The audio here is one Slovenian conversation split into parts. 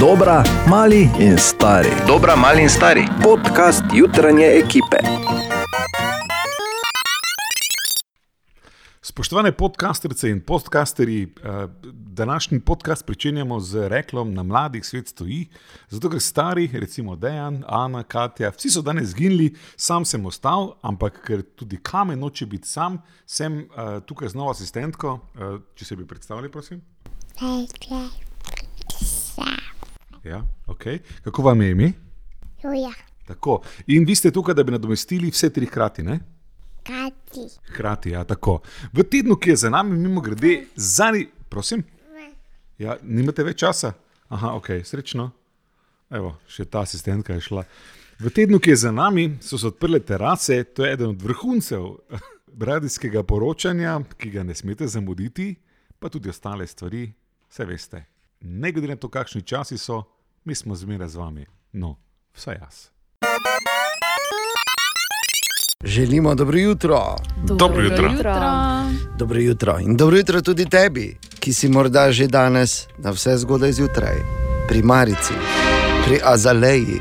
Dobra, mali in stari. Dobra, mali in stari. Podcast jutranje ekipe. Spoštovane podcasterce in podcasterji, eh, današnji podcast pričenjamo z reklom na mladih svet stoji. Zato, ker stari, recimo Dejan, Ana, Katja, vsi so danes zginili, sam sem ostal, ampak ker tudi kamen noče biti sam, sem uh, tukaj z novo asistentko. Uh, če se bi predstavili, prosim. Ja, okay. Kako vam je ime? Juja, Tako. In vi ste tukaj, da bi nadomestili vse tri hkrati, ne? kati, Hkrati, ja, tako. V tednu, ki je za nami, mimo grede, zadnji, prosim. Ja, nimate več časa? Aha, ok, srečno. Evo, še ta asistentka je šla. V tednu, ki je za nami, so se odprle terase, to je eden od vrhuncev radijskega poročanja, ki ga ne smete zamuditi, pa tudi ostale stvari, vse veste. Ne glede na to, kakšni časi so, mi smo zmeraj z vami. No, vsaj jaz. Želimo dobro jutro. Dobro jutro. Dobro jutro. In dobro jutro tudi tebi, ki si morda že danes na vse zgodaj zjutraj, pri Marici, pri Azaleji,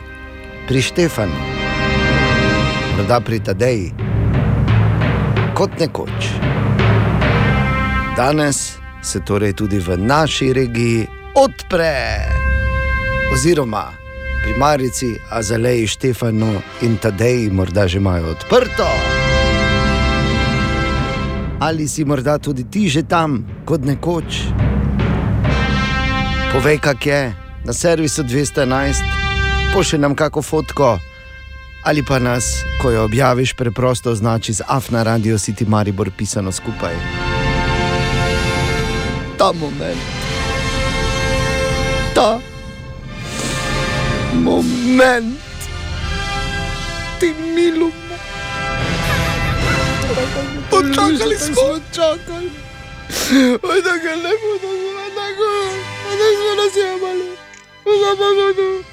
pri Štefanu, morda pri Tadeji, kot nekoč. Danes se torej tudi v naši regiji odpre, oziroma pri Marici, Azaleji, Štefanu in Tadeji morda že imajo odprto. Ali si morda tudi ti že tam, kot nekoč? Povej, kak je, na servisu 211, pošlji nam kako fotko, ali pa nas, ko jo objaviš, preprosto označi z Afna Radio City Maribor pisano skupaj. Ta moment, ta moment, ti milo. Počakali smo, čakali. Oj, da ga ne bodo zelo tako, da smo nas jemali. Zabagodu.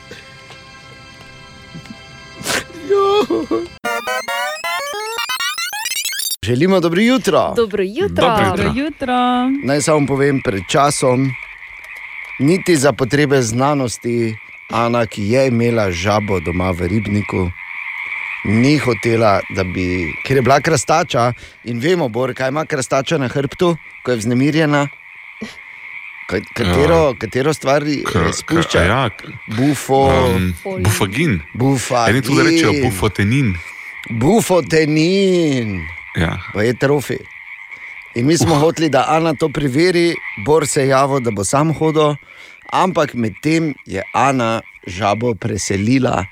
Želimo dobro jutro. Dobro jutro. Dobro jutro. Dobro jutro. Naj samo povem pred časom, niti za potrebe znanosti, Ana, ki je imela žabo doma v ribniku, ni hotela, da bi, ker je bila krastača in vemo, Bor, kaj ima krastača na hrbtu, ko je vznemirjena. Ka- Katero, Ja. katero stvar spušča? Ja, Bufo, um, bufagin. bufa. Eni tudi rečejo bufotenin. Bufotenin, Ja. pa je trofi. In mi smo hoteli, da Ana to preveri, Bor se je javil, da bo sam hodil, ampak medtem je Ana žabo preselila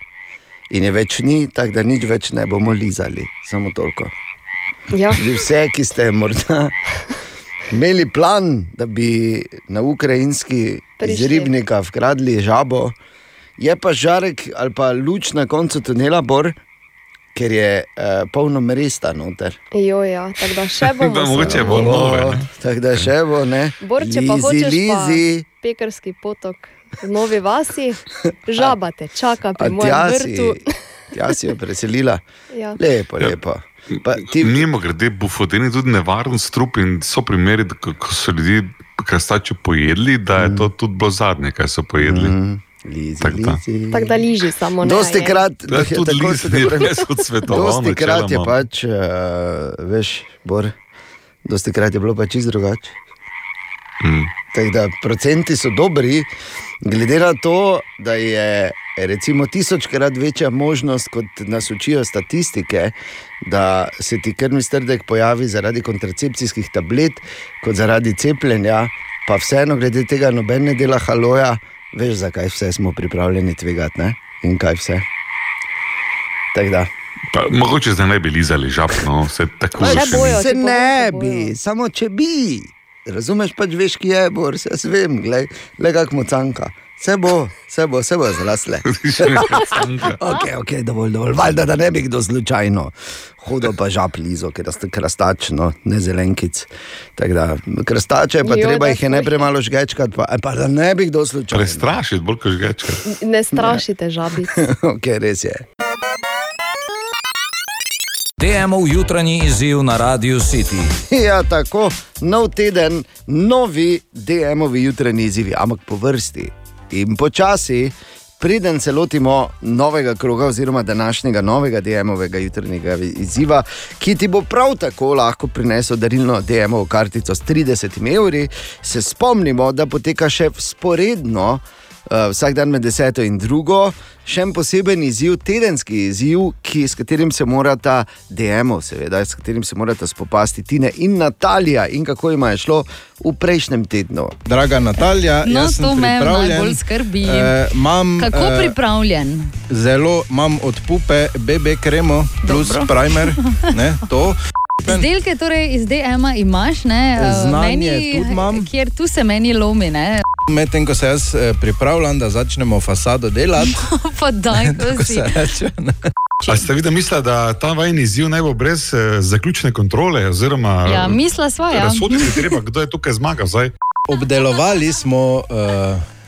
in je več ni, tako da nič več ne bomo lizali, samo toliko. Ja. Vse, ki ste morda imeli plan, da bi na ukrajinski iz Prišli. ribnika vkradli žabo, je pa žarek ali pa luč na koncu tunela, bor, ker je uh, polno mresta noter. Jo, ja, tako da še bomo. Da, mogoče bo nove. Tako da še bo ne. Bor, če pa lizi, hočeš pa- lizi. Pekarski potok v Novi vasi, žaba te čaka pri mojem vrtu. tja si jo preselila. Ja. Lepo, Ja. lepo. Pa, ti, Mimo grede, bufoten je tudi nevaren strup in so primeri, da ko ko so ljudje krastače pojedli, da je to tudi bilo zadnje, kaj so pojedli. Mm, lizi, Tako da. lizi. Tako da liži samo ne. Dosti je. krat, Da je tudi tako ni pravi- res odsvetoval. Dosti krat je pač, uh, veš, Bor, dosti krat je bilo pač čisto drugače. Mm. Tako da procenti so dobri, glede na to, da je recimo tisočkrat večja možnost, kot nas učijo statistike, da se ti krvni strdek pojavi zaradi kontracepcijskih tablet, kot zaradi cepljenja, pa vseeno glede tega nobene dela haloja, veš, zakaj vse smo pripravljeni tvegati ne? in kaj vse. Tako da. Pa, mogoče zdaj ne bi lizali žab, no, vse tako še bojo. Se ne bi, samo če bi. Razumeš pač, veš, ki je bor, se jaz vem, glej, le kak mu canka. Se bo, se bo, se bo zrasle. Ok, ok, dovolj, dovolj. Valjda, da ne bi kdo slučajno hodil pa žab lizo, ker ste krastačno, ne zelenkic. Tako da, krastače pa Joj, treba jih je najprej malo žgečkati, pa, pa da ne bi kdo slučajno. Prestrašiti, bolj kot žgečka. Ne strašite žabic. ok, res je. DM-ov jutranji izziv na Radio City. Ja, tako, nov teden, novi DM-ovi jutranji izzivi, ampak po vrsti. In počasi, preden se lotimo novega kroga, oziroma današnjega novega DM-ovega jutranjega izziva, ki ti bo prav tako lahko prinesel darilno DM-ovo kartico s 30 evri, se spomnimo, da poteka še sporedno. Uh, vsak dan med deseto in drugo, še en poseben izziv, tedenski izziv, ki, s katerim se morata DM, seveda, s katerim se morata spopasti Tina in Natalija, in kako jim je šlo v prejšnjem tednu. Draga Natalja, No, jaz sem to me pripravljen. najbolj skrbi. Eh, imam, Kako eh, pripravljen? Zelo imam od pupe BB kremo plus Dobro. primer. Ne, to. Izdelke torej iz DM-a imaš, ne? eh, Znanje meni, tudi imam. Kjer tu se meni lomi, ne? Medtem ko se jaz eh, pripravljam, da začnemo fasado delati, Pa daj, to ko si. se reče. ne. A ste videli, misla, da ta vajen izziv ne bo brez eh, zaključne kontrole? Oziroma, Ja, misla sva, ja. Razsoditi je treba, kdo je tukaj zmagal. Zdaj. Obdelovali smo uh,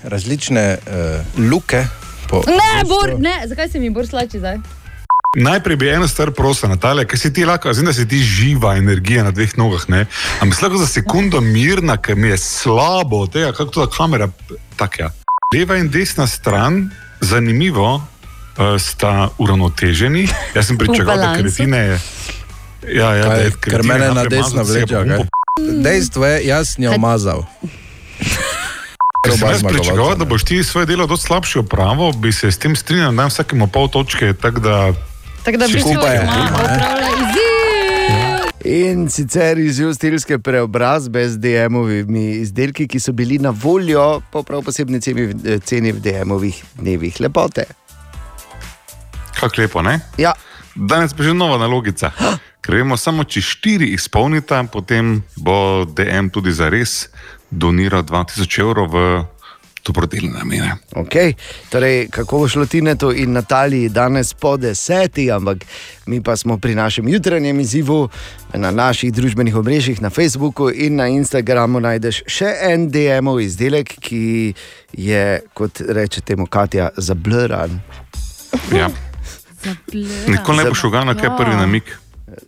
različne uh, luke. Po, Ne, Bor, ne, zakaj se mi Bor slači zdaj? Najprej bi eno stvar prosil, Natalija, ker si ti lahko, zdaj da si ti živa energija na dveh nogah. Ne? Ampak lahko za sekundo mirna, ker mi je slabo od tega, kako ta kamera. Tak, ja. Leva in desna stran, zanimivo, uh, sta uravnoteženi. Jaz sem pričakoval, da kretine. Ja, ja, da Kaj, je ker mene na desno je vleče. Dejstvo je, jaz sem jo umazal. Ker sem Oba jaz zmagovalca, pričakoval, da boš ti svoje delo dosti slabše opravil, bi se s tem strinjal, da vsakemu pol točke, tako da Tako da v Še bistvu skupaj je, ima ne? opravlja izziv. In sicer izziv stilske preobrazbe z DM-ovimi izdelki, ki so bili na voljo po prav posebni ceni, ceni v DM-ovih dnevih lepote. kako lepo, ne? Ja, Danes pa že nova nalogica. Ker vemo, samo če štiri izpolnita, potem bo DM tudi za res doniral 2000 evrov v dobrodelne namene. Okay. Torej, kako bo šlo Tinetu in Nataliji danes po deseti, ampak mi pa smo pri našem jutranjem izzivu na naših družbenih omrežjih, na Facebooku in na Instagramu najdeš še en DM-ov izdelek, ki je, kot reče temu Katja, zablran. Ja. Nikoli ne boš uganil, kaj je prvi namik.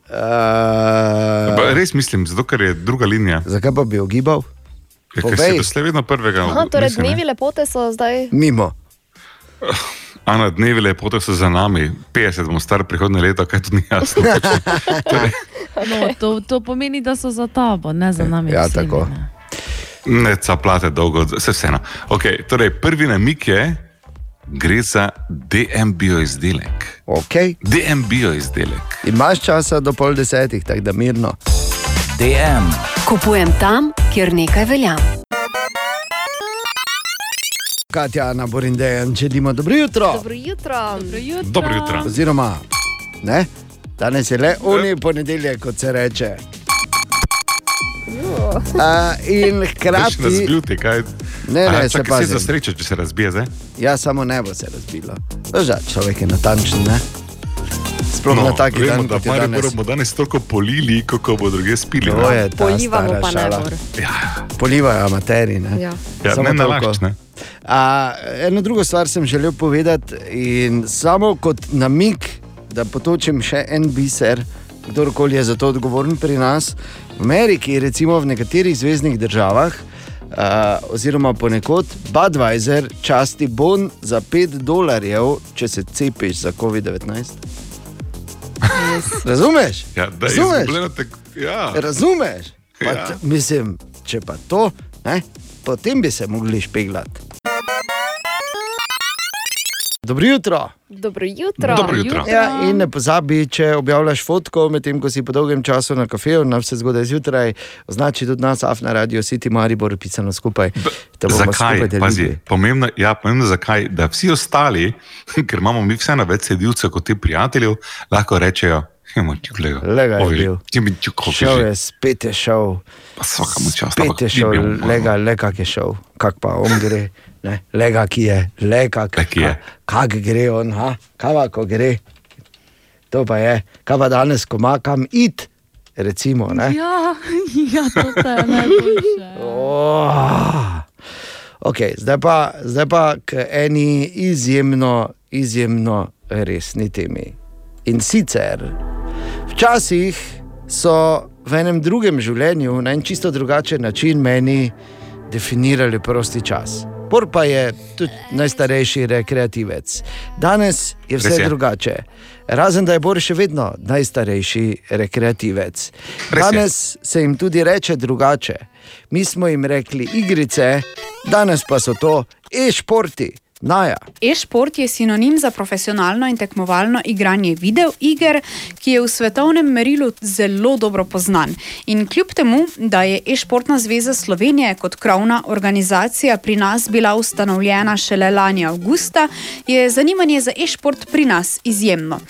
Uh, Pa Res mislim, zato ker je druga linija. zakaj pa bi ogibal? Ja, Povej. doslej vedno prvega. Aha, torej misli, ne? dnevi lepote so zdaj. Mimo. Ana, dnevi lepote so za nami, 50 bom star prihodne leto, kaj to ni jasno. torej, No, to, to pomeni, da so za tabo, ne za nami. Ja, vsemi, tako. ne. ne caplate dolgo, vse vseeno. Okay, torej, prvi namik je, gre za DM bio izdelek. Okay. DM bio izdelek. Imaš časa do pol desetih, tako da mirno. DM. Kupujem tam, kjer nekaj velja. Katja, Borindejan, želimo dobro jutro. Dobro jutro. Dobro jutro. Dobro jutro. Oziroma, ne? danes je le oni ponedeljek, kot se reče. Uh, in hkrati, razbiti, kaj? ne, ne, Aha, se čakaj, pa se srečo, če se razbije zdaj. Ja, samo nebo se je razbilo. Drža, človek je natančen, ne? Sploh no, na taki vemo, dan, da kot je Mariboru danes. bomo danes toliko polili, kako bo druge spili. To je ta Polivamo stara pa ne šala. mor. Polivajo amateri, ne? Ja. Ja, Samo ne nalašč, ne. A, eno drugo stvar sem želel povedati, in samo kot namik, da potočim še en biser, kdorkoli je za to odgovoren pri nas. V Ameriki, recimo v nekaterih zvezdnih državah, a, oziroma ponekod, Budweiser časti bon za 5 dolarjev, če se cepiš za COVID-19. Razumeš? Ja, da je Razumeš? tek... Ja. Razumeš? Pa, Ja. mislim, če pa to, ne, potem bi se mogli špeglati. Dobro jutro. Dobro jutro. Dobro jutro. Ja, in ne pozabi, če objavljaš fotko, medtem ko si po dolgem času na kafeju, na vse zgodaj zjutraj, označi tudi nas, af na radio, City Maribor, pisano skupaj. Zakaj? skupaj delili. Pazi, pomembno, ja, pomembno zakaj, da vsi ostali, ker imamo mi vseeno več sedilcev kot ti prijateljev, lahko rečejo: Lega je bil. Šel je, spet je šel. Vsaka mu čast. Spet je šel, lega, lega je šel, kak pa on gre. Ne? Lega, ki je, lega, ki je. Kak gre on, ha? kava, ko gre. To pa je, kaj pa danes, ko ima kam id, recimo. Ne? Ja, ja, to je najboljše. Oh. Okay, zdaj, pa, zdaj pa k eni izjemno, izjemno resni temi. In sicer, včasih so v enem drugem življenju na en čisto drugačen način meni definirali prosti čas. Bor pa je tudi najstarejši rekreativec. Danes je vse je. drugače. Razen da je Bor še vedno najstarejši rekreativec. Danes se jim tudi reče drugače. Mi smo jim rekli igrice, danes pa so to e-športi. Naja. E-šport je sinonim za profesionalno in tekmovalno igranje videoiger, ki je v svetovnem merilu zelo dobro poznan. In kljub temu, da je E-športna zveza Slovenije kot krovna organizacija pri nas bila ustanovljena šele lani avgusta, je zanimanje za e-šport pri nas izjemno.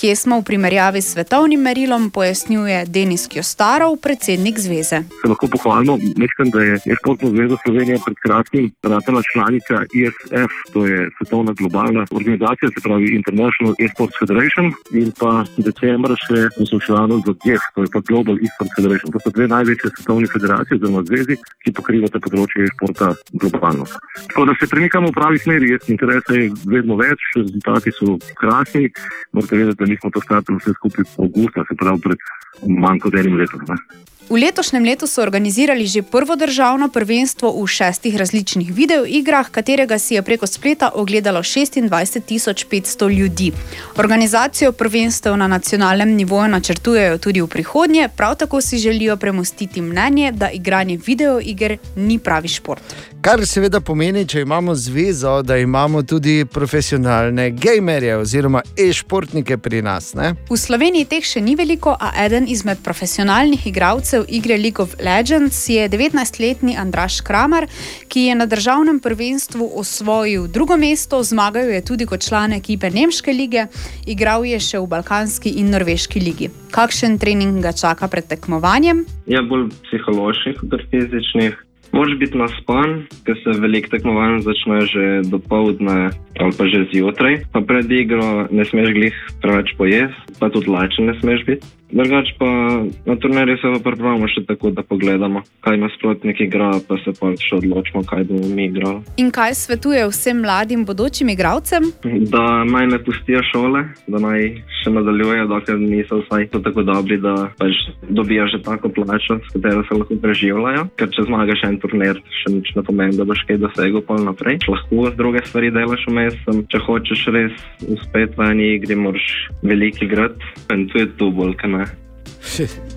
Kje smo v primerjavi s svetovnim merilom, pojasnjuje Denis Kjostarov, predsednik zveze. se lahko pohvalimo. Mislim, da je Športna zveza Slovenije pred kratkim ratala članica ISF, to je svetovna globalna organizacija, se pravi International Esports Federation, in pa decembra še članov za GEF, to je pa Global Esports Federation. To so dve največje svetovne federacije oziroma zvezi, ki pokrivate področje športa globalno. Tako da se premikamo v pravi smeri, interesa je vedno več, rezultati so krasni. Morate vedeti, da nismo to startali vse skupaj avgusta, se pravi pred manj kot enim letom. Ne. V letošnjem letu so organizirali že prvo državno prvenstvo v šestih različnih videoigrah, katerega si je preko spleta ogledalo 26.500 ljudi. Organizacijo prvenstev na nacionalnem nivoju načrtujejo tudi v prihodnje, prav tako si želijo premostiti mnenje, da igranje videoiger ni pravi šport. Kar seveda pomeni, če imamo zvezo, da imamo tudi profesionalne gamerje oziroma e-športnike pri nas. Ne? V Sloveniji teh še ni veliko, a eden izmed profesionalnih igralcev igre League of Legends je 19-letni Andraš Kramer, ki je na državnem prvenstvu osvojil drugo mesto, zmagal je tudi kot član ekipe Nemške lige, igral je še v Balkanski in Norveški ligi. Kakšen trening ga čaka pred tekmovanjem? Je bolj psiholoških kot fizičnih. Moraš biti naspan, ker se veliko tekmovanj začne že do povdne ali pa že zjutraj. Pa pred igro ne smeš glih preveč pojesti, pa tudi lačen ne smeš biti. Drugač pa na turnirju se pa pripravimo še tako, da pogledamo, kaj nasprotnik igra, pa se pa še odločimo, kaj bomo mi igrali. In kaj svetuje vsem mladim bodočim igralcem? Da naj ne pustijo šole, da naj še nadaljujejo, dokler niso vsaj tako dobri, da pač dobijo že tako plačo, s katero se lahko preživljajo. Ker če zmagaš en turnir, še nič ne pomeni, da boš kaj dosegel pol naprej. Lahko druge stvari delaš vmes, če hočeš res uspeti v eni igri, moraš veliko igrati. In tu je tu bolj, kaj ne.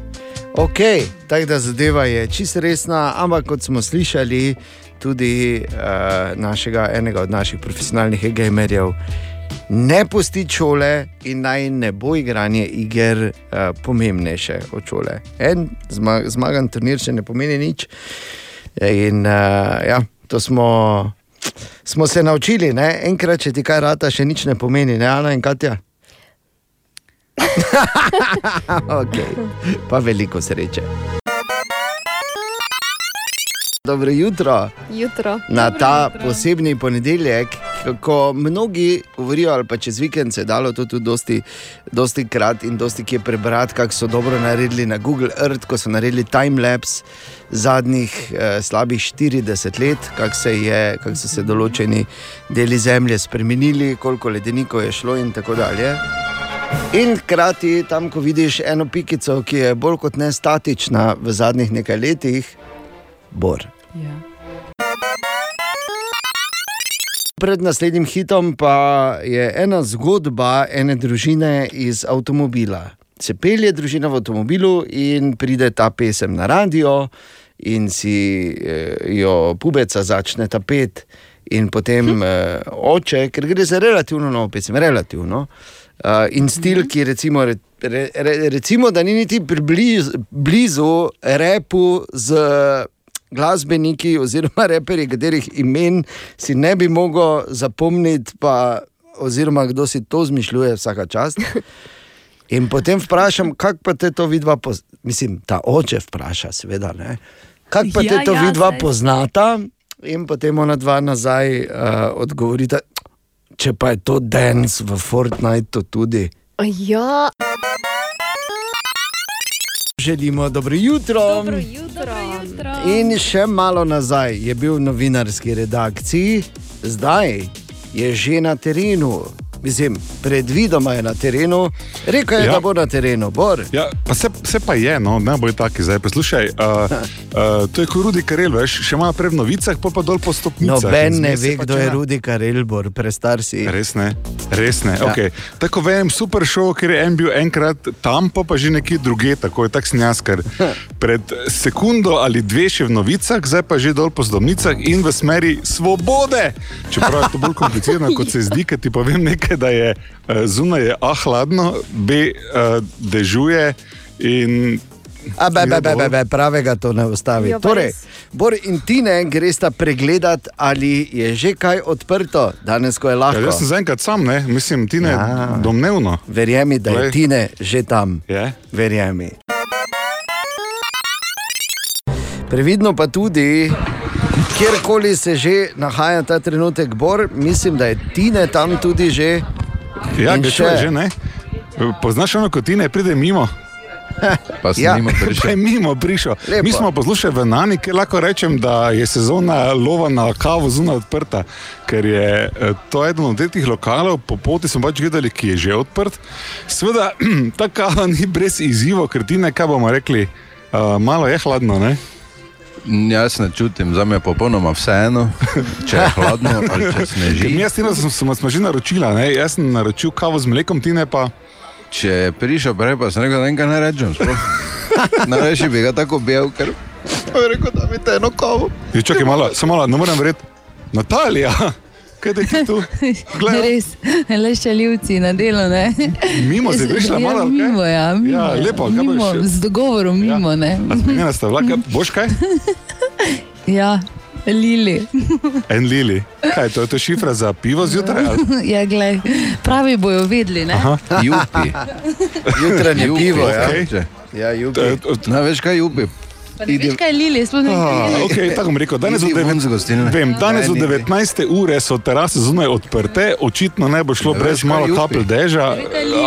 Ok, tako da zadeva je čisto resna, ampak kot smo slišali, tudi uh, našega, enega od naših profesionalnih gamerjev, ne pusti šole in naj ne bo igranje iger uh, pomembnejše od šole. En zma, zmagan turnir še ne pomeni nič. In uh, ja, to smo, smo se naučili, ne? enkrat, če ti kaj rata, še nič ne pomeni, ne Ana in Katja. okay. Pa veliko sreče. Dobro jutro. Jutro. Na ta posebni ponedeljek, ko mnogi govorijo, ali pa čez vikend se je dalo to tudi dosti, dosti krat in dosti kje prebrati, kako so dobro naredili na Google Earth, ko so naredili timelapse zadnjih eh, slabih 40 let, kako kako so se določeni deli zemlje spremenili, koliko ledenikov je šlo in tako dalje. In hkrati tam, ko vidiš eno pikico, ki je bolj kot ne statična v zadnjih nekaj letih, bor. Ja. Pred naslednjim hitom pa je ena zgodba ene družine iz avtomobila. Se pelje družina v avtomobilu in pride ta pesem na radio, in si eh, jo pubeca začne tapet, in potem eh, oče, ker gre za relativno novo pesem, relativno. Uh, in stil, ki recimo, re, re, re, recimo, da ni niti priblizu, blizu repu z glasbeniki oziroma reperji, katerih imen si ne bi mogel zapomniti, pa, oziroma kdo si to zmišljuje vsaka čas. In potem vprašam, kako pa te to vidva, poz... mislim, ta oče vpraša, seveda. Kako pa te Ja, to ja, vidva saj. poznata? In potem ona dva nazaj uh, odgovorita, če pa je to dance v Fortniteu tudi. Ja, Želimo dobro jutro. dobro jutro. jutro. In še malo nazaj je bil v novinarski redakciji, zdaj je že na terenu, Mislim, predvidoma je na terenu, rekel je, ja. Da bo na terenu, bor. Ja, pa se, se pa je, no, ne bo taki zdaj. Poslušaj, uh, uh, to je kot Rudi Karel, veš, še malo prej v novicah, pa pa dol po stopnicah. Noben ne ve, pa kdo je. Rudi Karelbor, prestar si. Res ne, res ne. Ja. Okay. Tako vem, super šov, ker je en bil enkrat tam, pa, pa že nekje druge, tako je tak snjas, ker pred sekundo ali dve še v novicah, zdaj pa že dol po zdomnicah in v smeri svobode. Čeprav je to bolj komplicirano, kot se zdi, ker ti povem nekaj, da je eh, zunaj je A hladno, B uh, dežuje in. A, be, be, be, be, be, pravega to ne ustavi. Pa Torej. Bor in Tine gresta pregledat, ali je že kaj odprto, danes, ko je lahko. Ja, jaz sem zaenkrat sam, ne? mislim, ti ne Ja. domnevno. Verjemi, da je Glej. Tine že tam. Je? Verjemi. Previdno pa tudi, kjerkoli se že nahaja ta trenutek, Bor, mislim, da je Tine tam tudi že. Ja, In ga čuje že ne. Poznaš ono, ko ti ne pride mimo? Pa si Ja. mimo prišel. je mimo prišel. Lepo. Mi smo poslušali v Nani, ker lahko rečem, da je sezona lova na kavu zunaj odprta, ker je eh, to eden od teh lokalov, po poti smo pač gledali, ki je že odprt. Sveda, ta kava ni brez izzivov, ker ti ne, kaj bomo rekli, uh, malo je hladno, ne? Jaz ne čutim, za me je popolnoma vseeno, če je hladno ali če sneži. mi jaz tino smo, smo, smo že naročila, ne? jaz sem naročil kavo z mlekom, ti ne pa. Če je prišel prej, pa sem rekel, da enega ne rečem. Najrajši bi ga tako bil, ker je rekel, da mi te eno kavo. Je, čakaj malo, samo malo, ne morem verjeti. Natalija, kaj ti tu? Glej. Res, le šaljivci na delo. Ne? Mimo si prišla, ja, malo, ali kaj? mimo, ja, mimo, Ja, lepo, mimo, z dogovorom mimo. Ja. Zmenjena sta vlaka, boš kaj? Ja, Lili. En lili. Kaj, to je to šifra za pivo zjutraj? Ja, glej, pravi bojo vedeli. Ne? Aha. Jupi. Jutranje pivo, ja. okej. Ja, jupi. No, veš kaj, jupi. Ne veš, kaj je Lili, sploh ne veš. okay, tako bom rekel, danes od, ven z gostilne. vem, danes Ne, od ni, ni. 19. ure so terase zunaj odprte, očitno ne bo šlo Ne brez veš, malo kapelj deža,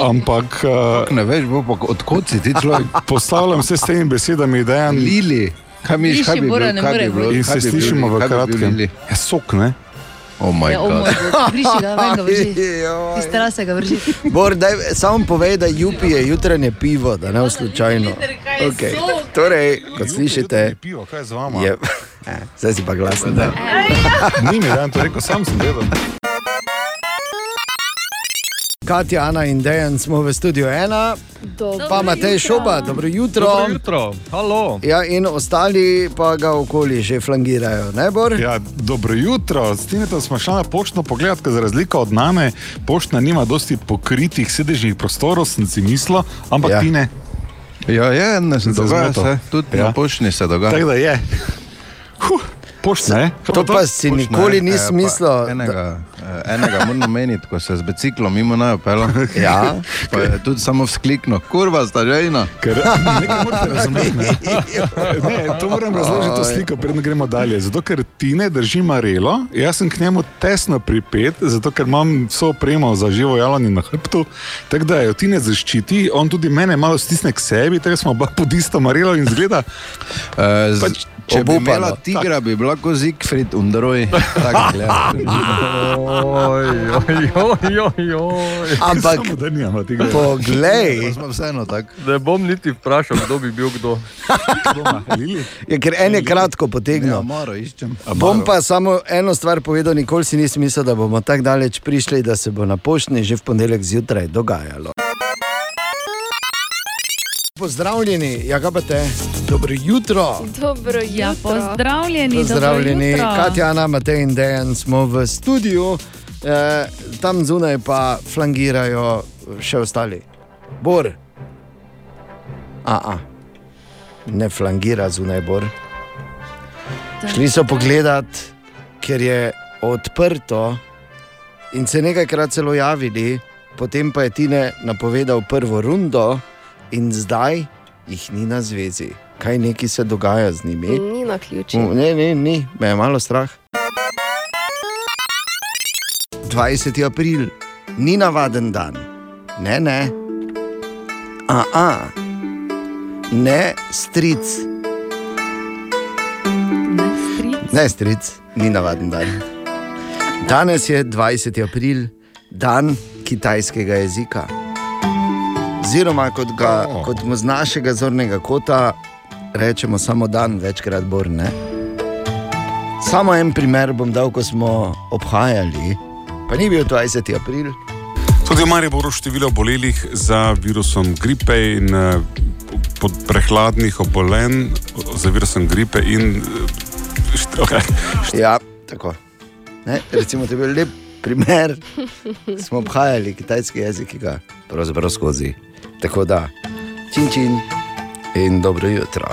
ampak uh, Ne veš, bo pa odkot si ti človek. postavljam se s temi besedami, da je Lili. Kaj mi kaj bi Bora bilo? ne Kaj more bi bilo? in Kaj se bi bil slišimo Lili? v bi kratkem. Je sok, ne? Oh moj Ja, o moj bog. briši ga, ven ga vrži. Iz terase ga vrži. Bor, daj, samo povej, da jupi je jutranje pivo, da ne slučajno. Okay. Torej, kot slišite, Pivo, kaj je z vama? je. Eh, Zdaj si pa glasen. Da. Ni mi dan to rekel, sam sem vedel. Katja, Ana in Dejan smo v studiu ena, pa Matej Šoba, dobro jutro. Dobro jutro, halo. Ja, in ostali pa ga okoli že flangirajo, ne bor? Ja, dobro jutro, s tem smo šli na poštno pogled, ker za razliko od name, poštna nima dosti pokritih sedežnih prostorov, sem si mislil, ampak Ja. ja. ti ne. Ja, je, ne sem se Dogaja se. Tudi Ja. na poštni se dogaja. Tako da je. Huh, poštna je. To pa si nikoli Ne, pa mislil. da- Enega, eh, enega moram omeniti, ko se z biciklom mimo najpelo. Ja. Pa je tudi samo vzkliknil, kurva, sta žejna. Ker nekaj morate razumeti. Ne? Ne, to moram razložiti to sliko, preden gremo dalje. Zato, ker ti ne drži marelo, jaz sem k njemu tesno pripet, zato ker imam vso opremo za živo javljanje na hrbtu. Tako da jo ti ne zaščiti, on tudi mene malo stisne k sebi, tako smo oba pod isto marelo in zgleda. Uh, z, Pač če bi obupano. imela tigra, bi bila kot Zigfrid Undroj. Tak. Ampak Samo da nimamo tega. poglej, vseeno. Ne bom niti vprašal, kdo bi bil kdo. Je, ker en je kratko Ja, potegnil. moro iščem. Bom pa samo eno stvar povedal, nikoli si nisem mislil, da bomo tako daleč prišli, da se bo na poštni že v ponedeljek zjutraj dogajalo. Pozdravljeni, ja, kaj pa te, dobro jutro. Dobro jutro. Ja, pozdravljeni. Pozdravljeni, jutro. Katjana, Matej in Dejan smo v studiu, eh, tam zunaj pa flangirajo še ostali. Bor. A, a. Ne flangira zunaj Bor. Šli so pogledat, ker je odprto in se nekajkrat celo javili, potem pa je Tine napovedal prvo rundo in zdaj jih ni na zvezi. Kaj neki se dogaja z njimi? Ni na ključi. Mm, Ne, ne, ni, me je malo strah. 20. april, ni navaden dan, ne, ne. A, a. ne, stric, ne, stric, ni navaden dan. Danes je 20. april, dan, kitajskega jezika. Oziroma, kot, ga, oh. kot mu z našega zornega kota rečemo, samo dan, večkrat borne. Samo en primer bom dal, ko smo obhajali, pa ni bil 20. april. Tudi v Mariboru število obolelih za virusom gripe in eh, pod prehladnih obolenj za virusom gripe in eh, št- okay. Ja, tako. Ne, recimo, to je bil lep primer. Smo obhajali kitajski jezik, ki ga pravzaprav skozi. Tako da, čin čin in dobro jutro.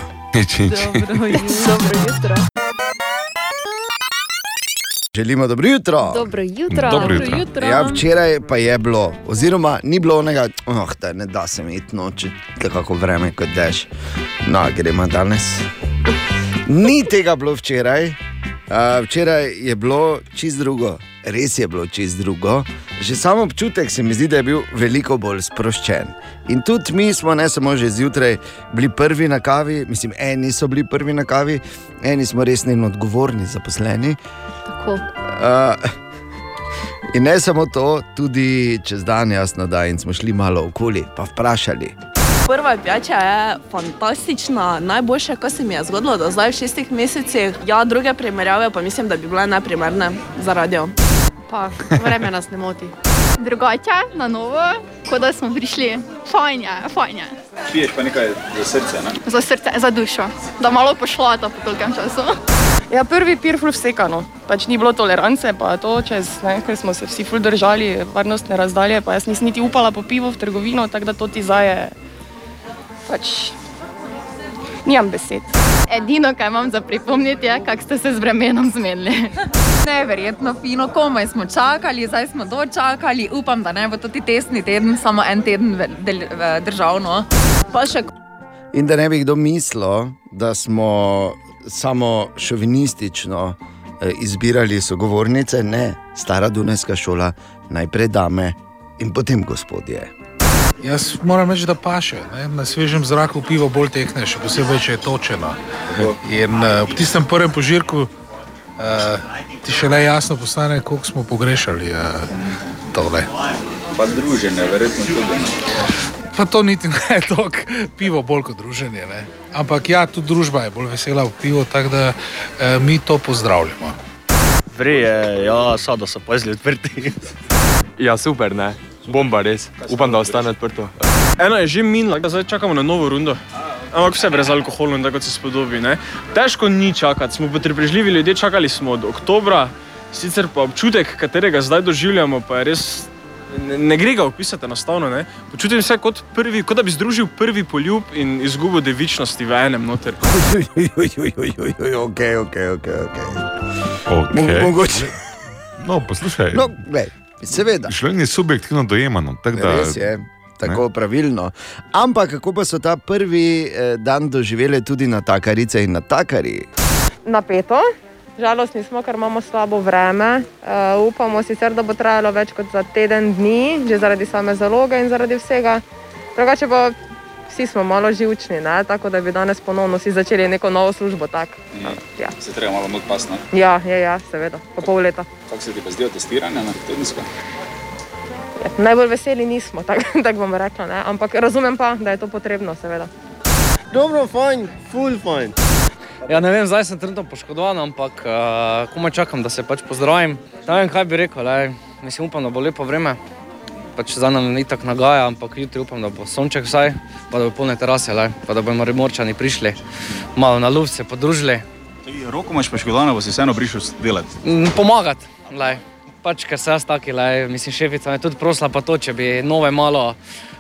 Čin, Dobro jutro. Želimo dobro jutro. Dobro jutro. Dobro jutro. jutro. Ja, včeraj pa je bilo, oziroma ni bilo onega, oh, da ne da se mi iti noč, tako vreme kot dež. No, gremo danes. Ni tega bilo včeraj. Uh, včeraj je bilo čist drugo, res je bilo čist drugo. Že samo občutek se mi zdi, da je bil veliko bolj sproščen. In tudi mi smo ne samo že zjutraj bili prvi na kavi, mislim, eni so bili prvi na kavi, eni smo resni in odgovorni zaposleni. Tako. Uh, in ne samo to, tudi čez dan, jasno, da in smo šli malo okoli, pa vprašali. Prva pijača je fantastična, najboljše, kar se mi je zgodilo do zdaj v šestih mesecih. Ja, druge primerjave pa mislim, da bi bile neprimerne za radio. Pa vreme nas ne moti. Drugače, na novo, kot da smo prišli. Fajn je, fajn je. Piješ pa nekaj za srce, ne? Za srce, za dušo, da malo pošlata po tolkem času. Ja, prvi pir ful vsekano. Pač ni bilo tolerance, pa to čez, ne, ker smo se vsi ful držali varnostne razdalje, pa jaz nisem niti upala po pivo v trgovino, tako da to ti zaje. Pač nimam besed. Edino, kar imam za pripomniti, je, kako ste se z vremenom zmenili. Neverjetno fino, komaj smo čakali, zdaj smo dočakali. Upam, da ne bo to ti testni teden, samo en teden državno. Pa še In da ne bi kdo mislil, da smo samo šovinistično eh, izbirali sogovornice, ne, stara Dunajska šola, najprej dame in potem gospodje. Jaz moram reči, da paše. Ne? Na svežem zraku pivo bolj tekne, še posebej, če je točeno. In uh, ob tistem prvem požirku uh, ti še le jasno postane, koliko smo pogrešali uh, tole. Pa druženje, verjetno tudi. Ne? Pa to niti ne je toliko pivo, bolj kot druženje. Ne? Ampak ja, tudi družba je bolj vesela v pivo, tako da uh, mi to pozdravljamo. Vrije, ja, sada so pazili odprti. Ja, super, ne. Bomba res. Upam, da ostane odprto. Eno je že minilo, zdaj čakamo na novo rundo. Ampak vse brez alkohola, tako kot se spodobi. Ne? Težko ni čakati, smo potrpežljivi ljudje, čakali smo od oktobra, sicer pa občutek, katerega zdaj doživljamo, pa je res. Ne, ne gre ga opisati enostavno. Ne? Počutim se kot, prvi, kot da bi združil prvi poljub in izgubo devičnosti v enem noter. Ok, ok, ok. Okay. Mo- mogoče. No, poslušaj. No, glej, seveda. Življenje je subjektivno dojemano. tako Da, Res je. Tako ne? pravilno. Ampak kako pa so ta prvi eh, dan doživeli tudi na takarice in na takari? Napeto, žalostni smo, ker imamo slabo vreme. Uh, upamo sicer, da bo trajalo več kot za teden dni, že zaradi same zaloge in zaradi vsega. Drugače pa vsi smo malo živčni, ne? tako da bi danes ponovno si začeli neko novo službo. Tak. Ja. Se treba malo mod pas, ne? Ja, ja, ja, seveda, po pol leta. Kako se ti pa zdijo testiranja na tedensko? Ja, najbolj veseli nismo, tako tak bom rekla, ne? ampak razumem pa, da je to potrebno, seveda. Dobro, fajn, full fajn. Ja, ne vem, zdaj sem trenutno poškodovan, ampak uh, komaj čakam, da se pač pozdravim. Ne vem, kaj bi rekel, le, mislim, upam, da bo lepo vreme. Pač zdaj nam ni tako nagaja, ampak jutri upam, da bo sonček vsaj, pa da bo polne terase, le, pa da bomo remorčani prišli, malo na luft se podružili. Roko imaš poškodovano, bo si vseeno prišel delati. Mm, Pomagati, le. Pač, ker se jaz taki, le, mislim, šefica me tudi prosila, pa to, če bi nove malo,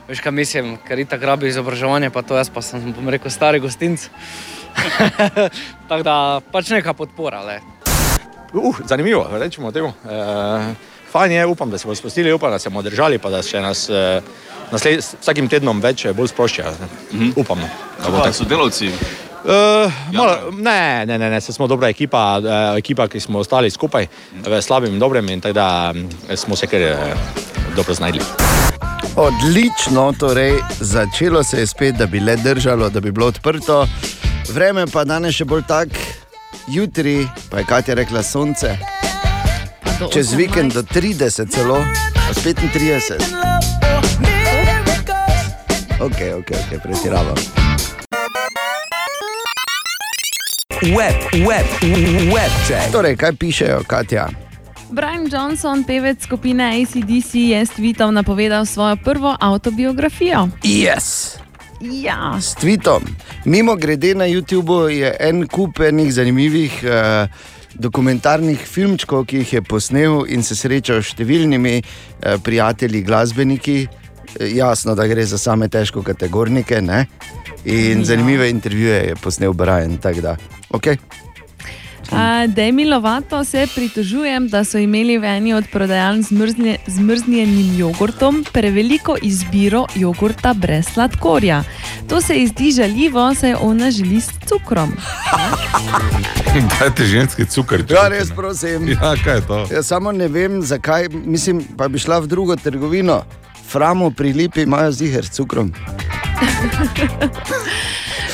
veš kaj mislim, ker itak rabi izobraževanje, pa to jaz pa sem, bom rekel, stari gostinc. Tako da pač neka podpora, le. Uh, zanimivo, rečemo temu. E, fajn je, upam, da se bomo spustili, upam, da se bomo držali, pa da še nas e, nasled, vsakim tednom več eh, bolj sproščajo. Mm -hmm. Upam. No, da bo Pa tako. sodelavci. Uh, malo, ne, ne, ne, ne, smo dobra ekipa, uh, ekipa, ki smo ostali skupaj v slabem in dobrem, in tako da smo se kar uh, dobro znašli. Odlično, torej začelo se je spet, da bi le držalo, da bi bilo odprto. Vreme pa danes še bolj tak, jutri pa je Katja rekla sonce. Do Čez vikend do 30 celo. S 35. Ok, ok, ok, pretiravam. Web, web, web check. Torej, kaj pišejo, Katja? Brian Johnson, pevec skupine ACDC, je s tweetom napovedal svojo prvo avtobiografijo. Yes. Ja. S tweetom. Mimo grede na YouTubu je en kup enih zanimivih uh, dokumentarnih filmčkov, ki jih je posnel in se srečal s številnimi uh, prijatelji, glasbeniki. Eh, Jasno, da gre za same težko kategornike. Ne? In Ja. zanimive intervjuje je posnel Brian. okay. A, Demi Lovato se pritožujem, da so imeli v eni od prodajaln z mrznje- z mrznjenim jogurtom preveliko izbiro jogurta brez sladkorja. To se ji zdi žaljivo, saj ona želi s cukrom. Dajte ženski cukor. Ja, res prosim. Ja, kaj je to? Jaz samo ne vem, zakaj, mislim, pa bi šla v drugo trgovino. Framo pri lipi imajo ziger s cukrom.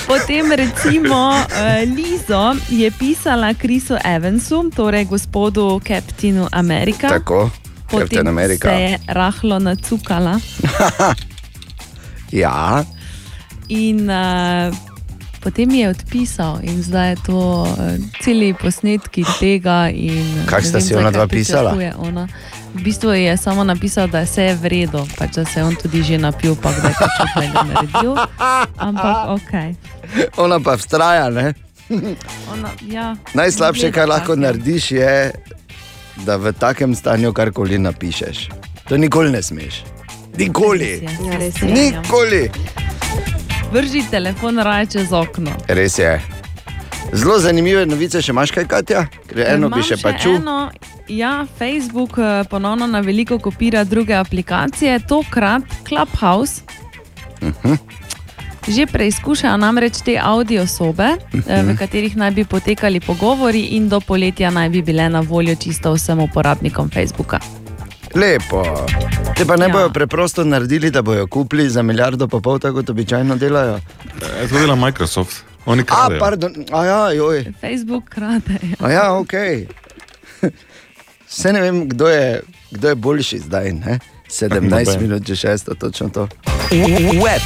Potem recimo uh, Lizo je pisala Krisu Evansu, torej gospodu Captainu Amerika. Tako, Captain America. se je rahlo nacukala Ja, in uh, potem je odpisal, in zdaj je to uh, celi posnetki tega. in, Kaj sta vem, si ona dva pisala? Ona. V bistvu je samo napisal, da je vse v redu, pač, da se je on tudi že napil, pa da je pač nekaj naredil. Ampak ok. ona pa vztraja. Ne? Ona, ja, Najslabše, kar lahko take. narediš, je, da v takem stanju karkoli napišeš. To nikoli ne smeš. Nikoli. Ja, res je. Nikoli. Vrži telefon raje čez okno. Res je. Zelo zanimive novice, še imaš kaj, Katja? Ker eno bi Imam še pa čul. Eno, ja, Facebook eh, ponovno na veliko kopira druge aplikacije, tokrat Clubhouse. Mhm. Že preizkušajo namreč te audio sobe, eh, v Mhm. katerih naj bi potekali pogovori, in do poletja naj bi bile na voljo čisto vsem uporabnikom Facebooka. Lepo. Te pa ne ja. bojo preprosto naredili, da bojo kupili za milijardo pa pol, tako kot običajno delajo. Je to dela Microsoft. Oni A, kradejo. pardon, a ja, joj. Facebook krade. A ja, ok. Vse ne vem, kdo je, kdo je boljši zdaj. Ne? 17 Noben. minut, že 6, točno to. Web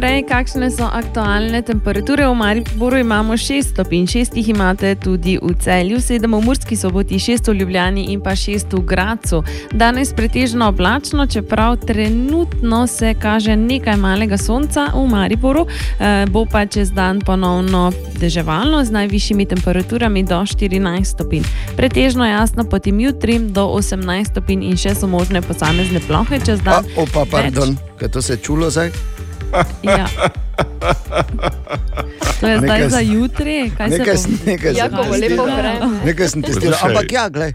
check. Najprej, kakšne so aktualne temperature v Mariboru? Imamo 6 stopinj, 6 jih imate tudi v celju, 7 v Murski soboti, 6 v Ljubljani in pa 6 v Gracu. Danes pretežno oblačno, čeprav trenutno se kaže nekaj malega sonca v Mariboru, eh, bo pa čez dan ponovno deževalno z najvišjimi temperaturami do 14 stopinj. Pretežno jasno potem jutri do 18 stopinj in še so možne posamezne plohe čez A, dan. opa, Več pardon, kaj to se je čulo zdaj? Ja. To je zdaj Nekaj- za jutri, kaj nekaj se bo nekaj Jakovo, lepo testiral. vreme. Nekaj sem testiral, ampak ja, glej.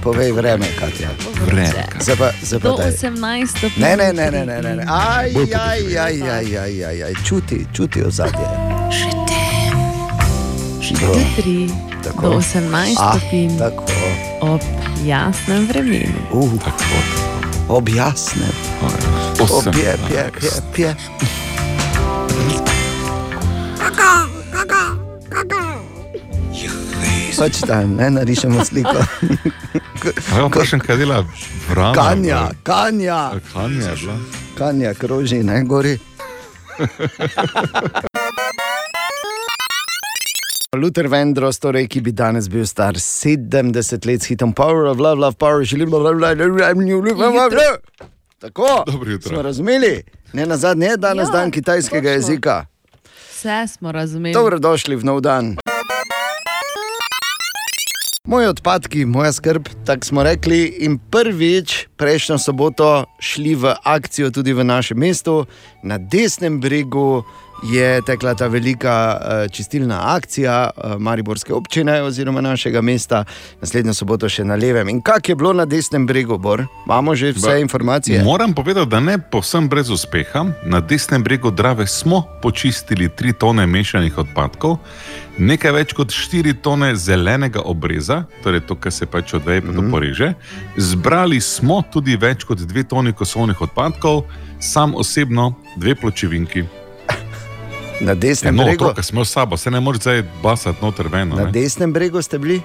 Povej vreme, Katja. Vreme. Zdaj pa, zdaj pa Do daj. 18 stopinj. Ne, ne, ne, ne, ne, ne. Aj, aj, aj, aj, aj, aj, aj. čuti, čuti ozadje. Do- Jutri Tako. do 18 Ah, stopinj tako. ob jasnem vremenu. Uh, objasne osem. Pije, pije, pije, pije. Kaka, kaka, kaka. Pač tam, ne narišemo sliko. Kaj vam vprašam, kaj dela vrana? Kanja, boj. kanja. Kanja, bila. kanja kroži, ne gori. Luther Vendros, torej, ki bi danes bil star 70 let s hitom Power of Love, Love Power, želim, da bi bil star 70 let. Tako, smo razumeli. Ne na zadnje je danes Ja, dan kitajskega točno. jezika. Vse smo razumeli. Dobrodošli v nov dan. Moji odpadki, moja skrb, tako smo rekli. In prvič, prejšnjo soboto, šli v akcijo tudi v našem mestu, na desnem bregu. Je tekla ta velika eh, čistilna akcija eh, Mariborske občine oziroma našega mesta, naslednjo soboto še na levem. In kak je bilo na desnem bregu, Bor? Imamo že vse Ba, informacije. Moram povedati, da ne povsem brez uspeha. Na desnem bregu Drave smo počistili 3 tone mešanih odpadkov, nekaj več kot 4 tone zelenega obreza, torej to, kar se pač odveje in Mhm. poreže. Zbrali smo tudi več kot 2 toni kosovnih odpadkov, sam osebno dve pločevinki. Na desnem no, bregu? otroka smo s sabo, se ne moreš zdaj basati noter ven. Na desnem bregu ste bili?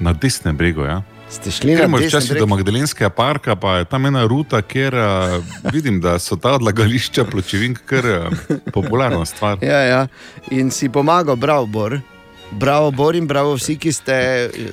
Na desnem bregu, ja. Ste šli na Gremo desni včasih breg? do Magdalenskega parka, pa je tam ena ruta, kjer a, vidim, da so ta odlagališča pločevink kar a, popularna stvar. Ja, ja. In si pomagal, bravo, Bor. Bravo, Bor in bravo vsi, ki ste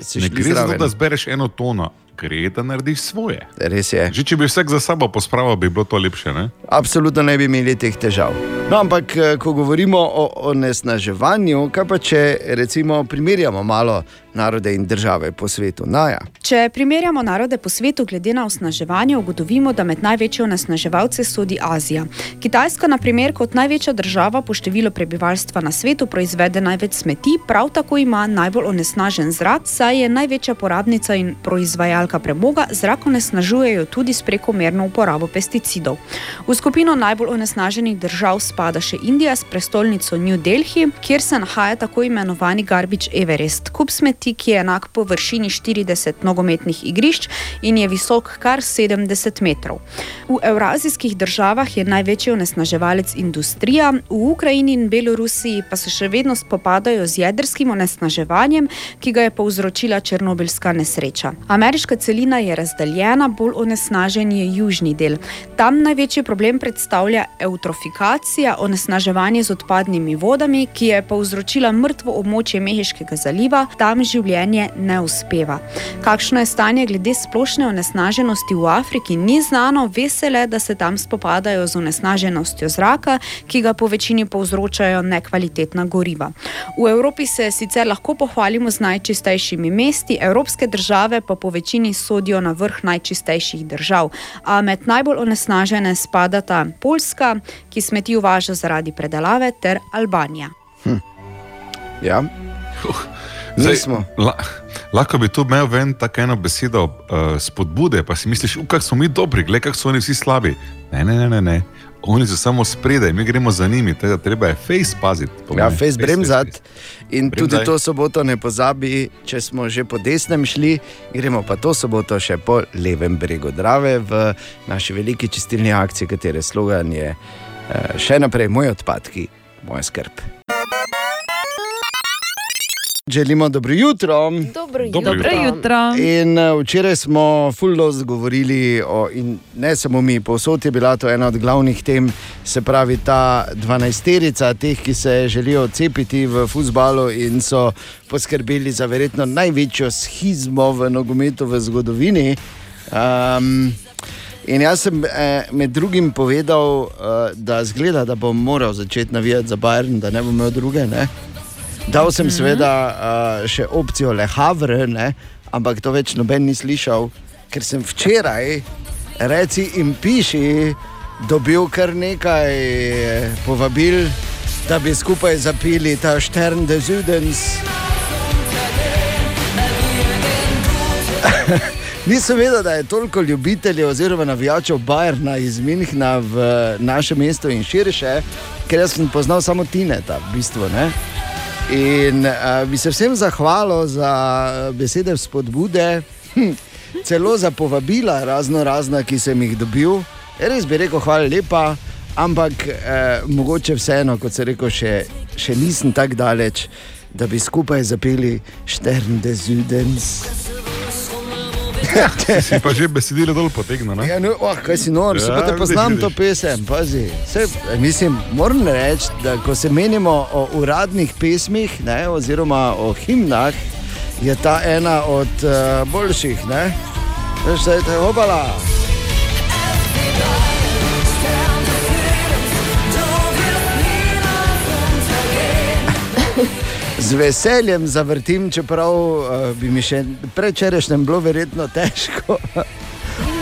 se Ne šli gre za to, da zbereš eno tono, gre da narediš svoje. Res je. Že če bi vsak za sabo pospravil, bi bilo to lepše. Ne? Absolutno ne bi imeli teh težav. No, ampak, eh, ko govorimo o onesnaževanju, kaj pa če recimo primerjamo malo narode in države po svetu? Naja. Če primerjamo narode po svetu glede na osnaževanje, ugotovimo, da med največje onesnaževalce sodi Azija. Kitajska, na primer, kot največja država po številu prebivalstva na svetu, proizvede največ smeti, prav tako ima najbolj onesnažen zrak, saj je največja porabnica in proizvajalka premoga, zrak onesnažujejo tudi s prekomerno uporabo pesticidov. V skupino najbolj onesnaženih držav spada še Indija s prestolnico New Delhi, kjer se nahaja tako imenovani Garbage Everest, kup smeti, ki je enak površini 40 nogometnih igrišč in je visok kar 70 metrov. V evrazijskih državah je največji onesnaževalec industrija, v Ukrajini in Belorusiji pa se še vedno spopadajo z jedrskim onesnaževanjem, ki ga je povzročila černobilska nesreča. Ameriška celina je razdeljena, bolj onesnažen je južni del. Tam največji problem predstavlja eutrofikacija, onesnaževanje z odpadnimi vodami, ki je povzročila mrtvo območje Mehiškega zaliva, tam življenje ne uspeva. Kakšno je stanje glede splošne onesnaženosti v Afriki, ni znano, vesele, da se tam spopadajo z onesnaženostjo zraka, ki ga po večini povzročajo nekvalitetna goriva. V Evropi se sicer lahko pohvalimo z najčistejšimi mesti, evropske države pa po večini sodijo na vrh najčistejših držav. A med najbolj onesnažene spadata Poljska, ki smeti uvaža zaradi predelave, ter Albanija. Ja. Zdaj, Nismo. La, lahko bi tu imel ven tako eno besedo uh, spodbude, pa si misliš, kako smo mi dobri, gledaj, kako so oni vsi slabi. Ne, ne, ne, ne. ne. Oni so samo spredaj, mi gremo za njimi, teda treba je face paziti. Ja, face bremzat. In tudi Bremzaj. to soboto ne pozabi, če smo že po desnem šli, gremo pa to soboto še po levem bregu Drave v naši veliki čistilni akciji, katere slogan je eh, še naprej moji odpadki, moja skrb. Želimo dobro jutro. Dobro jutro. Dobro jutro. In uh, včeraj smo fullos govorili o, in ne samo mi, povsod je bila to ena od glavnih tem, se pravi ta dvanajsterica teh, ki se želijo cepiti v futbalu in so poskrbeli za verjetno največjo schizmo v nogometu v zgodovini. Um, In jaz sem eh, med drugim povedal, eh, da zgleda, da bom moral začeti navijati za Bayern, da ne bom imel druge. Ne? Dal sem Mhm. seveda uh, še opcijo Le Havre, ne? ampak to več noben ni slišal, ker sem včeraj, reci in piši, dobil kar nekaj povabil, da bi skupaj zapili ta Štern de Zudens. Nisem vedel, da je toliko ljubiteljev oziroma navijačev Bajerna iz Minhna v našem mestu in širše, ker jaz sem poznal samo Tineta, v bistvu. Ne? In uh, bi se vsem zahvalil za eh, besede spodbude, hm, celo za povabila, razno razna, ki sem jih dobil. Res bi rekel, hvala lepa, ampak eh, mogoče vseeno, kot se rekel, še, še nisem tako daleč, da bi skupaj zapeli Štern de Zudens. Si pa že besedilo dol potegnil. Ja, no, oh, kaj si nor, ja, Ja, te poznam vidiš, to pesem, pazi. Se, mislim, moram reči, da ko se menimo o uradnih pesmih, ne, oziroma o himnah, je ta ena od uh, boljših. Ne? Veš, da je to obala. Z veseljem zavrtim, čeprav uh, bi mi še prečerajšnjem bilo verjetno težko.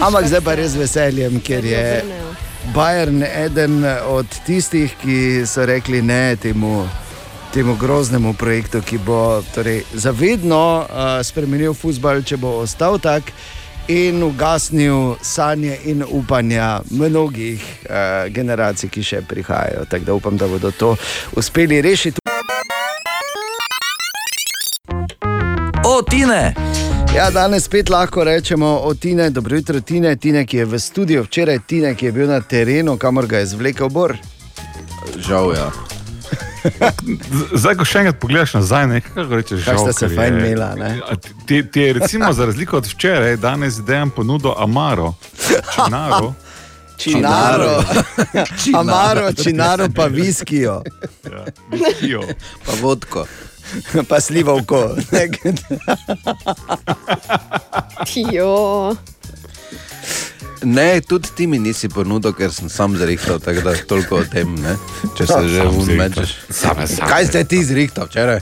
Ampak zdaj pa res veseljem, ker je Bayern eden od tistih, ki so rekli ne temu, temu groznemu projektu, ki bo torej, zavedno uh, spremenil futbol, če bo ostal tak. In ugasnil sanje in upanja mnogih uh, generacij, ki še prihajajo. Tako da upam, da bodo to uspeli rešiti. Tine! Ja, danes spet lahko rečemo o Tine, dobro jutro, Tine, Tine, ki je v studiu, včeraj Tine, ki je bil na terenu, kamor ga je zvlekel Bor. Žal, ja. Z- Zdaj, ko še enkrat pogledaš nazaj, ne, kako rečeš, Kaj sta žal, se fajn je- imela, ne? A ti- Ti je recimo za razliko od včeraj, danes dejem ponudil Amaro, Činaro. Činaro. Amaro, činaro pa viskijo. Ja, viskijo. Pa vodko. Pa slivovko. Jo. Ne, tudi ti mi nisi ponudil, ker sem sam zrihtal, tako da toliko o tem, ne? če se že Sam vun zrihtal. mečeš. Same, same. Kaj ste ti zrihtal včeraj?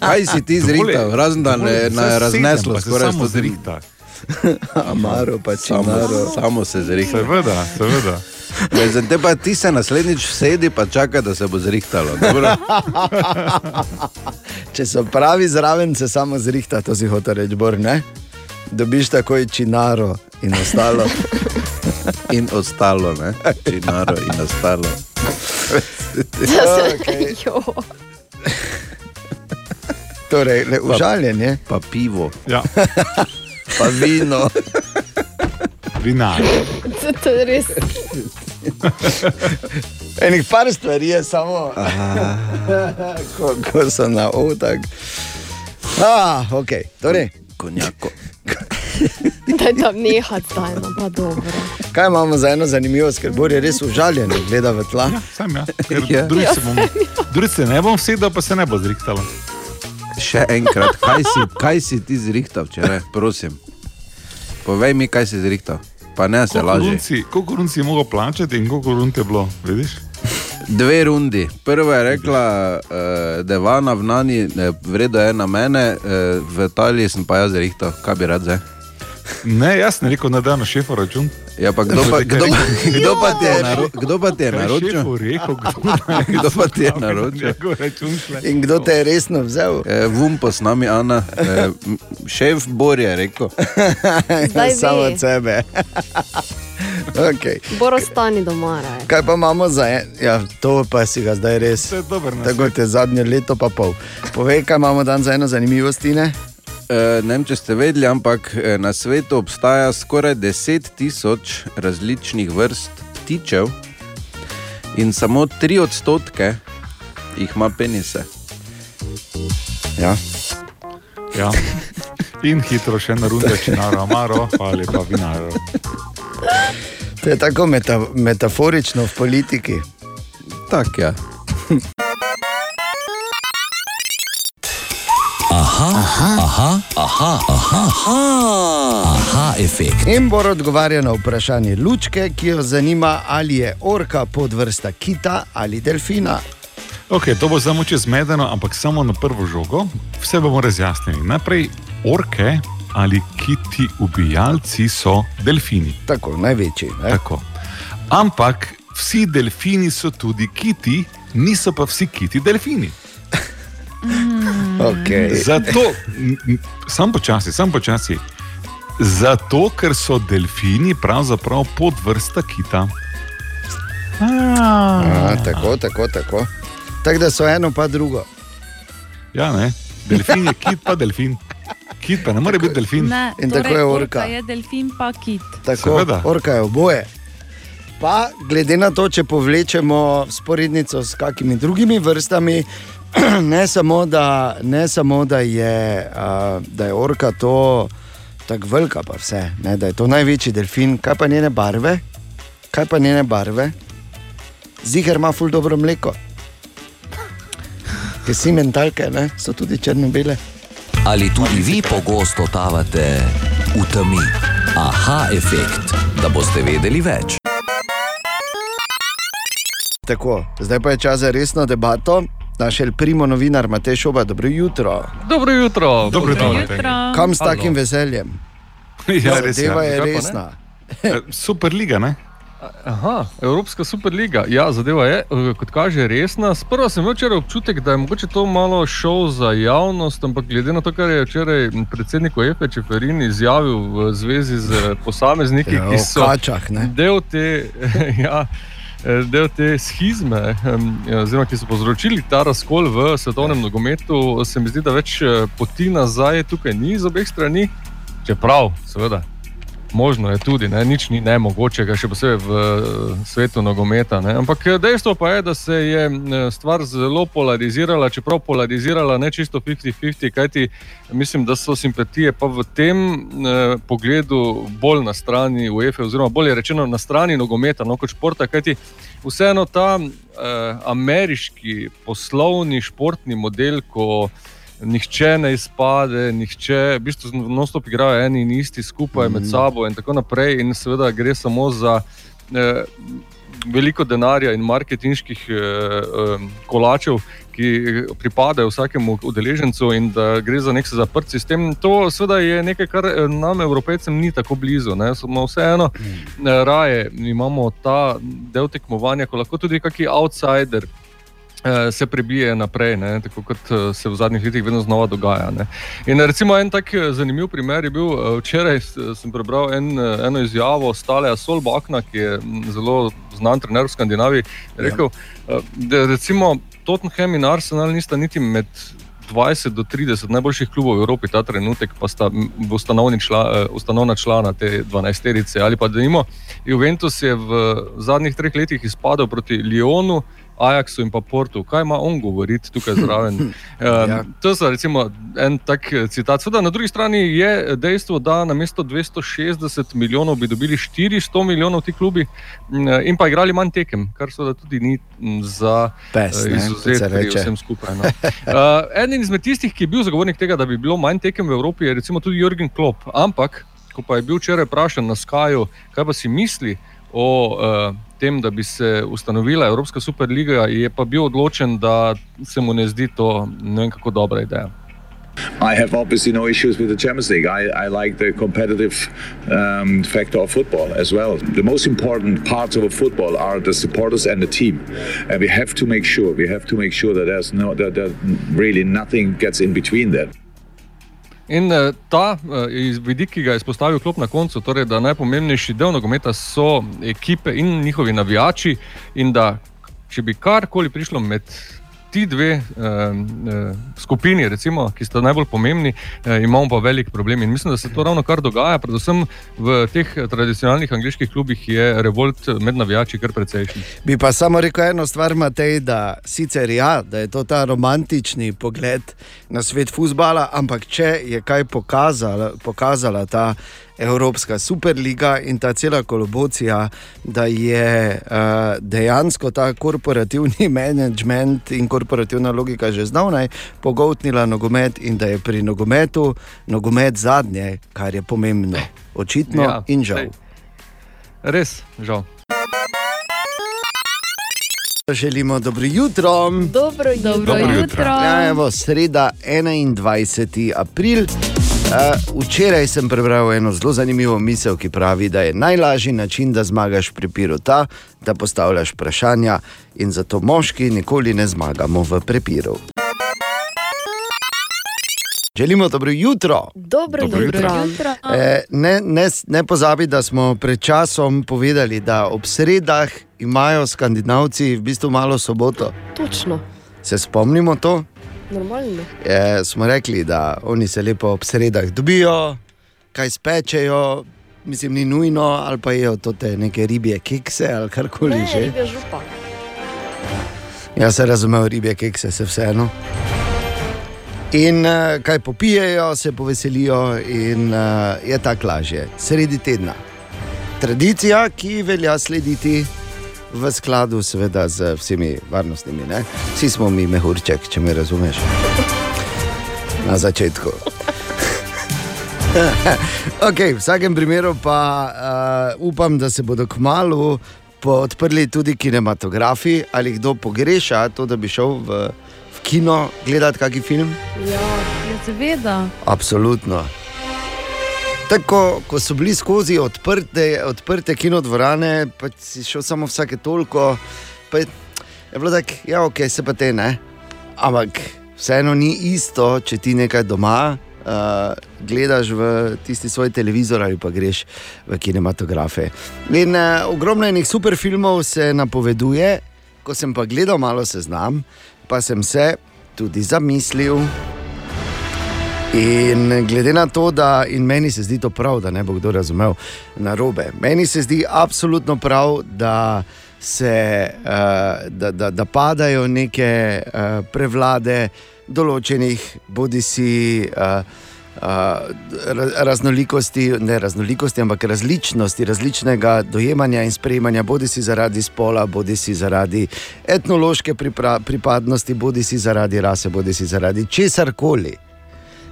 Kaj si ti zrihtal, razen da ne, ne razneslo skoraj samo sto zrih. zrihta. Amaro pa Samo, činaro. samo se zrihtal. Seveda, seveda. Za te pa ti se naslednjič sedi pa čaka, da se bo zrihtalo. dobro? Če so pravi zraven, se samo zrihta, to si hotel reči, Bor, ne? Dobiš takoj činaro in ostalo. In ostalo, ne? Činaro in ostalo. Jo. Torej, le, užaljen je. Pa pivo. Ja. Pa vino. Vinar. To, to je res. Enih par stvari je samo, ko, ko so na otak. Ah, ok, torej. Konjako. Daj tam nehati zdaj, no pa dobro. Kaj imamo za eno zanimivost, ker Bor je res užaljen, gleda v tla. Sam ja, ker Ja. drugi Ja, se bom, drugi se ne bom sedel, pa se ne bo zrihtalo. Še enkrat, kaj si, kaj si ti zrihtal včeraj, prosim? Povej mi, kaj si zrihtal. Pa ne se laži. Koliko run si mogel plačati in koliko run je bilo, vidiš? Dve rundi. Prva je rekla, uh, da je vana v Nani, eh, vredo je na mene, uh, v Italiji sem pa jaz zrihtal, kaj bi rad zdaj. Ne, jaz ne rekel, da da na šefu račun. Ja, pa kdo pa, kdo, pa- kdo pa je, kdo pa ti je je naročil? šefu rekel, kdo, Kdo pa ti je naročil? In kdo te je resno vzel? Eh, Vumpo s nami, Ana. M- šef Bor je rekel. Zdaj Samo od sebe. okay. Bor ostani doma, raj. Kaj pa imamo za en? Ja, to pa si ga zdaj res. Je. Tako te zadnje leto pa pol. Povej, kaj imamo dan za eno zanimivost, ne? Eh, Ne vem, če ste vedeli, ampak eh, na svetu obstaja skoraj 10 tisoč različnih vrst ptičev in samo 3 odstotke jih ima penise. Ja. Ja. In hitro še na runde, če naro, amaro, ali pa vinaro. To je tako meta, metaforično v politiki. Tak, ja. Aha, aha, aha, aha, aha, aha, aha efekt. In Bor odgovarja na vprašanje Lučke, ki jo zanima, ali je orka podvrsta kita ali delfina. Ok, to bo samo čez medeno, ampak samo na prvo žogo. Vse bomo razjasnili. Najprej orke ali kiti ubijalci so delfini. Tako, največji. Ne? Tako. Ampak vsi delfini so tudi kiti, niso pa vsi kiti delfini. Okay. Zato, sam počasi, sam počasi. Zato, ker so delfini pravzaprav podvrsta kita. A, tako, tako, tako. Tako da so eno pa drugo. Ja, ne. Delfin je kit, pa delfin. Kit pa ne more biti delfin. Ne, In tako torej, je orka. je delfin pa kit. Tako, Seveda. orka je oboje. Pa, glede na to, če povlečemo sporednico s kakimi drugimi vrstami, ne samo, da, ne samo, da, je, uh, da je orka to tako velika, pa vse, ne, da je to največji delfin, kaj pa njene barve, kaj pa njene barve, ziger ima ful dobro mleko. Ker si mentalke, ne, so tudi črno-bele. Ali tudi vi pogosto totavate v temi? Aha efekt, da boste vedeli več. Tako, zdaj pa je čas za resno debato. Naš el primo novinar Matej Šoba, dobro jutro. Dobro jutro. Dobro jutro. Matej. Kam s Halo. takim veseljem? Ja, res je. Zadeva je pa ne? resna. Eh, Superliga, ne? Aha, Evropska superliga. Ja, zadeva je, eh, kot kaže, resna. Sprva sem imel včeraj občutek, da je mogoče to malo šov za javnost, ampak glede na to, kar je včeraj predsednik UEFA Čeferin izjavil v zvezi z posamezniki, Ja, ki so kačah, ne? del te. ja, Del te schizme, em, oziroma ki so povzročili ta razkol v svetovnem nogometu, se mi zdi, da več eh, poti nazaj tukaj ni z obeh strani, čeprav, seveda, Možno je tudi, ne? nič ni nemogočega, še posebej v eh, svetu nogometa. Ne? Ampak eh, dejstvo pa je, da se je eh, stvar zelo polarizirala, čeprav polarizirala ne čisto 50-50, kajti mislim, da so simpatije pa v tem eh, pogledu bolj na strani UEFA, oziroma bolje rečeno na strani nogometa, no kot športa, kajti vseeno ta eh, ameriški poslovni športni model, ko nihče ne izpade, nihče, v bistvu non-stop igrajo eni in isti skupaj mm. med sabo in tako naprej. In seveda gre samo za eh, veliko denarja in marketinških eh, eh, kolačev, ki pripadajo vsakemu udeležencu, in da gre za nek zaprt sistem. To seveda je nekaj, kar eh, nam, evropejcem, ni tako blizu. Ne? Smo vseeno mm. raje imamo ta del tekmovanja, ko lahko tudi kakšen outsider eh, se prebije naprej, ne, tako kot eh, se v zadnjih letih vedno znova dogaja. Ne. In recimo en tak eh, zanimiv primer je bil eh, včeraj, sem prebral en, eno izjavo Staleja Solbakna, ki je zelo znan trener v Skandinaviji, rekel, ja. da recimo Tottenham in Arsenal nista niti med 20 do 30 najboljših klubov v Evropi ta trenutek, pa sta čla, ustanovna člana te 12-terice. Ali pa da imamo, Juventus je v zadnjih treh letih izpadel proti Lyonu, Ajaxu in pa Portu, kaj ima on govoriti tukaj zraven. Um, ja. To je recimo en tak eh, citat. Sveda, na drugi strani je dejstvo, da na mesto 260 milijonov bi dobili 400 milijonov ti klubi in pa igrali manj tekem, kar seveda tudi ni za eh, izuzetje vsem skupaj. No. Uh, en izmed tistih, ki je bil zagovornik tega, da bi bilo manj tekem v Evropi, je recimo tudi Jürgen Klopp. Ampak, ko pa je bil včeraj vprašan na Skaju, kaj pa si misli o uh, tem, da bi se ustanovila Evropska superliga, je pa bil odločen, da se mu ne zdi to ne vem kako dobra ideja. I have obviously no issues with the Champions League. I, I like the competitive um, factor of football as well. The most important parts of a football are the supporters and the team, and we have to make sure we have to make sure that there's no that, that really nothing gets in between that. In uh, ta uh, vidik, ki ga je izpostavil Klop na koncu, torej, da najpomembnejši del nogometa so ekipe in njihovi navijači, in da če bi karkoli prišlo med ti dve uh, uh, skupini, recimo, ki sta najbolj pomembni, uh, imamo pa velik problem. In mislim, da se to ravno kar dogaja, predvsem v teh tradicionalnih angliških klubih je revolt med navijači kar precejšen. Bi pa samo rekel eno stvar, Matej, da sicer ja, da je to ta romantični pogled na svet futbola, ampak če je kaj pokazala, pokazala ta. Evropska superliga in ta cela kolobocija, da je uh, dejansko ta korporativni management in korporativna logika že zdavnaj pogotnila nogomet in da je pri nogometu nogomet zadnje, kar je pomembno. Očitno ja, in žal. Res, žal. Želimo dobro jutro. Dobro jutro. Dobro jutro. Ja, evo, sreda 21. april. Uh, včeraj sem prebral eno zelo zanimivo misel, ki pravi, da je najlažji način, da zmagaš pri piru ta, da postavljaš vprašanja in zato moški nikoli ne zmagamo v prepiru. Želimo dobro jutro. Dobro, dobro jutro. jutro. E, ne, ne, ne pozabi, da smo pred časom povedali, da ob sredah imajo skandinavci v bistvu malo soboto. Točno. Se spomnimo to? Normalno. Je, smo rekli, da oni se lepo ob sredah dobijo, kaj spečejo, mislim, ni nujno, ali pa jedo te neke ribje kekse ali karkoli Ne, že. ribja župa. Jaz se razumem, ribje kekse se vseeno. In uh, kaj popijejo, se poveselijo, in uh, je tako lažje, sredi tedna. Tradicija, ki velja slediti v skladu, seveda, z vsemi varnostnimi. Ne? Vsi smo mi mehurček, če me razumeš. Na začetku. okay, v vsakem primeru pa uh, upam, da se bodo kmalo odprli tudi kinematografi ali kdo pogreša to, da bi šel v, v kino gledati kakšen film. Ja, Ja, seveda. Absolutno. Tako, ko so bili skozi odprte, odprte kinodvorane, pa si šel samo vsake toliko, pa je, je bilo tako, ja, ok, se pa te ne. Ampak vseeno ni isto, če ti nekaj doma uh, gledaš v tisti svoj televizor ali pa greš v kinematografe. In uh, ogromno enih super filmov se napoveduje, ko sem pa gledal malo seznam, pa sem se tudi zamislil. In glede na to, da in meni se zdi to prav, da ne bo kdo razumel na robe. Meni se zdi absolutno prav, da se uh, da, da, da padajo neke uh, prevlade določenih, bodi si. Uh, Uh, raznolikosti, ne raznolikosti, ampak različnosti, različnega dojemanja in sprejemanja, bodi si zaradi spola, bodi si zaradi etnološke pripadnosti, bodi si zaradi rase, bodi si zaradi česar koli,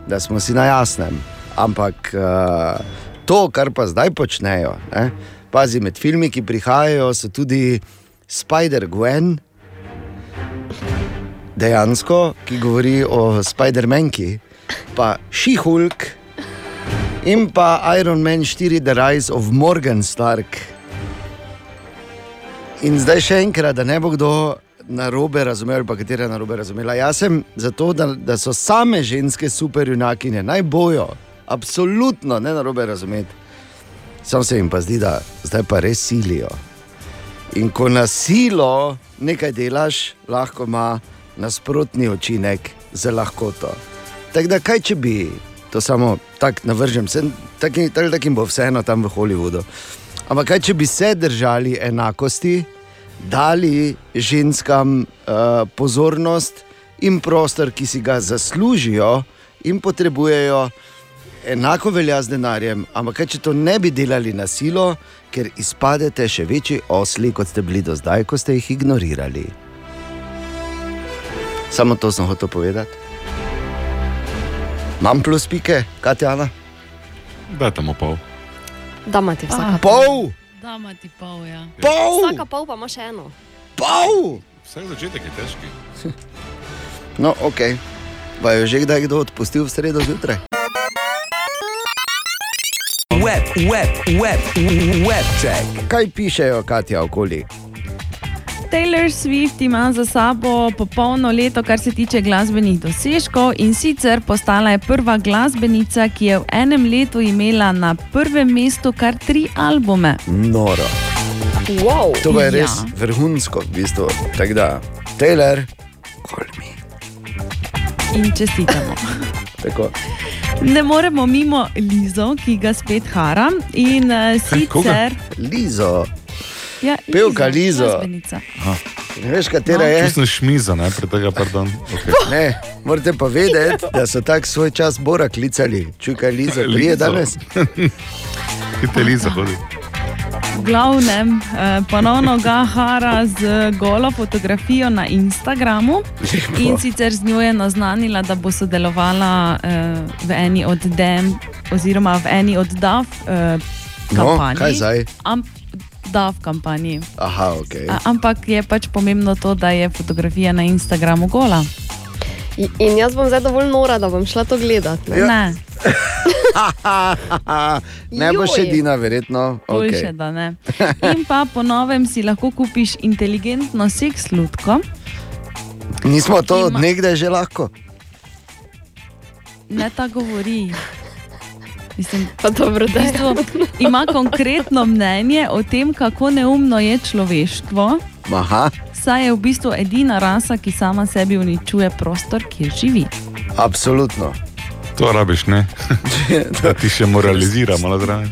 da smo si na jasnem. Ampak uh, to, kar pa zdaj počnejo, ne, pazi med filmi, ki prihajajo, so tudi Spider-Gwen, dejansko, ki govori o Spider-Manki pa She-Hulk in pa Iron Man 4, The Rise of Morgan Stark. In zdaj še enkrat, da ne bo kdo na robe razumel, pa katera na robe razumela. Jaz sem zato, da, da so same ženske superjunakine, naj bojo, absolutno ne na robe razumeti. Sam se jim pa zdi, da zdaj pa res silijo. In ko na silo nekaj delaš, lahko ima nasprotni učinek za lahkoto. Tako da, kaj če bi to samo tako navržem, tako tak, tak bo vseeno tam v Hollywoodu. Ampak kaj če bi se držali enakosti, dali ženskam uh, pozornost in prostor, ki si ga zaslužijo in potrebujejo, enako velja z denarjem. Ampak kaj če to ne bi delali na silo, ker izpadete še večji osli, kot ste bili do zdaj, ko ste jih ignorirali. Samo to sem hotel povedati. Imam plus pike, Katjana? Da, tam pol. Da, ima ti vsaka pol. Da, ima ti pol, ja. Pol! Vsaka pol pa ima še eno. Pol! Vsak začetek je težki. No, ok. Pa je že kdaj kdo odpustil v sredo zjutraj? Web, web, web, web check. Kaj pišejo, Katja, okoli? Taylor Swift ima za sabo popolno leto, kar se tiče glasbenih dosežkov, in sicer postala je prva glasbenica, ki je v enem letu imela na prvem mestu kar tri albume. Noro. Wow. To je res Ja. ja. vrhunsko, v bistvu. Tako da, Taylor, kolmi. In čestitamo. Tako. Ne moremo mimo Lizo, ki ga spet hara. In uh, sicer. Lizo. Ja, Pevka glasbenica. Ne veš, katera No. je? Tu sem šmiza, ne, pred tega, pardon. Okay. Ne, morate pa vedeti, da so tako svoj čas Bora klicali. Čuj, kaj Liza, prije Lizo. danes. Kite Liza hodi. V glavnem, eh, ponovno ga hara z golo fotografijo na Instagramu. In sicer z njo je naznanila, da bo sodelovala eh, v eni od DEM, oziroma v eni od DAF eh, No, kampanj. kaj zdaj? Am, DAF kampanji. Aha, ok. A, ampak je pač pomembno to, da je fotografija na Instagramu gola. I- In jaz bom zdaj dovolj nora, da bom šla to gledati. Ja. Ne, ne bo še. Dina, verjetno. boljše, Okay. da ne. In pa po novem si lahko kupiš inteligentno seks lutko. Nismo to Ima- od nekdaj že lahko. Ne ta govori. Mislim, Pa dobro, da je. bistvu ima konkretno mnenje o tem, kako neumno je človeštvo, Aha, saj je v bistvu edina rasa, ki sama sebi uničuje prostor, kjer živi. absolutno. To rabiš, ne? da ti še moralizira malo zraven.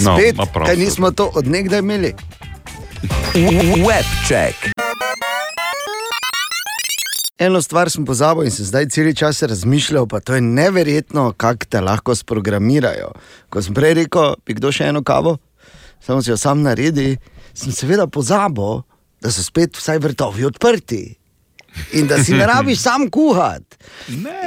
No, Spet, kaj nismo to od nekdaj imeli. Web check. Eno stvar sem pozabil in se zdaj cel čas razmišljal, pa to je neverjetno, kako te lahko sprogramirajo. Ko sem prej rekel, bi kdo še eno kavo, samo si jo sam naredi, sem seveda pozabil, da so spet vsaj vrtovi odprti. In da si ne rabiš sam kuhati.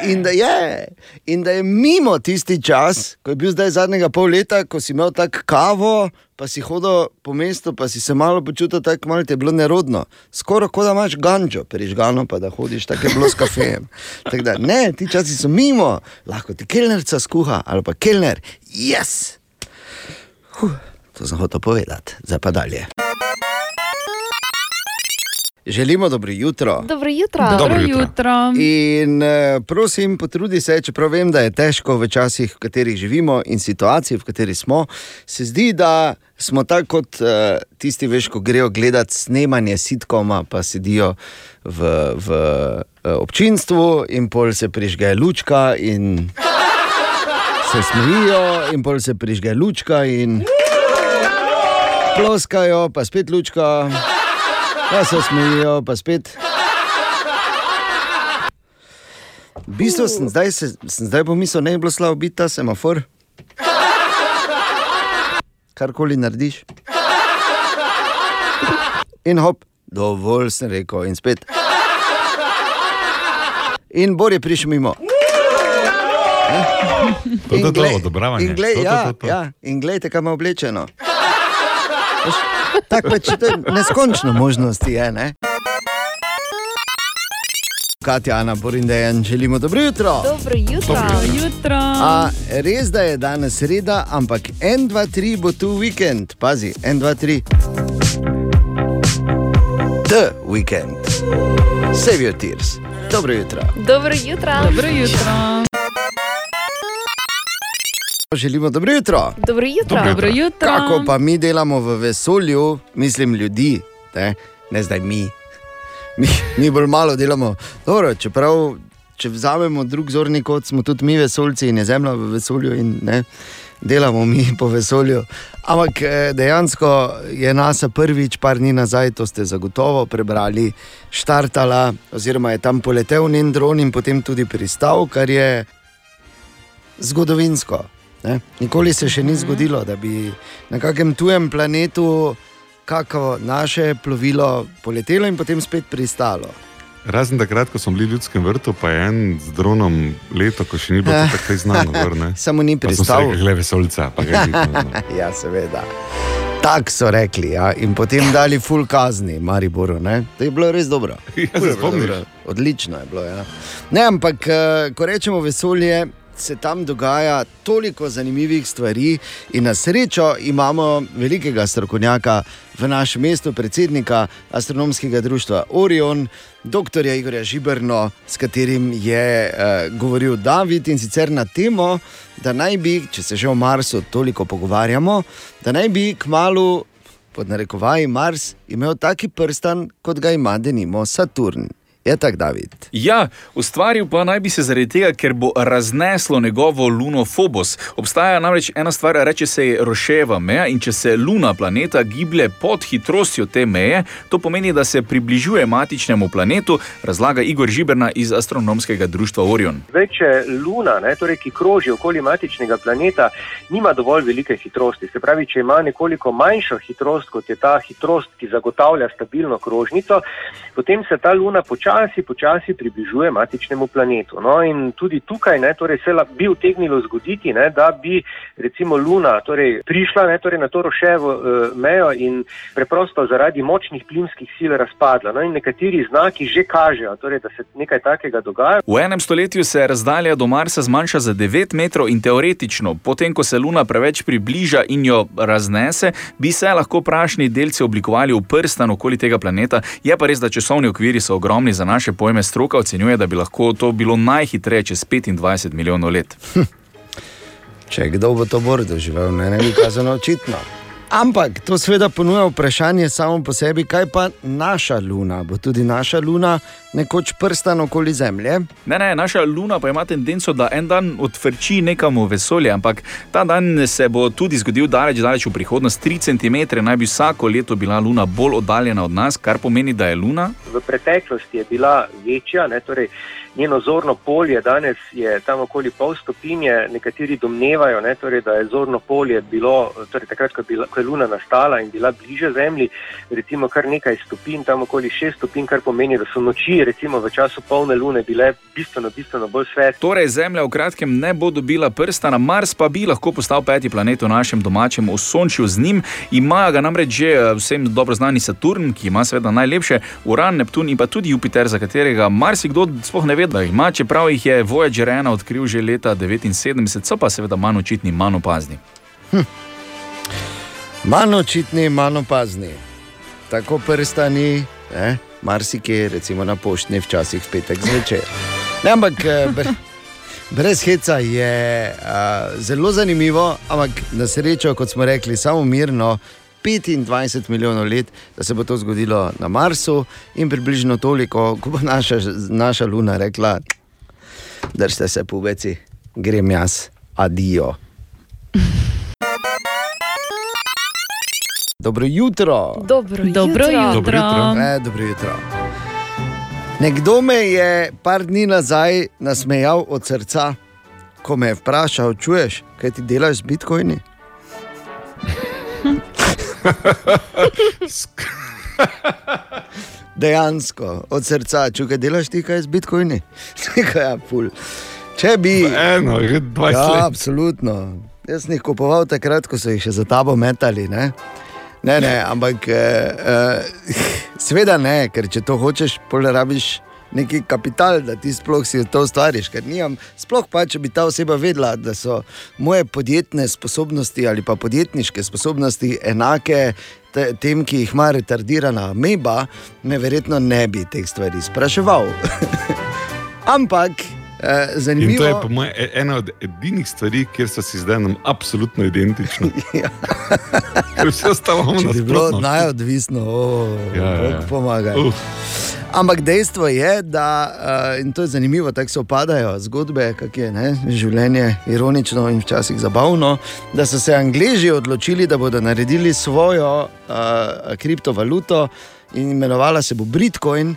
In da, je, in da je mimo tisti čas, ko je bil zdaj zadnjega pol leta, ko si imel tako kavo, pa si hodil po mestu, pa si se malo počutil tako, malo ti je bilo nerodno. Skoraj kot da imaš gančo, prižgano, pa da hodiš tako je bilo s kafejem. Tako da, ne, ti časi so mimo, lahko ti kelnerca skuha ali pa kelner, jaz. Huh, to sem hotel povedati, zdaj pa dalje. Želimo dobro jutro. Dobro jutro. Dobro Dobro jutro. jutro. In eh, prosim, potrudi se, čeprav vem, da je težko v časih, v katerih živimo in situaciji, v kateri smo. Se zdi, da smo tako kot uh, tisti, veš, ko grejo gledati snemanje sitkoma, pa sedijo v, v uh, občinstvu in pol se prižge lučka in se smejijo, in pol se prižge lučka in ploskajo, pa spet lučka, pa se smejijo, pa spet. V bistvu sem zdaj, se, sem zdaj pomislil, da ne bi bilo slabo biti ta semafor. Karkoli narediš. In hop, dovolj sem rekel, in spet. In Bor je prišel mimo. To je glej- odobravanje. In glej, ja, to, to. ja, in glejte, kam je oblečeno. Veš, Tako pač to je neskončno možnosti je. Ne? Katja, Ana, Borin, Dejan, želimo dobro jutro. Dobro jutro. Dobro jutro. A, res da je danes sreda, ampak 1, 2, 3 bo tu vikend. Pazi, 1, 2, 3. The weekend. Save your tears. Dobro jutro. Dobro jutro. Dobro jutro. Želimo dobro jutro. Dobro jutro. Dobro jutro. Kako pa mi delamo v vesolju, mislim ljudi, ne, ne zdaj mi. mi. Mi bolj malo delamo. Dobro, čeprav, če vzamemo drug zorni kot smo tudi mi vesoljci in je zemlja v vesolju in ne, delamo mi po vesolju. Ampak eh, dejansko je NASA prvič, par dni nazaj, to ste zagotovo prebrali, štartala, oziroma je tam poletel njen dron in potem tudi pristal, kar je zgodovinsko. Ne? Nikoli se še ni zgodilo, da bi na kakem tujem planetu kako naše plovilo poletelo in potem spet pristalo. Razen takrat, ko smo bili v ljudskem vrtu, pa je en z dronom leto, ko še ni bilo Eh. tako znano. Gor. Samo ni pristal. glej, vesolca. pa ga vidno, no. ja, seveda. Tako so rekli, ja. in potem dali full kazni, Mariboru. Ne? To je bilo res dobro. Ja, se Ful bilo dobro. Odlično je bilo. Ja. Ne, ampak, eh, ko rečemo vesolje, se tam dogaja toliko zanimivih stvari, in na srečo imamo velikega strokovnjaka v našem mestu, predsednika astronomskega društva Orion, dr. Igorja Žibrno, s katerim je eh, govoril David in sicer na temo, da naj bi, če se že o Marsu toliko pogovarjamo, da naj bi kmalo, pod narekovaji, Mars imel taki prstan, kot ga ima denimo Saturn. Je tako, David? Ja, ustvaril pa naj bi se zaradi tega, ker bo razneslo njegovo luno Phobos. Obstaja namreč ena stvar, reče se je Roševa meja in če se luna planeta giblje pod hitrostjo te meje, to pomeni, da se približuje matičnemu planetu, razlaga Igor Žiberna iz astronomskega društva Orion. Zdaj, če Luna, ne, torej, ki kroži okoli matičnega planeta, nima dovolj velike hitrosti, se pravi, če ima nekoliko manjšo hitrost, kot je ta hitrost, ki zagotavlja stabilno krožnico, potem se ta Luna počasi, počasi približuje matičnemu planetu. No, in tudi tukaj ne, torej, se bi utegnilo zgoditi, ne, da bi recimo Luna torej, prišla ne, torej, na to roševo eh, mejo in preprosto zaradi močnih plimskih sil razpadla. No, in nekateri znaki že kažejo, torej, da se nekaj takega dogaja. V enem stoletju se razdalja do Marsa zmanjša za 9 metrov in teoretično, potem ko se Luna preveč približa in jo raznese, bi se lahko prašni delci oblikovali v prstan okoli tega planeta. Je pa res, da časovni okviri so ogromni za naše pojme. Stroka ocenjuje, da bi lahko to bilo najhitreje čez 25 milijonov let. Če kdo bo to bolj doživel, ne, ne bi kazano očitno. Ampak to seveda ponuja vprašanje samo po sebi, kaj pa naša luna. Bo tudi naša luna nekoč prstan okoli Zemlje? Ne, ne, naša Luna pa ima tendenco, da en dan odvrči nekam v vesolje, ampak ta dan se bo tudi zgodil daleč, daleč v prihodnost. 3 cm naj bi vsako leto bila Luna bolj oddaljena od nas, kar pomeni, da je Luna V preteklosti je bila večja, ne, torej njeno zorno polje danes je tam okoli pol stopinje. Nekateri domnevajo, ne, torej, da je zorno polje bilo torej takrat, ko je, bila, ko je Luna nastala in bila bliže Zemlji, recimo kar nekaj stopinj, tam okoli 6 stopinj, kar pomeni, da so noči recimo v času polne Lune bile bistveno, bistveno bolj svetle. Torej, Zemlja v kratkem ne bo dobila prsta, Mars pa bi lahko postal peti planet v našem domačem osončju z njim. Imajo ga namreč že eh, vsem dobro znani Saturn, ki ima seveda najlepše, Uran, Neptun in pa tudi Jupiter, za katerega marsikdo sploh ne ve, da jih ima, čeprav jih je Voyager 1 odkril že leta 79, so pa seveda manj očitni, manj opazni. Manj očitni, manj opazni. Tako prstani ne, marsikje, recimo na poštni, včasih v petek zvečer. Ne, ampak eh, bre- brez heca je uh, zelo zanimivo, ampak na srečo, kot smo rekli, samo mirno. 25 milijonov let, da se bo to zgodilo na Marsu, in približno toliko, ko bo naša, naša Luna rekla: Držite se, pubeci, grem jaz, adijo. Dobro jutro. Dobro Dobro jutro. jutro. Dobro jutro. E, dobro jutro. Nekdo me je par dni nazaj nasmejal od srca, ko me je vprašal, čuješ, kaj ti delaš z bitcoini? Dejansko, od srca, čuj, kaj delaš ti, kaj z bitcoini? Nekaj je pul. Če bi. Eno, že 20 ja, let. Absolutno. Jaz sem jih kupoval takrat, ko so jih še za tabo metali. Ne, ne, ne ampak eh, seveda ne, ker če to hočeš, pol rabiš neki kapital, da ti sploh si to ustvariš. Ker nimam, sploh pa, če bi ta oseba vedela, da so moje podjetne sposobnosti ali pa podjetniške sposobnosti enake te, tem, ki jih ima retardirana meba, me verjetno ne bi teh stvari spraševal. Ampak. Eh, In zanimivo to je po mojem e- ena od edinih stvari, kjer so si zdaj nam absolutno identični. Ker vse ostalo imamo na nasprotno. najodvisno, oh, Ja, ja, ja. Bog pomagaj. Uf. Ampak dejstvo je, da uh, in to je zanimivo, tako se opadajo zgodbe, kako je ne, življenje ironično in včasih zabavno, da so se Angleži odločili, da bodo naredili svojo uh, kriptovaluto in imenovala se bo Bitcoin.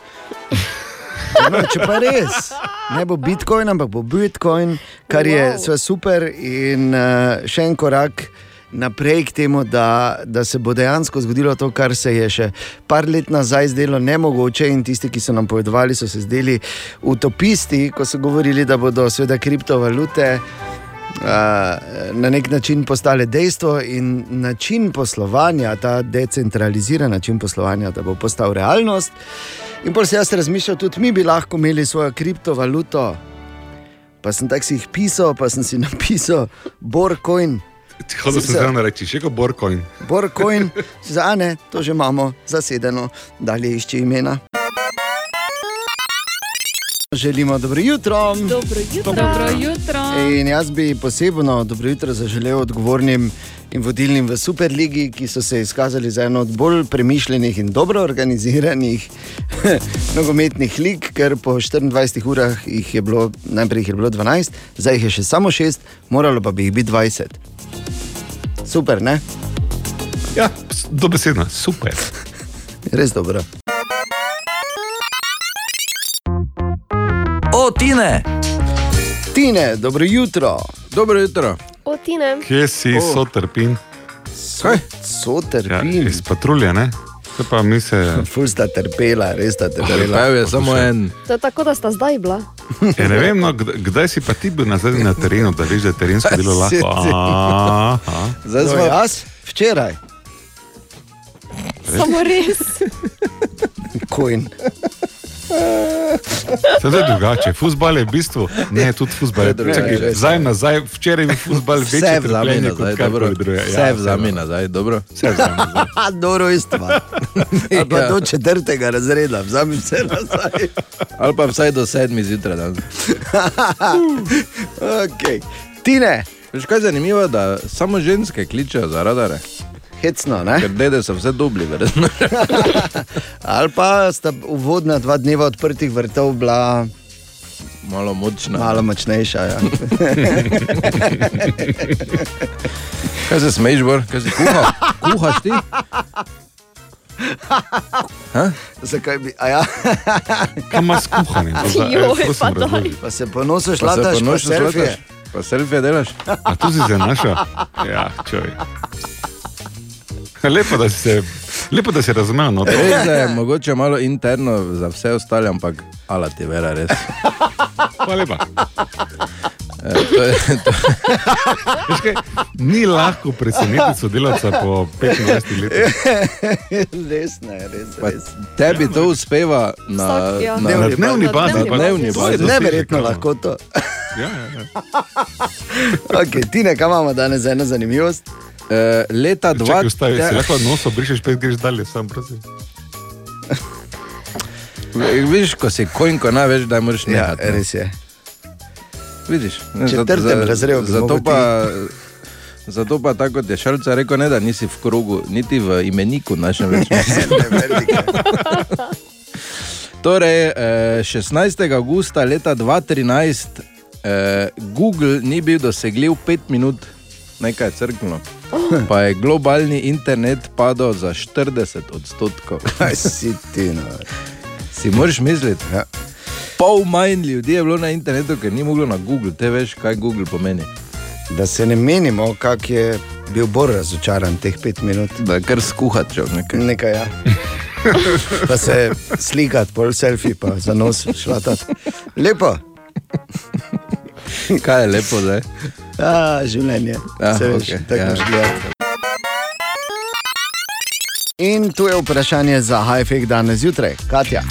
No, če pa res, ne bo Bitcoin, ampak bo Bitcoin, kar je Wow. super in uh, še en korak. Naprej k temu, da, da se bo dejansko zgodilo to, kar se je še par let nazaj zdelo nemogoče, in tisti, ki so nam povedali, so se zdeli utopisti, ko so govorili, da bodo seveda kriptovalute na nek način postale dejstvo in način poslovanja, ta decentraliziran način poslovanja, da bo postal realnost. In pol se jaz razmišljal, tudi mi bi lahko imeli svojo kriptovaluto. Pa sem tako si jih pisal, pa sem si napisal Borcoin. Hodil sem zdaj reči, še kot Borcoin. Borcoin, za ne, to že imamo zasedeno, dalje išče imena. Želimo dobro jutro. Dobro jutro. Dobro jutro. In jaz bi posebno dobro jutro zaželel odgovornim in vodilnim v Superligi, ki so se izkazali za eno od bolj premišljenih in dobro organiziranih nogometnih lig, ker po 24 urah jih je bilo, najprej jih je bilo 12, zdaj jih je še samo 6, moralo pa bi jih biti 20. Super, ne? Ja, dobesedno, super. Res dobro. O, Tine! Tine, dobro jutro. Dobro jutro. O, Tine. Kje si, oh. so trpin? Kaj? So Ja, iz patrulje, ne? Kaj pa mi se. Ful sta trpela, res sta trpela. Trpel je samo en. To je tako, da sta zdaj bila. Ja, ne vem, no, kdaj, si pa ti bil nazaj na terenu, da veš, da je terensko bilo lahko. Aha. Zdaj smo jaz, včeraj. Samo res. Coin. Sedaj je drugače, futbal je v bistvu, ne, tudi futbal je drugače. Zdaj nazaj, včeraj je futbal Vse večji vzami trpljenje nazaj, kot dobro. karkoli drugega. Vse vzami nazaj, dobro. Vse vzami nazaj. Dobro isto. Pa Ja. do četrtega razreda, vzami vse nazaj. Ali pa vsaj do sedmi zjutraj. danes. okay. Tine, Veš kaj je zanimivo, da samo ženske kličejo za radare. Hecno, ne? Ker dede so vse dubli, verjetno. Ali pa sta uvodna dva dneva odprtih vrtov bila Malo močna. malo močnejša. Ja. Kaj se smeješ, Bor? Kaj si kuhal? Kuhaš ti? Ha? Zakaj bi? a Ja. Kam imaš kuhanje? Joj, pa. Pa se ponoseš, Pa se lataš, pa selfije. lataš? Pa selfije delaš? A tu si se našel? Ja, čoj. Lepo, da si se, lepo, da si razumel. No, to. Res je, mogoče malo interno za vse ostale, ampak ala ti vera, res. Hvala lepa. E, to je, to, Veš kaj, Ni lahko presenetiti sodelavca po 25 letih. res ne, res, pa res. tebi to uspeva na, Vsak, ja. na, Na dnevni Na bazi. dnevni pa- bazi. to je dosežek, Neverjetno no. lahko to. Ja, ja, ja. Okay, Tine, kaj imamo danes za eno zanimivost? E, leta dva, Čakaj, ustavi, te- si lahko nos obrišeš, pet greš dalje, sam prosim. Viš, ko si konjko največ, da moraš Ja, nehati. ne. res je. Vidiš, ne, četrtem razredu bi Zato pa, zato pa tako kot je Šalca rekel, ne, da nisi v krogu, niti v imeniku našem več. torej, eh, 16. augusta leta 2013 eh, Google ni bil dosegljiv 5 minut, nekaj je crkveno. Pa je globalni internet padel za 40 odstotkov. Kaj si ti, no? Si moraš misliti. Ja. Pol manj ljudi je bilo na internetu, ker ni moglo na Google. Te veš, kaj Google pomeni. Da se ne menimo, kak je bil bolj razočaran teh pet minut. Da je kar skuhat, če nekaj. Nekaj, ja. Pa se slikati, pol selfie, pa za nos šlatati. Lepo. Kaj je lepo zdaj? A, življenje. Ah, Se veš, okej, tako ja. gledati. In tu je vprašanje za Hajfek danes zjutraj, Katja.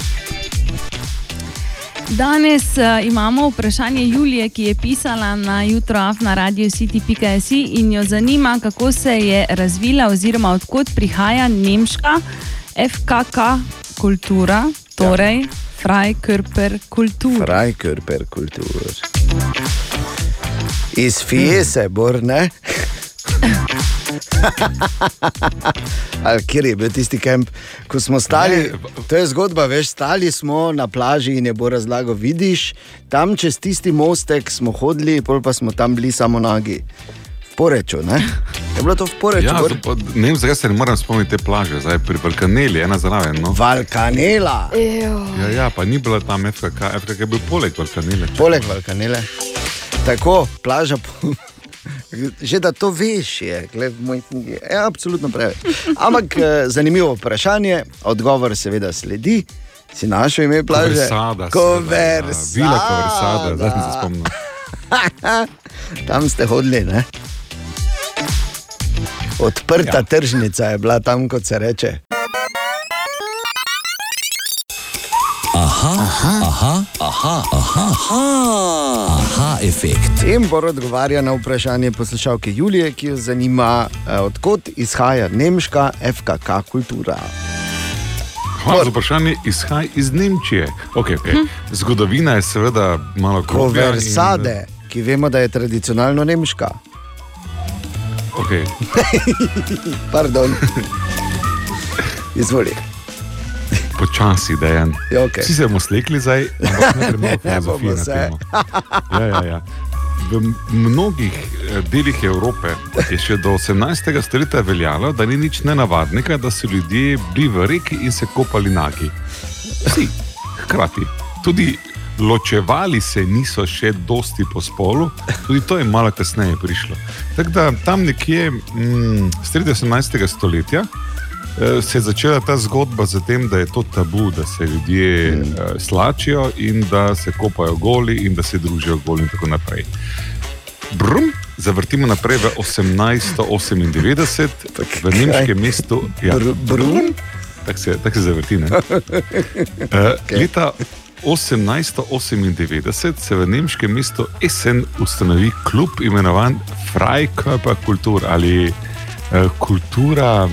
Danes uh, imamo vprašanje Julije, ki je pisala na jutro na radio city.js in jo zanima, kako se je razvila oziroma odkot prihaja nemška FKK kultura, torej ja. Freikörper kultur. Freikörper kultur. Iz Fiese, bor ne. Ali kjer je bil tisti kamp, ko smo stali? To je zgodba, veš, stali smo na plaži in je bo razlagal, vidiš, tam čez tisti mostek smo hodili, pol pa smo tam bili samo nagi. V poreču, ne? Je bilo to v poreču? Ja, pa ne vem, zakaj se ne moram spomniti te plaže, zdaj pri Balkaneli, ena zraven. No. Valkanela. Ja, ja, pa ni bila tam FKK, FKK je bil poleg Balkanele. Poleg Valkanele. Tako, plaža. Že da to veš, je, gled, knjigi. Je absolutno preveč. Ampak eh, zanimivo vprašanje, odgovor seveda sledi. Si našel ime plaže? Konversada, Konversada. ja. Vila Konversada, zdaj se spomnil. tam ste hodili, ne? Odprta ja. tržnica je bila tam, kot se reče. Aha, aha, aha, aha, aha, aha, aha efekt. In Bor odgovarja na vprašanje poslušalke Julije, ki jo zanima, eh, odkot izhaja nemška FKK kultura. Hvala za vprašanje, izhaja iz Nemčije. Okay, okay. Zgodovina je seveda malo krogla. Konversade, ki vemo, da je tradicionalno nemška. Okay. Pardon. Izvoli. Počasi, dejan. Ja, okej. Vsi se bomo slikli zdaj, ampak ne bomo na se. temo. Ja, ja, ja. V mnogih eh, delih Evrope je še do 18. stoletja veljalo, da ni nič nenavadnega, da so ljudje bili v reki in se kopali nagi. Vsi, hkrati. Tudi ločevali se niso še dosti po spolu, tudi to je malo kasneje prišlo. Tako da tam nekje mm, sredi 18. stoletja se je začela ta zgodba z tem, da je to tabu, da se ljudje mm. slačijo in da se kopajo goli in da se družijo goli in tako naprej. Brum, zavrtimo naprej v 1898 v nemškem mestu. Ja, Br- brum? Tako se, tak se zavrti. ne? Eh, Leta 1898 se v nemškem mestu Essen ustanovi klub imenovan Freikörper Kultur ali eh, kultura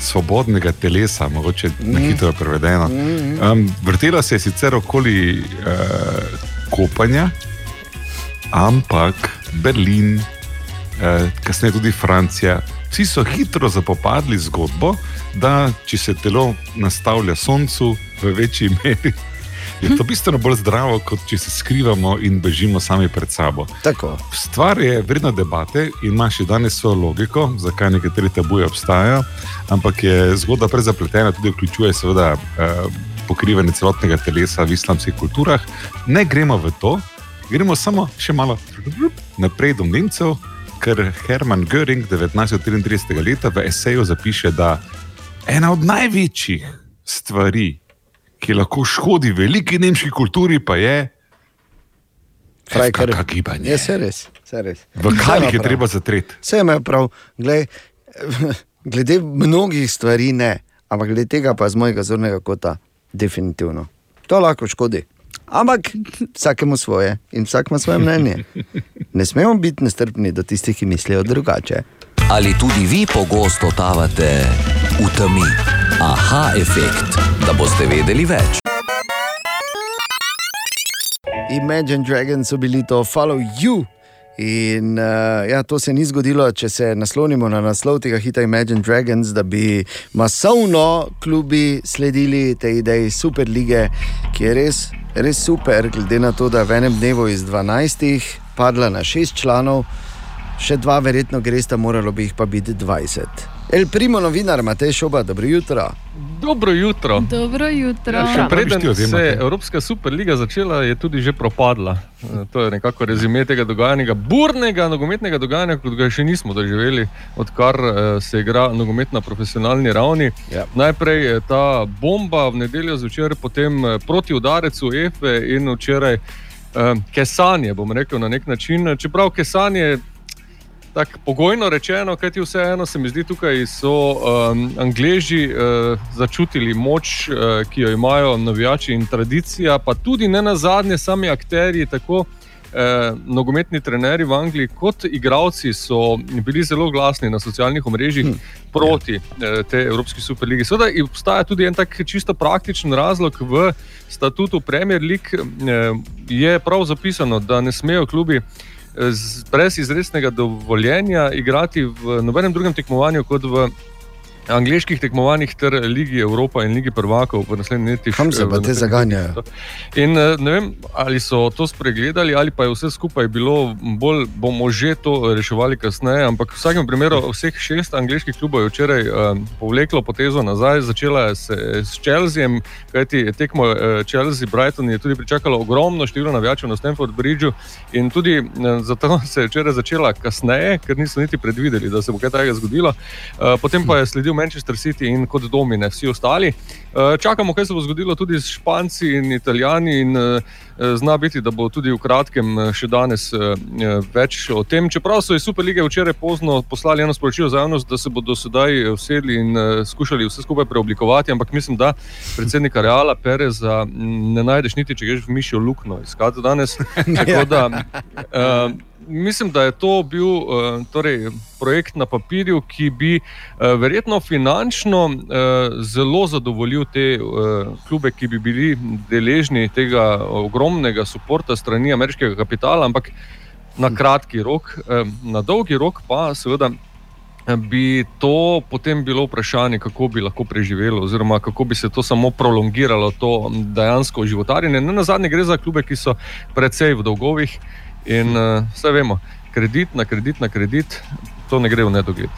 svobodnega telesa, mogoče na Mhm. hitro prevedeno. Um, vrtela se je sicer okoli uh, kopanja, ampak Berlin, eh, kasneje tudi Francija, vsi so hitro zapopadli zgodbo, da če se telo nastavlja soncu v večji meri. Je to bistveno bolj zdravo, kot če se skrivamo in bežimo sami pred sabo. Tako. Stvar je vredna debate in ima še danes svojo logiko, zakaj nekateri tabuje obstajajo, ampak je zgodba prezapletena, tudi vključuje seveda eh, pokrivanje celotnega telesa v islamskih kulturah. Ne gremo v to, gremo samo še malo naprej do Nemcev, ker Hermann Göring 1933. leta v eseju zapiše, da ena od največjih stvari, ki lahko škodi veliki nemški kulturi, pa je Frajkar. Gibanje. Je se res, se res. V kaj jih je treba zatreti? Vse ima prav. Glej, glede mnogih stvari ne, ampak glede tega pa z mojega zornega kota definitivno. To lahko škodi. Ampak vsakemu svoje in vsak ima svoje mnenje. Ne smemo biti nestrpni do tistih, ki mislijo drugače. Ali tudi vi pogosto totavate v temi? Aha, efekt, da boste vedeli več. Imagine Dragons so bili to Follow You. In uh, ja, to se ni zgodilo, če se naslonimo na naslov tega hita Imagine Dragons, da bi masovno klubi sledili tej ideji Superlige, ki je res, res super, glede na to, da v enem dnevu iz 12 padla na 6 članov, še dva verjetno gresta, moralo bi jih pa biti 20. El primo novinar, Matej Šoba, dobro jutro. Dobro jutro. Dobro jutro. Ja, še preden se je Evropska superliga začela, je tudi že propadla. Eh, To je nekako rezime tega dogajanja, burnega nogometnega dogajanja, kot ga še nismo doživeli, odkar eh, se igra nogomet na profesionalni ravni. Ja. Najprej ta bomba v nedeljo zvečer, potem eh, proti udarecu EFE in včeraj kesanje, bom rekel na nek način. Čeprav kesanje tako pogojno rečeno, kajti vseeno se mi zdi, tukaj so um, Angleži uh, začutili moč, uh, ki jo imajo navijači in tradicija, pa tudi ne na zadnje sami akteri, tako eh, nogometni trenerji v Angliji kot igravci so bili zelo glasni na socialnih omrežjih Hm. proti eh, tej Evropski superligi. Seveda in obstaja tudi en tak čisto praktičen razlog v statutu Premier League, eh, je prav zapisano, da ne smejo klubi brez izrednega dovoljenja igrati v nobenem drugem tekmovanju kot v angliških tekmovanjih ter Ligi Evropa in Ligi prvakov v naslednjih letih. Kam se eh, pa v te zaganjajo? In eh, ne vem, ali so to spregledali, ali pa je vse skupaj bilo bolj, bomo že to reševali kasneje. Ampak v vsakem primeru, vseh šest angliških klubov je včeraj um, povleklo potezo nazaj, začela je se s Chelseaem, kajti tekmo uh, Chelsea-Brighton je tudi pričakalo ogromno število navijačev na Stanford Bridgeu. In tudi uh, zato se je včeraj začela kasneje, ker niso niti predvideli, da se bo kaj takega zgodilo. Uh, potem pa je sledil Manchester City in kot domine vsi ostali. Uh, čakamo, kaj se bo zgodilo tudi s Španci in Italijani. In, uh, Zna biti, da bo tudi v kratkem eh, še danes eh, eh, več o tem. Čeprav so iz Superlige včeraj pozno poslali eno sporočilo za javnost, da se bodo sedaj eh, usedli in eh, skušali vse skupaj preoblikovati, ampak mislim, da predsednika Reala Pereza m, ne najdeš niti, če greš v mišjo luknjo iskati danes. Tako da, eh, Mislim, da je to bil uh, torej, projekt na papirju, ki bi uh, verjetno finančno uh, zelo zadovoljil te uh, klube, ki bi bili deležni tega ogromnega podpora strani ameriškega kapitala, ampak na kratki rok, uh, na dolgi rok pa seveda. Bi to potem bilo vprašanje, kako bi lahko preživelo, oziroma kako bi se to samo prolongiralo, to dejansko životarjenje. Ne na zadnje gre za klube, ki so precej v dolgovih in uh, vse vemo, kredit na kredit na kredit, to ne gre v nedogled.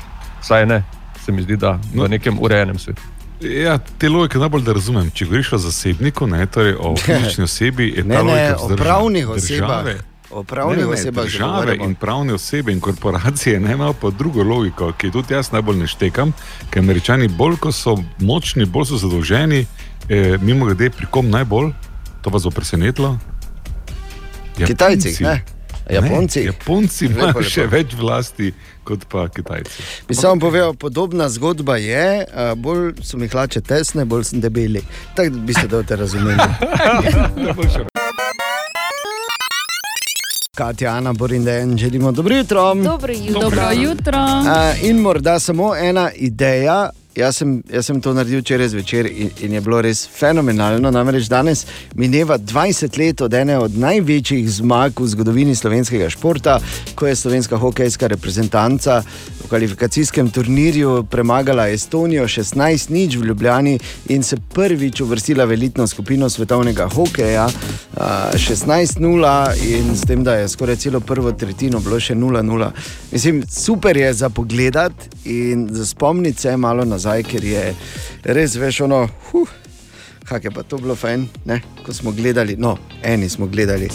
Saj ne, se mi zdi, da v nekem urejenem svetu. Ja, te logike najbolj da razumem. Če govoriš o zasebniku, ne, torej o fizični osebi, je Ne, ta logika o pravnih osebah. Države- O pravnih Ne, ne, osebah Države govorimo. in pravne osebe in korporacije ne imajo pa drugo logiko, ki tudi jaz najbolj ne štekam, ker američani bolj, ko so močni, bolj so zadolženi, eh, mimo grede, pri kom najbolj, to vas bo presenetilo. Kitajci, ne? Japonci. Ne, Japonci Lepo, imajo lepo. še več vlasti kot pa Kitajci. Bi samo povedal, podobna zgodba je, bolj so mi hlače tesne, bolj sem debeli. Tako da bi se to razumeli. Katja, Ana, Borinden, želimo dobro jutro. Dobro jutro. Dobro jutro. A, in morda samo ena ideja. Jaz sem, jaz sem to naredil včeraj zvečer in, in je bilo res fenomenalno. Namreč danes mineva 20 let od ene od največjih zmag v zgodovini slovenskega športa, ko je slovenska hokejska reprezentanca kvalifikacijskem turnirju premagala Estonijo 16-0 v Ljubljani in se prvič uvrstila v elitno skupino svetovnega hokeja. a, 16-0 in s tem, da je skoraj celo prvo tretjino bilo še 0-0. Mislim, super je za pogled in za spomniti se malo nazaj, ker je res veš ono. Huh, Kak je pa to bilo fajn, ne? ko smo gledali, no, eni smo gledali,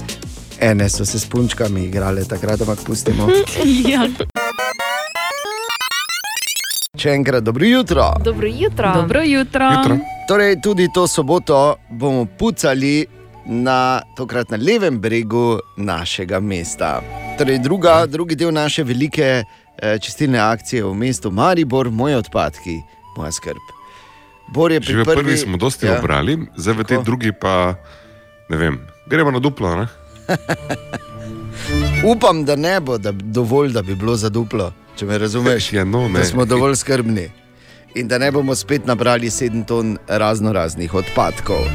ene so se s punčkami igrale, takrat ampak pustimo. ja. Še enkrat dobro jutro. Dobro jutro. Dobro jutro. Torej, tudi to soboto bomo pucali na tokrat na levem bregu našega mesta. Torej, druga, drugi del naše velike eh, čistilne akcije v mestu Maribor, moji odpadki, moja skrb. Bor je pri prvi smo dosti Ja. obrali, zdaj v tej drugi pa ne vem. Gremo na duplo. Upam, da ne bo da, dovolj, da bi bilo za duplo, če me razumeš. Ja, no, da smo dovolj skrbni in da ne bomo spet nabrali sedem ton razno raznih odpadkov.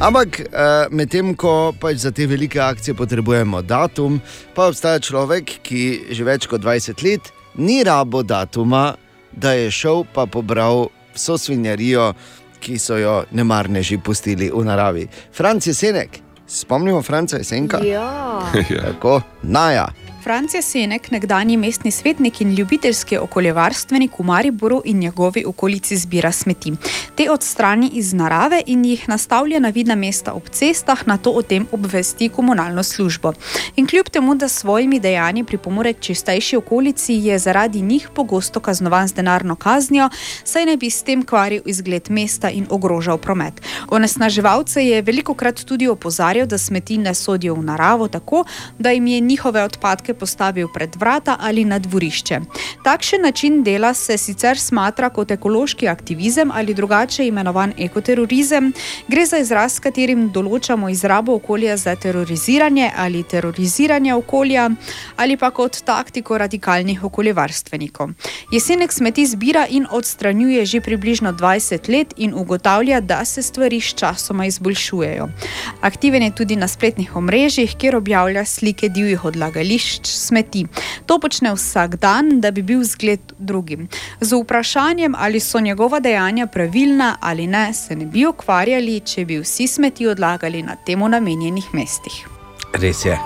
Ampak uh, medtem ko pač za te velike akcije potrebujemo datum, pa obstaja človek, ki že več kot 20 let ni rabo datuma, da je šel pa pobral vso svinjarijo, ki so jo nemarneži pustili v naravi. Franc je senek, spomnimo Franca Jesenka. Ja. Tako, naja. Franc je Senek, nekdani mestni svetnik in ljubiteljski okoljevarstvenik v Mariboru in njegovi okolici zbira smeti. Te odstrani iz narave in jih nastavlja na vidna mesta ob cestah, na to o tem obvesti komunalno službo. In kljub temu, da s svojimi dejanji pripomore k čistejši okolici, je zaradi njih pogosto kaznovan z denarno kaznijo, saj naj bi s tem kvaril izgled mesta in ogrožal promet. Onesnaževalce je veliko krat tudi opozarjal, da smeti ne sodijo v naravo tako, da jim je njihove odpadke postavil pred vrata ali na dvorišče. Takšen način dela se sicer smatra kot ekološki aktivizem ali drugače imenovan ekoterorizem. Gre za izraz, s katerim določamo izrabo okolja za teroriziranje ali teroriziranje okolja ali pa kot taktiko radikalnih okoljevarstvenikov. Jesenek smeti zbira in odstranjuje že približno 20 let in ugotavlja, da se stvari s časoma izboljšujejo. Aktiven je tudi na spletnih omrežjih, kjer objavlja slike divjih odlagališč smeti. To počne vsak dan, da bi bil zgled drugim. Z vprašanjem, ali so njegova dejanja pravilna ali ne, se ne bi ukvarjali, če bi vsi smeti odlagali na temu namenjenih mestih. Res je.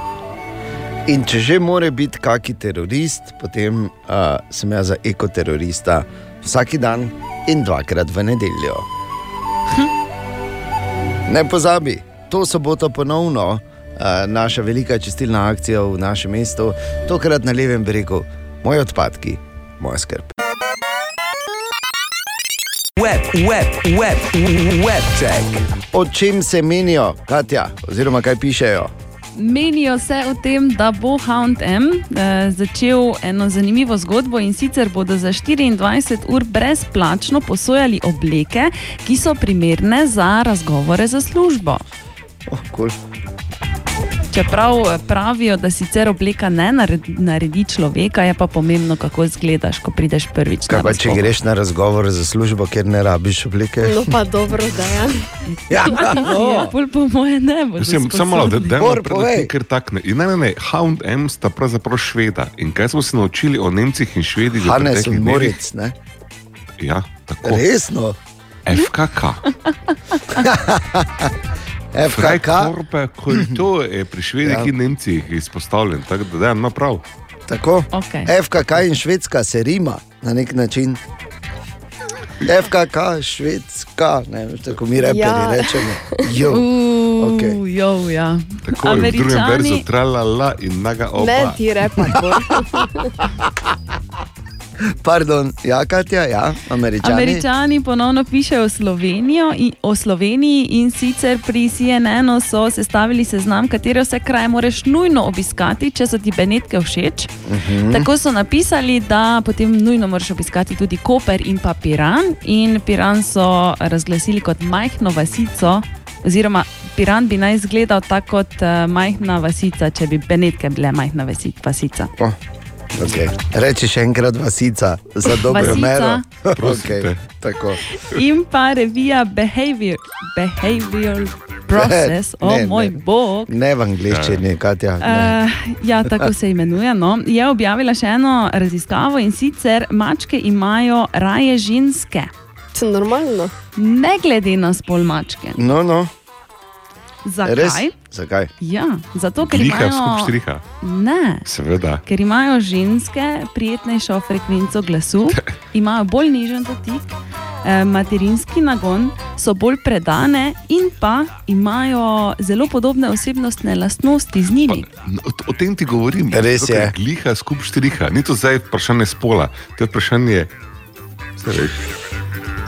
In če že more biti kaki terorist, potem uh, sem jaz za ekoterorista vsak dan in dvakrat v nedeljo. Ne pozabi, to soboto ponovno naša velika čistilna akcija v našem mestu, tokrat na levem bregu, moji odpadki, moja skrb. Web, web, web, web check. O čem se menijo, Katja, oziroma kaj pišejo? Menijo se o tem, da bo HM eh, začel eno zanimivo zgodbo in sicer bodo za 24 ur brezplačno posojali obleke, ki so primerne za razgovore za službo. Oh, cool. Čeprav eh, pravijo, da sicer obleka ne naredi, človeka, je pa pomembno, kako izgledaš, ko prideš prvič. Kaj pa, če greš na razgovor za službo, ker ne rabiš oblike? No, pa dobro, da je. Ja, Ja, pol po moje ne bo. Mislim, samo malo, da dajmo predati kar takne. In ne, ne, ne, H&M sta pravzaprav šveda. In kaj smo se naučili o Nemcih in Švedih? Hannes preteklih in? Moritz, ne? Ja, tako. Resno? FKK. FKK. Korpe, to je pri Švedih Ja. in Nemcih izpostavljen, tako da da ima prav. Tako. Okay. FKK in Švedska se rima na nek način. FKK, Švedska, ne veš, tako mi reperi Ja. rečemo. Jo. Uuu, okej. jo, ja. Tako je v drugem verzu tralala in naga oba. Ne ti repa, Pardon, ja, Katja, ja, američani. Američani ponovno pišejo o, Slovenijo o Sloveniji in sicer pri CNN-u so sestavili seznam, katere vse kraje moraš nujno obiskati, če so ti Benetke všeč. Mhm. Tako so napisali, da potem nujno moraš obiskati tudi Koper in pa Piran. In Piran so razglasili kot majhno vasico. Oziroma, Piran bi naj izgledal tako kot uh, majhna vasica, če bi Benetke bile majhna vasi- vasica. Oh, okay. Reči še enkrat vasica, za dobro mero. Okay, tako. In pa revija Behavior, Behavioral Process, o Ne, ne, moj ne. bog. Ne v angliščini, Katja. Ne. Uh, ja, tako se imenuje. No. Je objavila še eno raziskavo in sicer mačke imajo raje ženske. Normalno. Ne glede na spol mačke. No, no. Zakaj? Res? Zakaj? Ja, zato, ker Gliha, skup imajo. štriha. Ne. Seveda. Ker imajo ženske prijetnejšo frekvenco glasu, imajo bolj nežen dotik, eh, materinski nagon, so bolj predane in pa imajo zelo podobne osebnostne lastnosti z njimi. No, O, o tem ti govorim. Res Zato, ker je. Gliha, skup štriha. Ni to zdaj vprašanje spola, to je vprašanje.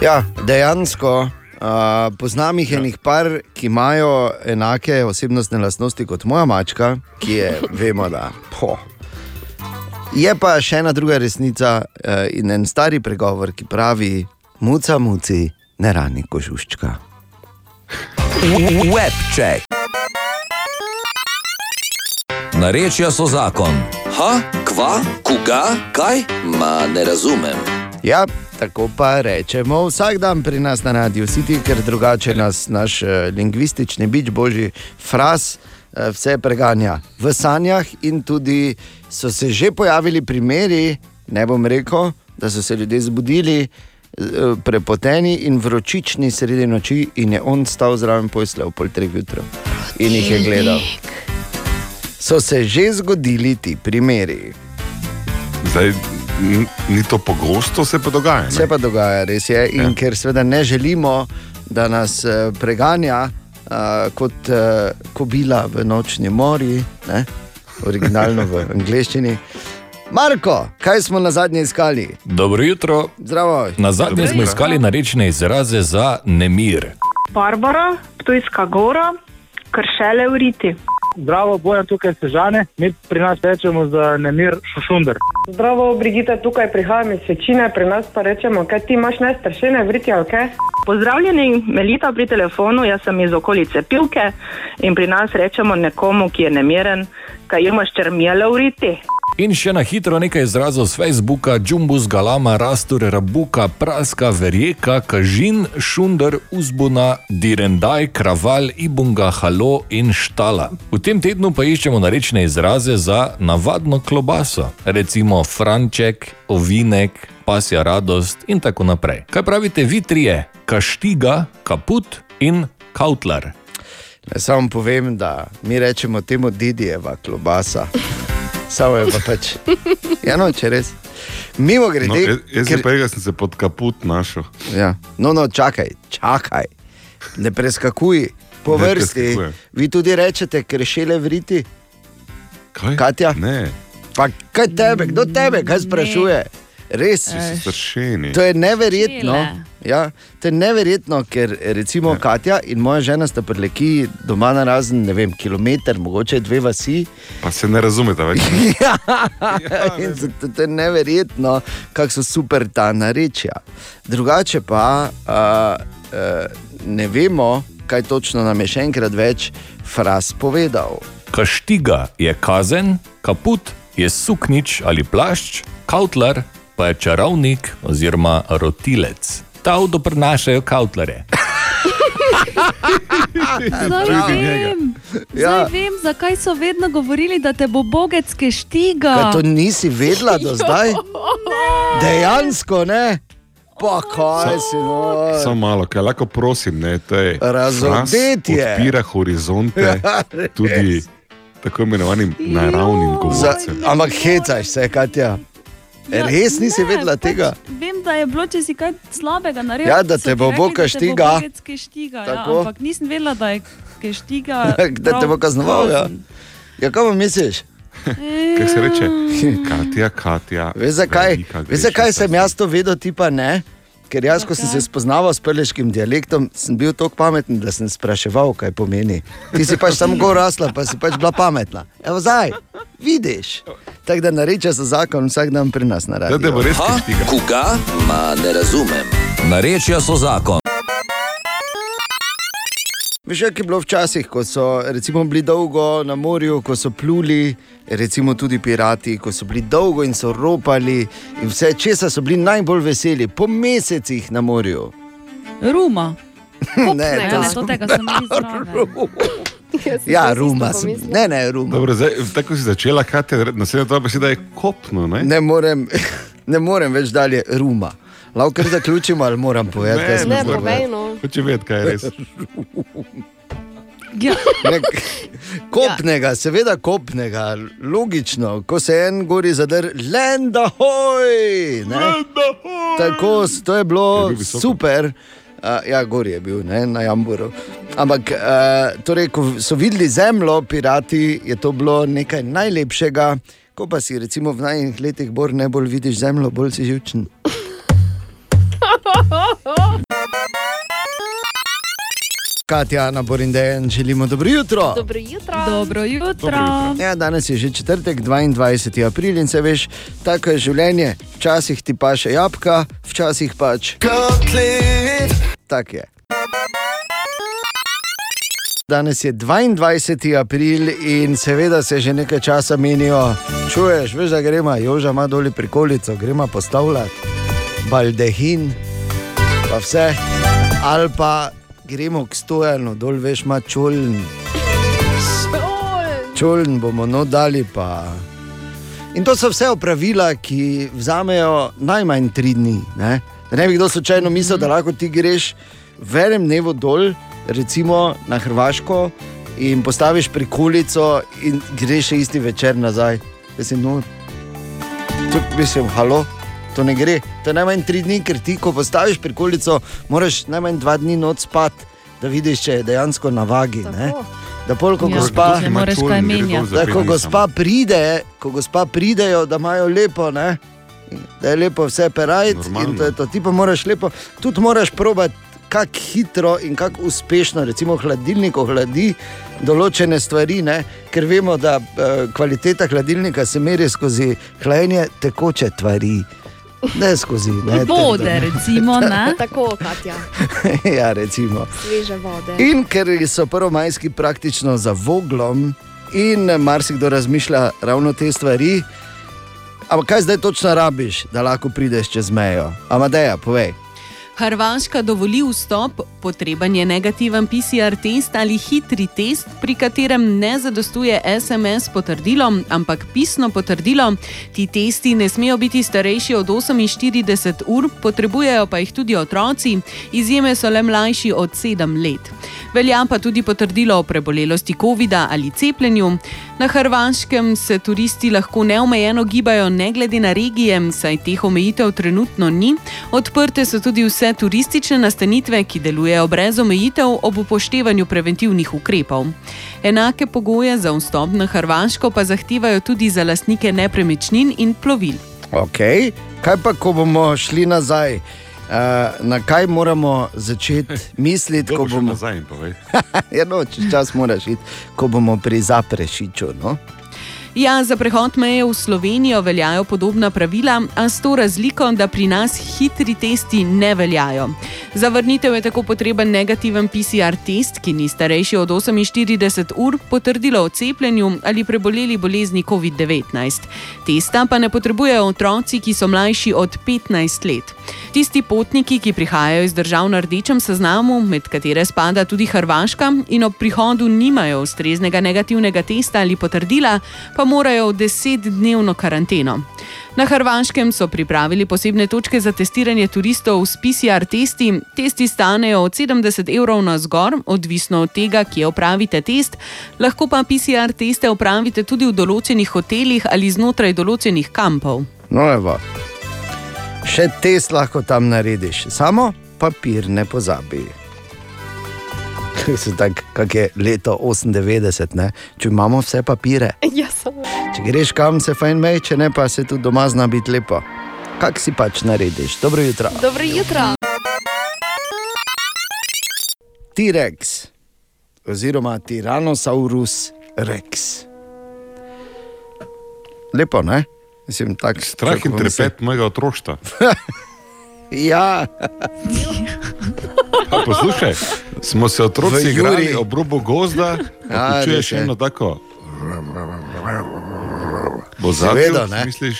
Ja, dejansko. Uh, poznam jih enih par, ki imajo enake osebnostne lastnosti kot moja mačka, ki je, vemo, da. Po. Je pa še ena druga resnica uh, in en stari pregovor, ki pravi: muca muci ne rani kožuščka. Webček. Narečja so zakon. Ha, kva, koga, kaj? Ma ne razumem. Ja, tako pa rečemo vsak dan pri nas na radiju, City, ker drugače nas naš uh, lingvistični bič, božji fraz, uh, vse preganja v sanjah. In tudi so se že pojavili primeri, ne bom rekel, da so se ljudje zbudili. eh, Prepoteni in vročični sredi noči, in je on stal zraven posle ob pol treh jutra in jih je gledal. So se že zgodili ti primeri. Zdaj, ni to pogosto, se pa dogaja. ne? Se pa dogaja, res je. In Ja. ker seveda ne želimo, da nas eh, preganja uh, kot uh, kobila v nočni mori, ne? originalno v angleščini. Marko, kaj smo na zadnje iskali? Dobro jutro. Zdravo. Na zadnje smo iskali narečne izraze za nemir. Barbara, Ptujska gora, kršele v riti. Zdravo, bojem tukaj sežane, mi pri nas rečemo za nemir šušunder. Zdravo, Brigita, tukaj prihajam iz večine, pri nas pa rečemo, kaj ti imaš nestršene vriti, ok? Pozdravljeni, Melita pri telefonu, jaz sem iz okolice Pivke in pri nas rečemo nekomu, ki je nemiren, kaj imaš črmjele v riti. In še na hitro nekaj izrazov z Facebooka: Džumbus, Galama, Rastur, Rabuka, Praska, Verjeka, Kažin, Šunder, Uzbuna, Direndaj, Kraval, Ibunga, Halo in Štala. V tem tednu pa iščemo narečne izraze za navadno klobaso, recimo Franček, Ovinek, Pasja radost in tako naprej. Kaj pravite vi trije? Kaštiga, Kaput in Kautlar. Ne samo povem, da mi rečemo temu Didijeva klobasa. Samo je pa pač. Ja, no, če res. Mimo No, grede. jaz jaz ker... pa sem se pod kaput našel. Ja. No, no, čakaj, čakaj. Ne preskakuj po Ne vrsti. preskakujem. Vi tudi rečete, krešele vriti. Kaj? Katja? Ne. Pa kaj tebe, kdo tebe, kaj sprašuje? Res. Vsi so stršeni. To je neverjetno. Ja, to je neverjetno, ker recimo ja. Katja in moja žena sta preleki doma na razen, ne vem, kilometr, mogoče dve vasi. Pa se ne razumete več. ja, in zato to je neverjetno, kako so super ta narečja. Drugače pa uh, uh, ne vemo, kaj točno nam je še enkrat več fraz povedal. Kaštiga je kazen, kaput je suknič ali plašč, kautlar pa je čarovnik oziroma rotilec. Ta avto prenašajo kautlare. Zdaj vem, zdaj Ja. vem, zakaj so vedno govorili, da te bo bogec keštiga. Kaj to nisi vedela do zdaj? Dejansko ne. Pa kaj si no? Samo malo, kaj lahko prosim, ne, to je. Razodetje. fraz Odpira horizonte Ja, tudi tako imenovanim naravnim govorcem. ampak hecaš se, Katja. Res nisi ne, vedela tega? Pač vem, da je bilo, če si kaj slabega naredil. Ja, da te bo da te bo kaštiga. keštiga, Ja, ampak nisem vedela, da je keštiga. da te bo prav kaznoval. Ja, ja kaj misliš? Kaj se reče? Katja, Katja. Veš zakaj, Veš, zakaj sem jaz to vedel, ti pa ne? Ker jaz, ko sem se spoznaval s prleškim dialektom, sem bil tako pameten, da sem spraševal, kaj pomeni. Ti si pač samo gor rasla, pa si pač bila pametna. Evo zdaj, vidiš. Tako da nareče se zakon vsak dan pri nas na radiju. Ha? Koga? Ma ne razumem. Narečja so zakon. Veš, kaj je bilo včasih, ko so recimo, bili dolgo na morju, ko so pluli, recimo tudi pirati, ko so bili dolgo in so ropali, in vse česa so bili najbolj veseli, po mesecih na morju. Ruma. ne, Ja, to tega sem jaz zraven. Ja, ruma. Ne, ne, ruma. Dobro, zdaj, tako si začela, Katja, naslednja tvoja beseda je kopno. Ne? Ne morem, ne morem več dalje ruma. Lahko kar zaključimo, ali moram povedati, kaj Ne, zdaj povej, povedal? no. Hoče vedeti, kaj je res. Ja. Nek, kopnega, seveda kopnega, logično, ko se en gori zadr, lenda hoj. ne. Tako, to je bilo super. Uh, ja, gor je bil, ne, na Jamburu. Ampak, uh, torej, ko so videli zemljo, pirati, je to bilo nekaj najlepšega. Ko pa si recimo v najnih letih bolj ne bolj vidiš zemljo, bolj si živčen. Katja, na Borindejen, želimo dobro jutro. Dobro jutro. Dobro jutro. Dobro jutro. Ja, danes je že četrtek, 22. april in se veš, tako je življenje. Včasih ti pa še jabka, včasih pač. Tako je. Danes je 22. april in seveda se že nekaj časa menijo. Čuješ, veš, da gremo, Joža ima doli prikolico, gremo postavljati. baldehin, pa vse, ali pa gremo k stojanu, dol veš, ima čuln. Čuln bomo no dali pa. In to so vse opravila, ki vzamejo najmanj tri dni. Ne, da ne bi kdo slučajno mislil, da lahko ti greš v enem dnevu dol, recimo na Hrvaško, in postaviš prikolico in greš še isti večer nazaj. Mislim, no, to, mislim, halo. To ne gre, to je najmanj tri dni, ker ti, ko postaviš prikolico, moraš najmanj dva dni noč spati, da vidiš, če je dejansko na vagi. ne. Da, pol, ko Ja, gospa, da, ko gospa pride, ko gospa pridejo, da imajo lepo, ne? da je lepo vse perajt. in to je to. Ti pa moraš lepo, tudi moraš probati, kako hitro in kako uspešno, recimo, hladilnik ohladi določene stvari, ne? ker vemo, da eh, kvaliteta hladilnika se meri skozi hlajenje tekoče tvari. Ne skozi ne, Vode, trdo. recimo. Ne? Tako, Katja, ja, recimo. sveže vode. In ker so prvomajski praktično za voglom, in marsikdo razmišlja ravno te stvari. Ampak kaj zdaj točno rabiš, da lahko prideš čez mejo? Amadeja, povej. Hrvaška dovoli vstop, potreben je negativen PCR test ali hitri test, pri katerem ne zadostuje SMS potrdilo, ampak pisno potrdilo. Ti testi ne smejo biti starejši od 48 ur, potrebujejo pa jih tudi otroci, izjeme so le mlajši od 7 let. Velja pa tudi potrdilo o prebolelosti COVID-a ali cepljenju. Na Hrvaškem se turisti lahko neomejeno gibajo, ne glede na regije, saj teh omejitev trenutno ni. Odprte so tudi vse turistične nastanitve, ki delujejo brez omejitev ob upoštevanju preventivnih ukrepov. Enake pogoje za vstop na Hrvaško pa zahtevajo tudi za lastnike nepremičnin in plovil. Okay. Kaj pa, ko bomo šli nazaj? Uh, na kaj moramo začeti misliti, ko bomo nazaj? Ja, no, čez čas moraš iti, ko bomo pri zaprešiču. No? Ja, za prehod meje v Slovenijo veljajo podobna pravila, a s to razliko, da pri nas hitri testi ne veljajo. Za vrnitev je tako potreben negativen PCR test, ki ni starejši od 48 ur, potrdilo o cepljenju ali preboleli bolezni COVID-19. Testa pa ne potrebujejo otroci, ki so mlajši od 15 let. Tisti potniki, ki prihajajo iz držav na rdečem seznamu, med katere spada tudi Hrvaška, in ob prihodu nimajo ustreznega negativnega testa ali potrdila, pa morajo v desetdnevno karanteno. Na Hrvaškem so pripravili posebne točke za testiranje turistov s PCR testi. Testi stanejo od 70 evrov na zgor, odvisno od tega, kje opravite test. Lahko pa PCR teste opravite tudi v določenih hotelih ali znotraj določenih kampov. No, evo. Še test lahko tam narediš, samo papir ne pozabi. Tak, kak je leto 98, ne? če imamo vse papire. Ja. Če greš kam, se fajn mej, če ne pa se tudi doma zna biti lepo. Kak si pač narediš? Dobro jutro. Dobro jutro. T-Rex, oziroma Tyrannosaurus Rex. Lepo, ne? Mislim, tak, Strah in kako se- trepet mojega otroštva. Ja, Pa Poslušaj, smo se otroci igrali ob robu gozda, Ja, ja, čuješ eno tako. Bo zadnji, ne. misliš,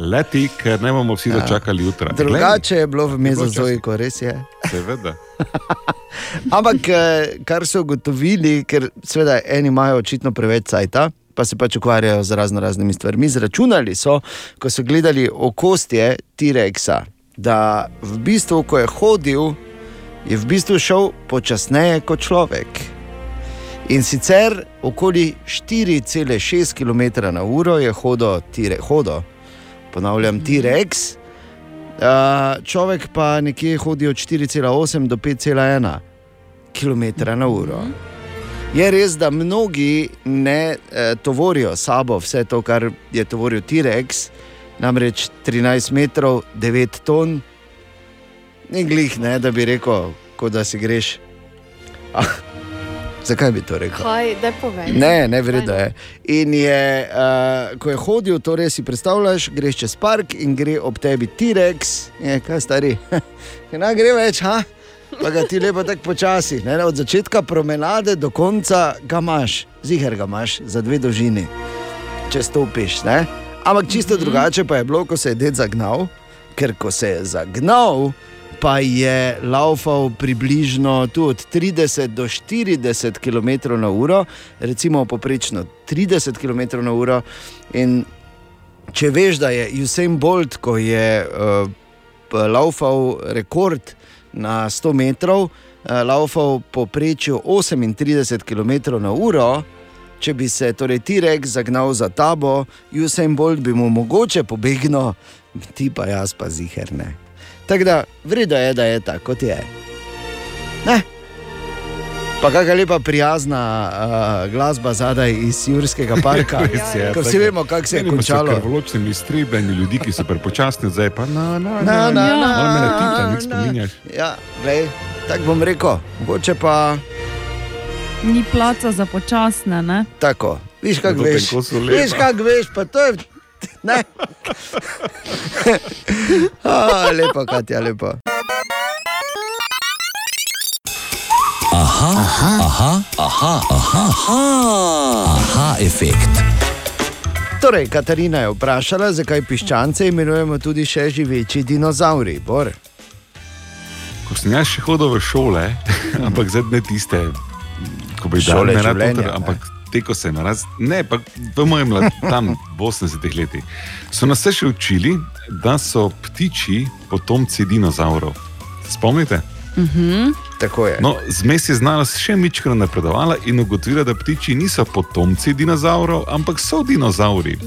leti, ker ne bomo vsi dočakali jutra. drugače je bilo v mezozoiku, res je. Seveda. Ampak, eh, kar so ugotovili, ker seveda eni imajo očitno preveč cajta, pa se pač ukvarjajo z razno raznimi stvarmi. Zračunali so, ko so gledali okostje T-Rexa, da v bistvu, ko je hodil, je v bistvu šel počasneje kot človek. In sicer okoli 4,6 km na uro je hodil T-Rex, hodo, ponavljam T-Rex, Uh, človek pa nekje hodi od 4,8 do 5,1 km na uro. Je res, da mnogi ne eh, tovorijo sabo vse to, kar je tovoril T-Rex, namreč 13 metrov, 9 ton, ni glih, ne, da bi rekel, kot da si greš. Ah, zakaj bi to rekel? Kaj, da povej. Ne, ne vredno je. In je, uh, ko je hodil, torej si predstavljaš, greš čez park in gre ob tebi T-Rex, je kaj stari. Ne gre več, ha? Pa ga ti lepo tako počasi. Ne? Od začetka promenade do konca ga imaš, ziger ga imaš za dve dolžini, če stopiš. Ne? Ampak čisto drugače pa je bilo, ko se je ded zagnal. ker ko se je zagnal, pa je laufal približno od 30 do 40 km na uro, recimo poprečno 30 km na uro. In če veš, da je Usain Bolt, ko je uh, laufal rekord na 100 metrov, laufal poprečju 38 km na uro. Če bi se torej T-Rex zagnal za tabo, Usain Bolt bi mu mogoče pobegnil, ti pa jaz pa ziherne. Tako da, vredno je, da je tako, kot je. Ne. Pa kakšna lepa prijazna uh, glasba zadaj iz Jurskega parka. Res je, Ko vsi tako. vemo, kako se je Menimo končalo. Krvoločni iztrebljeni ljudi, ki so prepočasni, zdaj pa na, na, Na, na, na, Ali me ne tita, na. nek spominjaš. Ja, glej, tako bom rekel, mogoče pa Ni placa za počasne, ne? tako. Viš, kako Na veš. kosu leba. Veš, kako veš, pa to je. Ne. A, lepo, Katja, lepo. Aha, aha, aha, aha, aha, aha, aha efekt. Torej, Katarina je vprašala, zakaj piščance imenujemo tudi še živeči dinozauri. Bor. Ko sem jaz še hodil v šole, ampak zdaj ne tiste, ko bi Šole ne. ampak te, ko sem raz, ne, pa v mojem mlad, tam v 80-ih letih, so nas vse še učili, da so ptiči potomci dinozaurov. Spomnite? Mhm. Tako je. No, zmes je znanost še mičkrat napredovala in ugotovila, da ptiči niso potomci dinozaurov, ampak so dinozauri.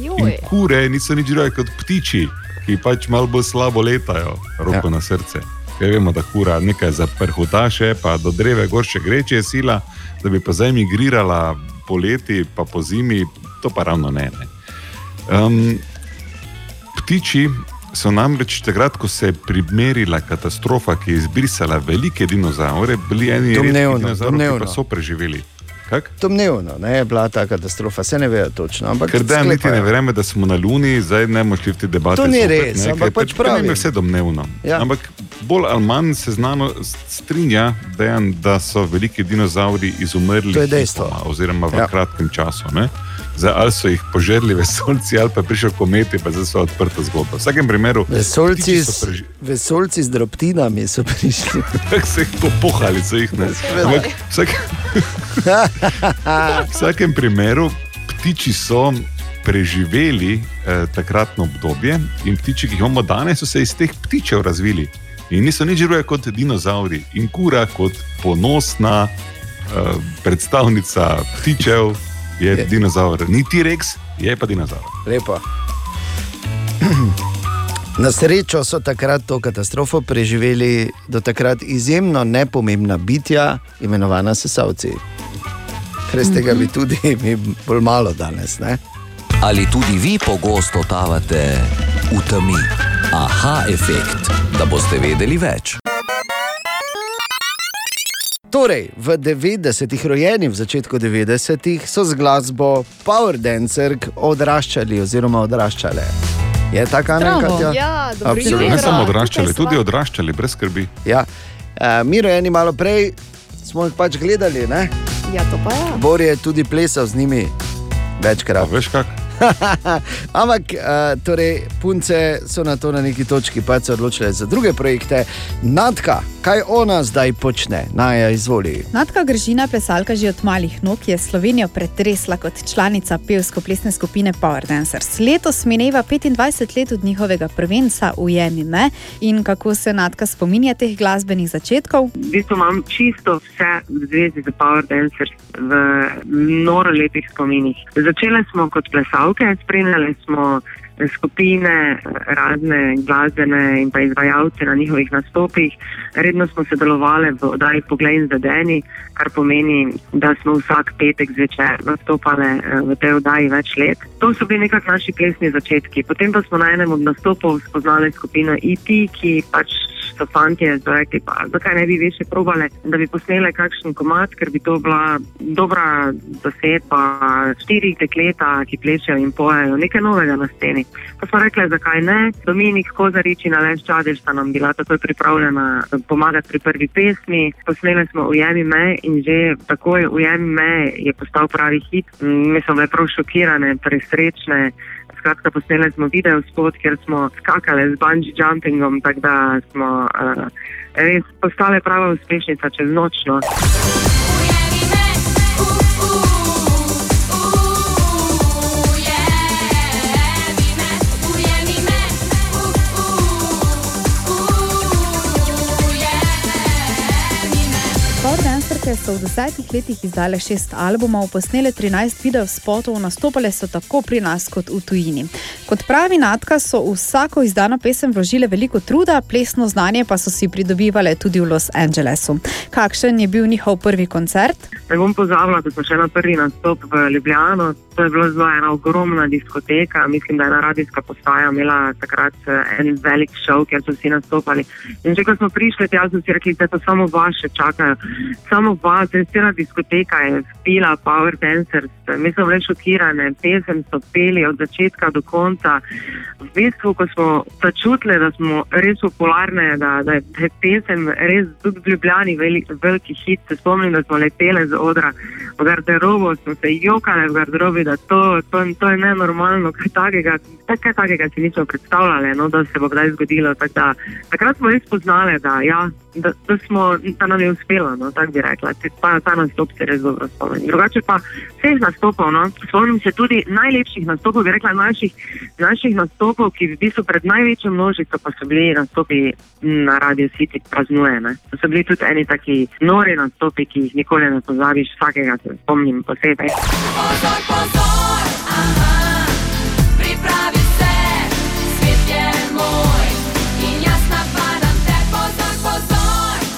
Kure niso nič druge kot ptiči, ki pač malo bolj slabo letajo, roko ja. na srce. Ker vemo, da kura nekaj zaprhutaše, pa do dreve gor še greče je sila, da bi pa zdaj migrirala poleti, pa po zimi, to pa ravno ne. ne. Um, ptiči so namreč takrat, ko se je primerila katastrofa, ki je izbrisala velike dinozaure, bili eni Domnevno, dinozauri, ki so preživeli. Kak? Domnevno ne, je bila ta katastrofa, se ne vejo točno. Ampak Ker da niti ne sklepajo. verjame, da smo na Luni, zdaj ne moremo šli v te debate. To ni zopet, res, ne, ampak pač pri tem pravim. Je vse domnevno. Ja. Ampak bolj ali manj se znano strinja, dejan, da so veliki dinozauri izumrli To je dejstvo. hipoma, oziroma v ja. kratkem času. Ne? Zdaj, ali so jih požrli vesolci, ali pa je prišel kometi, pa zdaj so odprta zgodba. V vsakem primeru, Vesolci so s, preži- vesolci z drobtinami so prišli. Tako se jih popohali, so jih ne. Ampak vsak, v vsakem primeru ptiči so preživeli eh, takratno obdobje in ptiči, ki jih imamo danes, so se iz teh ptičev razvili. In niso nič drugega kot dinozauri. In kura kot ponosna eh, predstavnica ptičev je, je. dinozaur. Ni T-Rex, je pa dinozaur. Lepo. Na srečo so takrat to katastrofo preživeli do takrat izjemno nepomembna bitja, imenovana sesalci. Brez tega bi tudi mi bolj malo danes. Ne? Ali tudi vi pogosto totavate v temi? Aha, efekt, da boste vedeli več. Torej, v 90-ih, rojeni v začetku 90-ih, so z glasbo Power Dancer odraščali oziroma odraščale. Je tako. Katja? Ja, Absolutno. Ne samo odraščali, tudi odraščali, brez skrbi. Ja. Uh, mi rojeni malo prej smo jih pač gledali, ne? Ja, to pa je. Bor je tudi plesal z njimi večkrat. Veš kak? Ampak, uh, torej, punce so na to na neki točki pač se odločile za druge projekte. Nadka, kaj ona zdaj počne? Naja, izvoli. Natka Gržina, plesalka že od malih nog, je Slovenijo pretresla kot članica pevsko-plesne skupine Power Dancers. Letos mineva 25 let od njihovega prvenca Ujemi me in kako se Natka spominja teh glasbenih začetkov. V bistvu imam čisto vse v zvezi z Power Dancers v noro lepih spominih. Začele smo kot plesalke, spremljali smo skupine, razne glasbene in pa izvajalce na njihovih nastopih. Redno smo sodelovali v oddaji Poglej in Zadeni, kar pomeni, da smo vsak petek zvečer nastopali eh, v tej oddaji več let. To so bili nekako naši plesni začetki. Potem pa smo na enem od nastopov spoznali skupino E.T., ki pač so fanti rekli, pa zakaj ne bi več probale, da bi posnele kakšen komat, ker bi to bila dobra deset, pa štiri dekleta, ki plešejo in pojejo nekaj novega na sceni. Pa smo rekli, zakaj ne. Dominik Kozarič in Aleš Čadež sta nam bila takoj pripravljena pomagati pri prvi pesmi. Posneli smo Ujemi me in že takoj Ujemi me je postal pravi hit. Mi smo bile prav šokirane, presrečne. Skratka, posneli smo video spot, kjer smo skakali z bungee jumpingom, tako da smo uh, res postale prava uspešnica čez noč. Powerdancerke so v desetih letih izdale šest albumov, posnele 13 videospotov, nastopale so tako pri nas kot v tujini. Kot pravi Natka, so v vsako izdano pesem vložile veliko truda, plesno znanje pa so si pridobivale tudi v Los Angelesu. Kakšen je bil njihov prvi koncert? Ne bom pozabila, da smo še na prvi nastop v Ljubljano. To je bila zelo ena ogromna diskoteka. Mislim, da je ena radijska postaja imela takrat eh, en velik šov, kjer so vsi nastopali. In že ko smo prišli, tja so si rekli, da to samo vaše čakajo. Samo vas, cela diskoteka je spila Power Dancers. Mi smo bili šokirani, pesem so peli od začetka do konca. V bistvu, ko smo začutili, da smo res popularne, da, da je pesem res tudi v Ljubljani velik, veliki hit, se spomnim, da smo leteli z odra v garderobo, smo se jokali v garderobi, da to, to, to je nenormalno, kaj takega, kaj takega si nismo predstavljali, no, da se bo kdaj zgodilo. Tak da, takrat smo res spoznali, da, ja, da, da, smo, da nam je uspelo, no, tako bi rekla. Pa, ta nastop se res dobro spomnim. Drugače pa vseh nastopov, no, spomnim se tudi najlepših nastopov, bi rekla naših, naših nastopov, ki v bistvu pred največjo množico pa so bili nastopi na Radio City praznujene. To so bili tudi eni taki nori nastopi, ki jih nikoli ne pozabiš, vsakega se spomnim posebej. Pozor, pozor, aha, pripravi se, svet je moj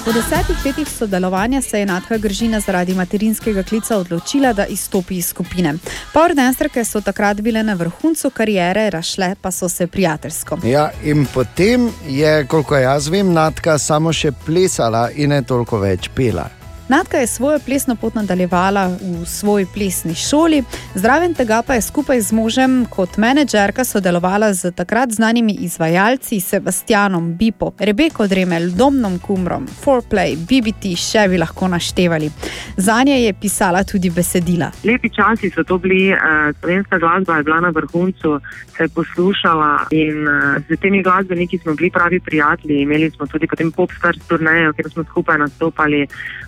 Po desetih letih sodelovanja se je Natka Gržina zaradi materinskega klica odločila, da izstopi iz skupine. Powerdancerke so takrat bile na vrhuncu kariere, rašle pa so se prijateljsko. Ja, in potem je, koliko jaz vem, Natka samo še plesala in ne toliko več pela. Natka je svojo plesno pot nadaljevala v svoji plesni šoli, zraven tega pa je skupaj z možem kot menedžerka sodelovala z takrat znanimi izvajalci Sebastianom Bipo, Rebeko Dremel, Domnom Kumrom, Foreplay, BBT, še bi lahko naštevali. Za nje je pisala tudi besedila. Lepi časi so to bili, uh, slovenska glasba je bila na vrhuncu, se je poslušala in z temi glasbeniki smo bili pravi prijatelji. Imeli smo tudi potem popstar turnejo, kjer smo skupaj nastopali.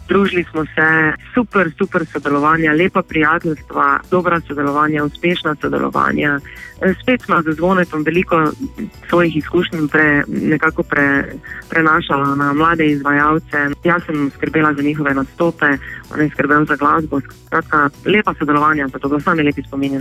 Družili smo se, super, super sodelovanja, lepa prijateljstva, dobra sodelovanja, uspešna sodelovanja. Eh, Spet smo z zvonetom veliko svojih izkušenj pre, nekako pre, prenašala na mlade izvajalce. Jaz sem skrbela za njihove nastope, on je skrbel za glasbo. Skratka, lepa sodelovanja, zato ga sami lepi spominjam.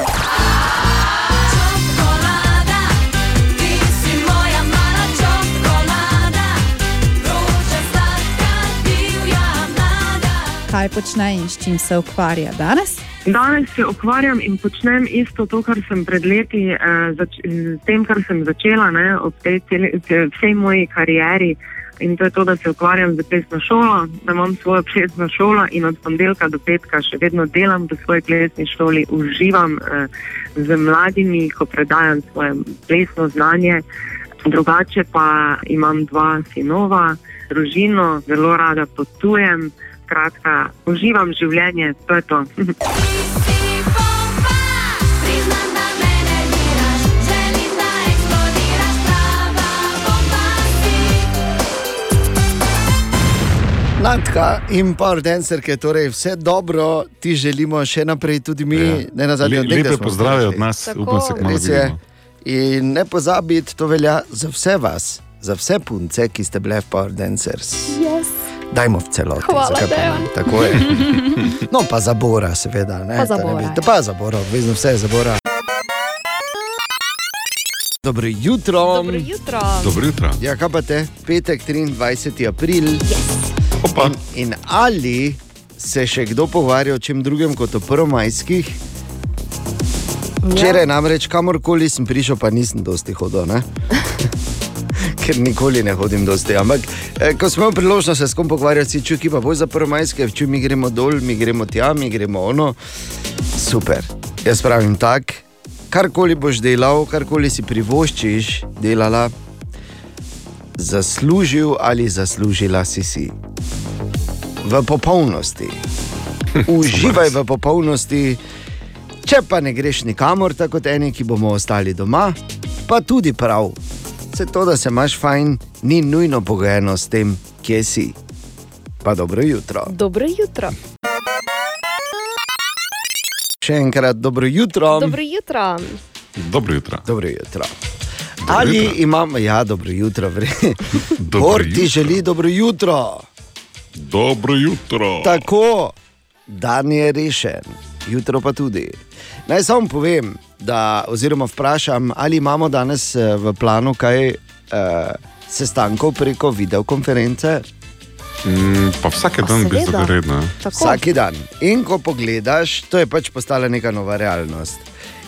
Kaj počne in s čim se ukvarja danes? Danes se ukvarjam in počnem isto to, kar sem pred leti, eh, zač, s tem, kar sem začela ne, ob tej celi, te- vsej moji karieri. In to je to, da se ukvarjam z plesno šolo, da imam svojo plesno šolo in od ponedeljka do petka še vedno delam v svoji plesni šoli, uživam eh, z mladimi, ko predajam svoje plesno znanje. Drugače pa imam dva sinova, družino, zelo rada potujem. Skratka, uživam življenje, to je to. Da da. Natka in Power Dancerke, torej vse dobro, ti želimo še naprej tudi mi, ja. ne na zadnje, Le- lepe pozdrave od nas, Tako. upam se je. vidimo. In ne pozabiti, to velja za vse vas, za vse punce, ki ste bile v Power Dancers. Yes. Dajmo v celoti. Hvala, zakaj pa ne? Tako je. No, pa za Bora, seveda. Ne, Pa za Da ne bi- ja. Pa za Bora, obvezno vse je za Bora. Dobro jutro. Dobro jutro. Dobro jutro. Ja, kaj pa te? Petek, 23. april. Yes. In, in ali se še kdo pogovarja o čem drugem kot o prvomajskih? Včeraj namreč kamorkoli sem prišel, pa nisem dosti hodil. ker nikoli ne hodim dosti. Ampak, eh, ko smo imeli priložnost se s kom pogovarjati, si čuki pa bolj za prvomajske, če mi gremo dol, mi gremo tja, mi gremo ono. Super. Jaz pravim tako, karkoli boš delal, karkoli si privoščiš, delala, zaslužil ali zaslužila si si. V popolnosti. Uživaj v popolnosti, če pa ne greš nikamor, tako kot eni, ki bomo ostali doma, pa tudi prav. Se to, da se imaš fajn, ni nujno pogojeno s tem, kje si. Pa dobro jutro. Dobro jutro. Še enkrat dobro jutro. Dobro jutro. Dobro jutro. Dobro jutro. Ali imamo, ja, dobro jutro, vre. Bor ti želi dobro jutro. Dobro jutro. Tako, dan je rešen, jutro pa tudi. Naj samo povem, da, oziroma vprašam, ali imamo danes eh, v planu kaj eh, sestankov preko videokonference. Mm, pa vsak dan bi zdaj redno. Vsak dan. In ko pogledaš, to je pač postala neka nova realnost.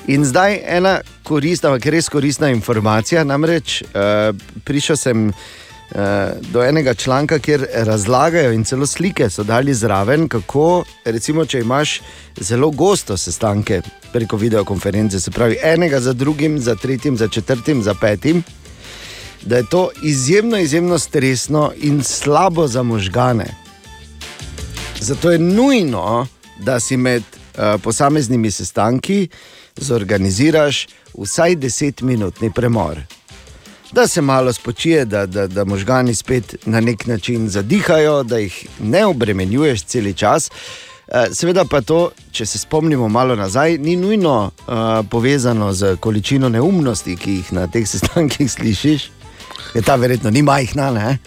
In zdaj ena koristna, ampak res koristna informacija. Namreč uh, prišel sem do enega članka, kjer razlagajo in celo slike so dali zraven, kako, recimo, če imaš zelo gosto sestanke preko videokonference, se pravi enega za drugim, za tretjim, za četrtim, za petim. Da je to izjemno, izjemno stresno in slabo za možgane. Zato je nujno, da si med uh, posameznimi sestanki zorganiziraš vsaj 10-minutni premor. Da se malo spočije, da, da, da možgani spet na nek način zadihajo, da jih ne obremenjuješ cel čas. Eh, Seveda pa to, če se spomnimo malo nazaj, ni nujno uh, povezano z količino neumnosti, ki jih na teh sestankih slišiš. Je ta verjetno ni majhna, ne?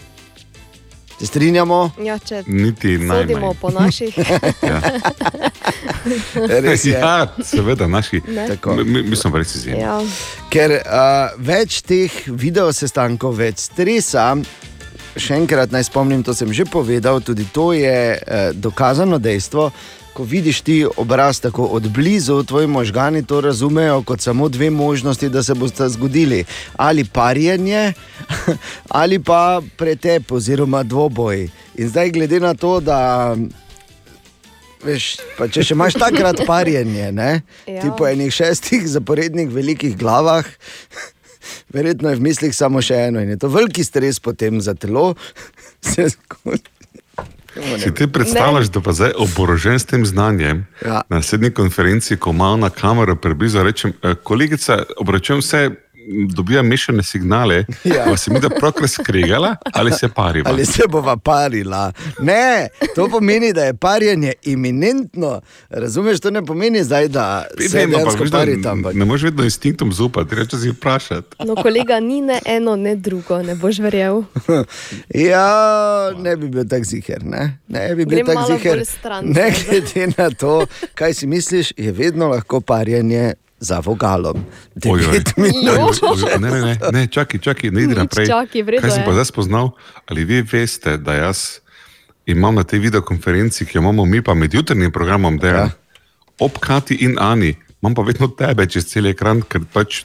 Se strinjamo? Ja, če Niti najmanj. sodimo po naših. Res je. Ja, seveda, naši. Mi, mi, smo res izjemni. Ja. Ker uh, več teh videosestankov, več stresa, še enkrat naj spomnim, to sem že povedal, tudi to je uh, dokazano dejstvo. Ko vidiš ti obraz tako od blizu, tvoji možgani to razumejo kot samo dve možnosti, da se bosta zgodili. Ali parjenje, ali pa pretep, oziroma dvoboj. In zdaj, glede na to, da Veš, če še imaš takrat parjenje, ne? Ja. ti po enih šestih zaporednih velikih glavah, verjetno je v mislih samo še eno in je to veliki stres potem za telo. Se zgodi. Si ti predstavljaš, da pa zdaj oborožen s tem znanjem Ja. na naslednji konferenci, ko malo na kamero preblizu rečem, "Eh, kolegica, obračujem se, dobivam mešane signale, Ja. pa se mi da prokrat skregala ali se pariva. Ali se bova parila? Ne, to pomeni, da je parjenje iminentno. Razumeš, to ne pomeni zdaj, da se ampak dejansko veš, da parita. Ampak. Ne moreš vedno instinktom zaupati, reče si vprašati. No, kolega, ni ne eno, ne drugo, ne boš verjel. Ja, ne bi bil tako ziger. Ne, ne bi bil Grem malo ziger. Ne glede na to, kaj si misliš, je vedno lahko parjenje za vogalom. Oj, oj. Devet minut. Oj, oj, Ne, ne, ne, ne, čakaj, čakaj, ne idi Nič naprej. Kaj sem je. pa zdaj spoznal? Ali vi veste, da jaz imam na tej videokonferenci, ki jo imamo mi pa med jutrnim programom, da ja. ob Kati in Ani, imam pa vedno tebe čez cel ekran, ker pač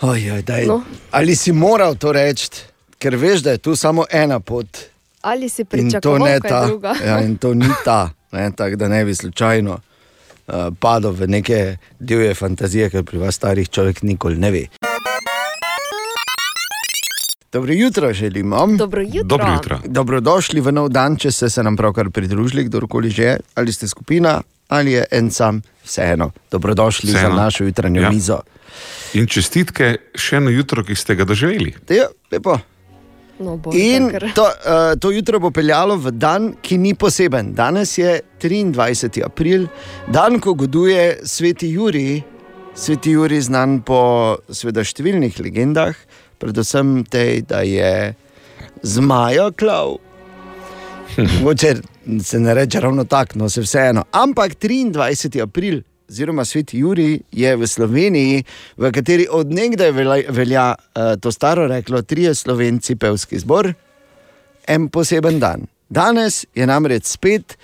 Oj, oj, daj, No. Ali si moral to reči, ker veš, da je tu samo ena pot. Ali si In to pričakoval ne kaj ta. Ja, in to ni ta, ne, tako da ne bi slučajno padel v neke divje fantazije, ker pri vas starih človek nikoli ne ve. Dobro jutro želimo. Dobro jutro. Dobrodošli v nov dan, če ste se nam pravkar pridružili, kdorkoli že ali ste skupina ali je en sam, vseeno. Dobrodošli Vseeno. za našo jutranjo Ja. ja. mizo. in čestitke še eno jutro, ki ste ga doživeli. Ja, lepo. No, bo, In to, uh, to jutro bo peljalo v dan, ki ni poseben. Danes je 23. april, dan, ko goduje sveti Juri. Sveti Juri znan po sveda številnih legendah, predvsem tej, da je zmaja klav. Mogoče se ne reče ravno tako, no se vseeno. Ampak 23. april, oziroma sveti Juri, je v Sloveniji, v kateri odnegdaj velja, velja uh, to staro reklo, trije slovenci, pevski zbor, en poseben dan. Danes je namreč spet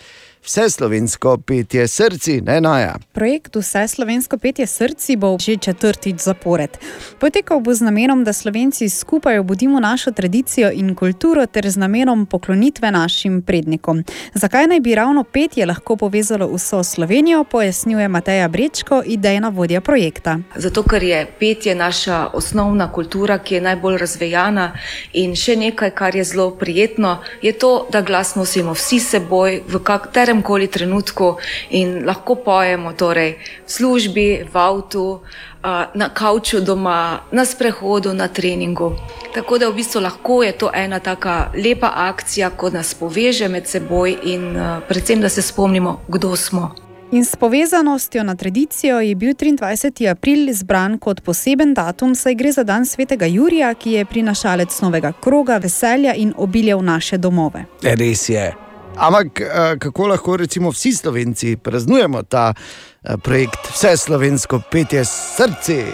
vse slovensko petje srci, ne naja. Projekt Vse slovensko petje srci bo že četrtič zapored. Potekal bo z namenom, da Slovenci skupaj obudimo našo tradicijo in kulturo ter z namenom poklonitve našim prednikom. Zakaj naj bi ravno petje lahko povezalo vso Slovenijo, pojasnjuje Mateja Brečko, idejna vodja projekta. Zato, ker je petje naša osnovna kultura, ki je najbolj razvejana, in še nekaj, kar je zelo prijetno, je to, da glas nosimo vsi seboj v katerem koli trenutku in lahko pojemo torej v službi, v avtu, na kavču doma, na sprehodu, na treningu. Tako da v bistvu lahko je to ena taka lepa akcija, ko nas poveže med seboj in predvsem, da se spomnimo, kdo smo. In s povezanostjo na tradicijo je bil 23. april izbran kot poseben datum, saj gre za dan svetega Jurija, ki je prinašalec novega kroga, veselja in obilja v naše domove. Res je. Ampak eh, kako lahko recimo vsi Slovenci praznujemo ta eh, projekt Vse slovensko petje srce?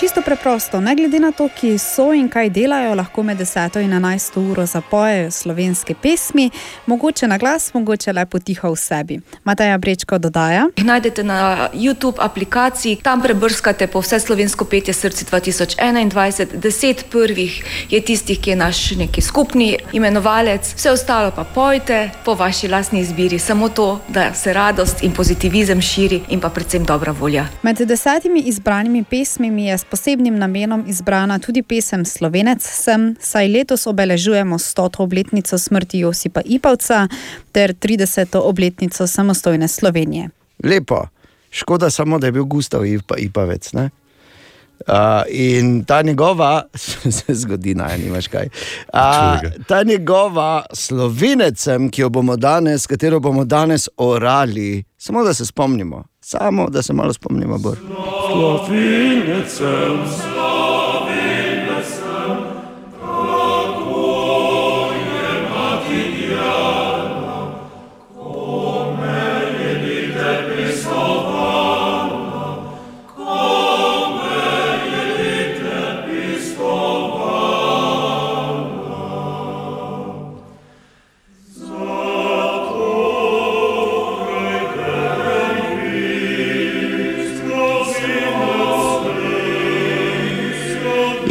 Čisto preprosto, ne glede na to, ki so in kaj delajo, lahko med 10 in 11 uro zapojejo slovenske pesmi, mogoče na glas, mogoče le potiho v sebi. Mateja Brečko dodaja. Jih najdete na YouTube aplikaciji, tam prebrskate po vse slovensko petje srce 2021. Deset prvih je tistih, ki je naš neki skupni imenovalec, vse ostalo pa pojte po vaši lastni izbiri, samo to, da se radost in pozitivizem širi in pa predvsem dobra volja. Med desetimi izbranimi pesmimi je s posebnim namenom izbrana tudi pesem Slovenec sem, saj letos obeležujemo 100. obletnico smrti Josipa Ipavca ter 30. obletnico samostojne Slovenije. Lepo, škoda samo, da je bil Gustav Ipa, Ipavec. Ne? Uh, in ta njegova, se zgodi, naj nimaš kaj. Uh, ta njegova slovenecem, ki jo bomo danes, katero bomo danes orali, samo da se spomnimo, samo da se malo spomnimo. Bor. Slovenecem, slovenecem,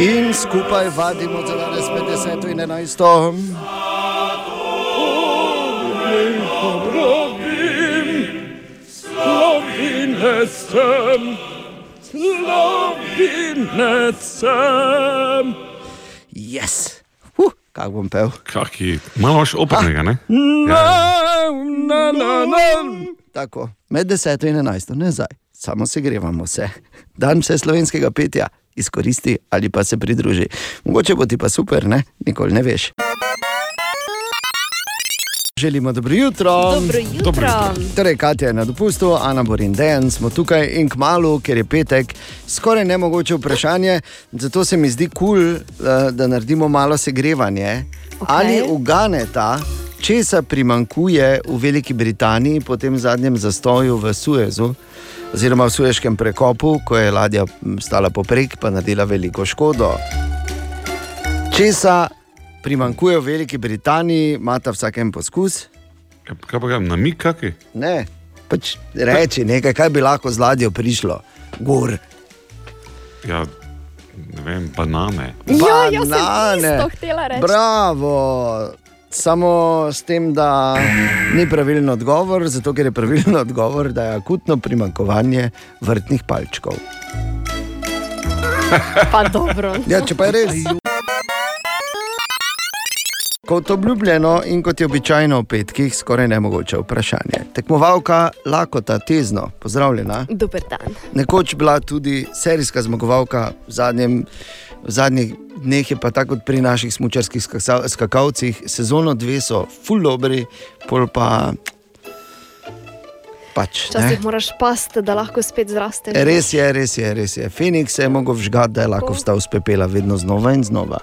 In skupaj vadimo za danes med 10 in 11. Slovenecem, slovenecem. Yes. Uh, kako bom pel? Kaki, malo imaš opernega, ne? Na, na, na, na. Tako, med 10 in 11, ne zdaj, samo se grevamo vse. Dan vse slovenskega petja, izkoristi ali pa se pridruži. Mogoče bo ti pa super, ne? nikoli ne veš. Želimo dobro jutro. Dobro jutro. Dobro jutro. Torej, Katja je na dopustu, Ana Borin Dejan smo tukaj in k malu, ker je petek, skoraj nemogoče vprašanje. Zato se mi zdi kul, cool, da naredimo malo segrevanje. Okay. Ali uganeta, česa primankuje v Veliki Britaniji po tem zadnjem zastoju v Suezu, oziroma v Sueškem prekopu, ko je ladja stala poprek, pa naredila veliko škodo. Česa primankuje v Veliki Britaniji, imata vsakem poskus? Kaj pa ga, namik kaki? Ne, pač reči nekaj, kaj bi lahko z ladjo prišlo, gor. Ja, ne vem, banane. Ja, jaz sem isto hotela reči. Bravo. Samo s tem, da ni pravilen odgovor, zato ker je pravilen odgovor, da je akutno primankovanje vrtnih palčkov. Pa dobro. Ja, če pa je res. Kot obljubljeno in kot je običajno v petkih, skoraj nemogoče vprašanje. Tekmovalka Lakota Tezno, pozdravljena. Dober dan. Nekoč bila tudi serijska zmagovalka, v, zadnjem, v zadnjih dneh je pa tako kot pri naših smočarskih skakalcih, sezono dve so full dobri, pol pa pač. ne. Včasih moraš pasti, da lahko spet zrasteš. Res je, res je, res je. Feniks se je mogel vžgati, da je lahko vstal z pepela vedno znova in znova.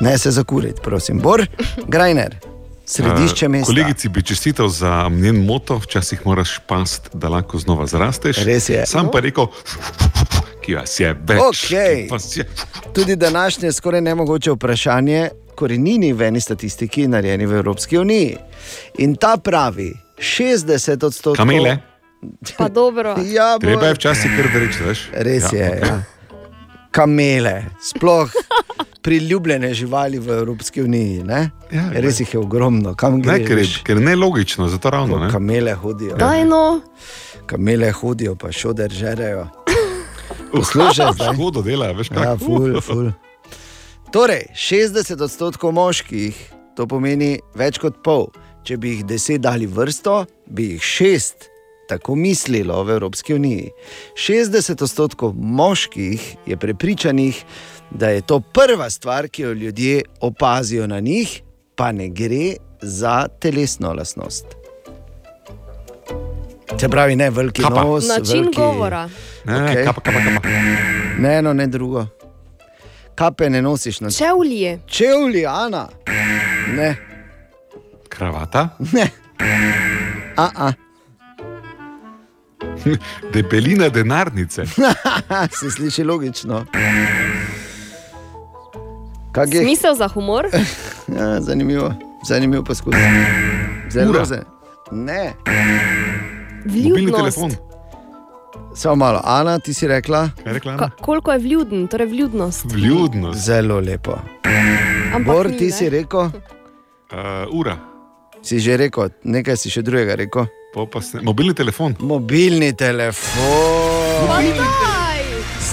Ne se zakuriti, prosim. Bor, Grajner, središče mesta. Kolegici bi čestital za njen moto, včasih moraš past, da lahko znova zrasteš. Res je. Sam pa rekel, ki vas je več. Okej. ki vas je- Tudi današnje skoraj nemogoče vprašanje, korenini v eni statistiki, narejeni v Evropski uniji. In ta pravi, 60 odstotkov. Kamele. Pa dobro. Ja, bo- Treba je včasih kar reči, veš. Res je. Ja. Kamele, sploh priljubljene živali v Evropski uniji. Ne? Ja, Res jih je ogromno. Kam Ne, greš? ker, je, ker je nelogično, zato ravno. Ne? Kamele hodijo. Daj no. Kamele hodijo, pa šoder žerejo. Poslušaj, zdaj. Škodo dela, veš kaj. Ja, ful, ful. Torej, 60 odstotkov moških, to pomeni več kot pol. Če bi jih deset dali vrsto, bi jih šest tako mislilo v Evropski uniji. 60 odstotkov moških je prepričanih, da je to prva stvar, ki jo ljudje opazijo na njih, pa ne gre za telesno lasnost. Se pravi, ne veliki Kapa. nos, Način veliki... govora. Ne, ne, Okej. kapa, kapa, kapa. Ne, eno, ne drugo. Kape ne nosiš na Čevlji. Čevlji, Ana. Ne. Kravata? Ne. A, a. Debelina denarnice. Se sliši logično. Kak je? Smisel za humor? Ja, zanimivo, zanimiv poskus. Zelo zelo. Ne. Vljudnost. Samo malo, Ana, ti si rekla. Rekla Ka, koliko je vljuden, torej vljudnost. Vljudnost. Zelo lepo. Ampak Bor, ni, ti ne. si rekel? Uh, ura. Si že rekel, nekaj si še drugega rekel. Po pa sne... Mobilni telefon. Mobilni telefon.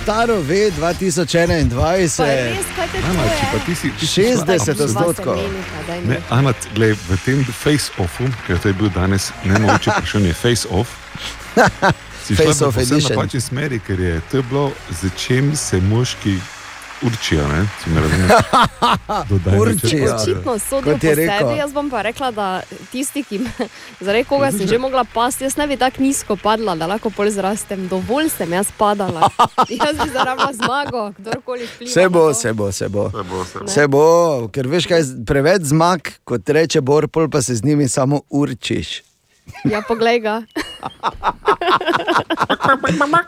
Staro ve 2021. Pa je res, kaj te Ana, če pa čuje? ti si, ti si 60 odstotkov. Ne, Ana, gled, v tem face-offu, ker to je bil danes nemogoče vprašanje, face-off. Si šla Face v edition. napačni smeri, ker je to je bilo, z čem se moški určijo. Ne? Dodaj nekaj Určijo. časa. Očitno sodijo po rekel. sebi, jaz bom pa rekla, da tisti, ki zaradi koga sem že mogla pasti, jaz ne bi tako nizko padla, da lahko pol zrastem. Dovolj sem jaz padala. Jaz bi zarabila zmago, kdorkoli vpliva. Vse na bo, vse bo, vse bo. bo, vse bo. Vse bo, ker veš kaj, preveč zmag, kot reče Bor, pol pa se z njimi samo určiš. Ja, poglej ga.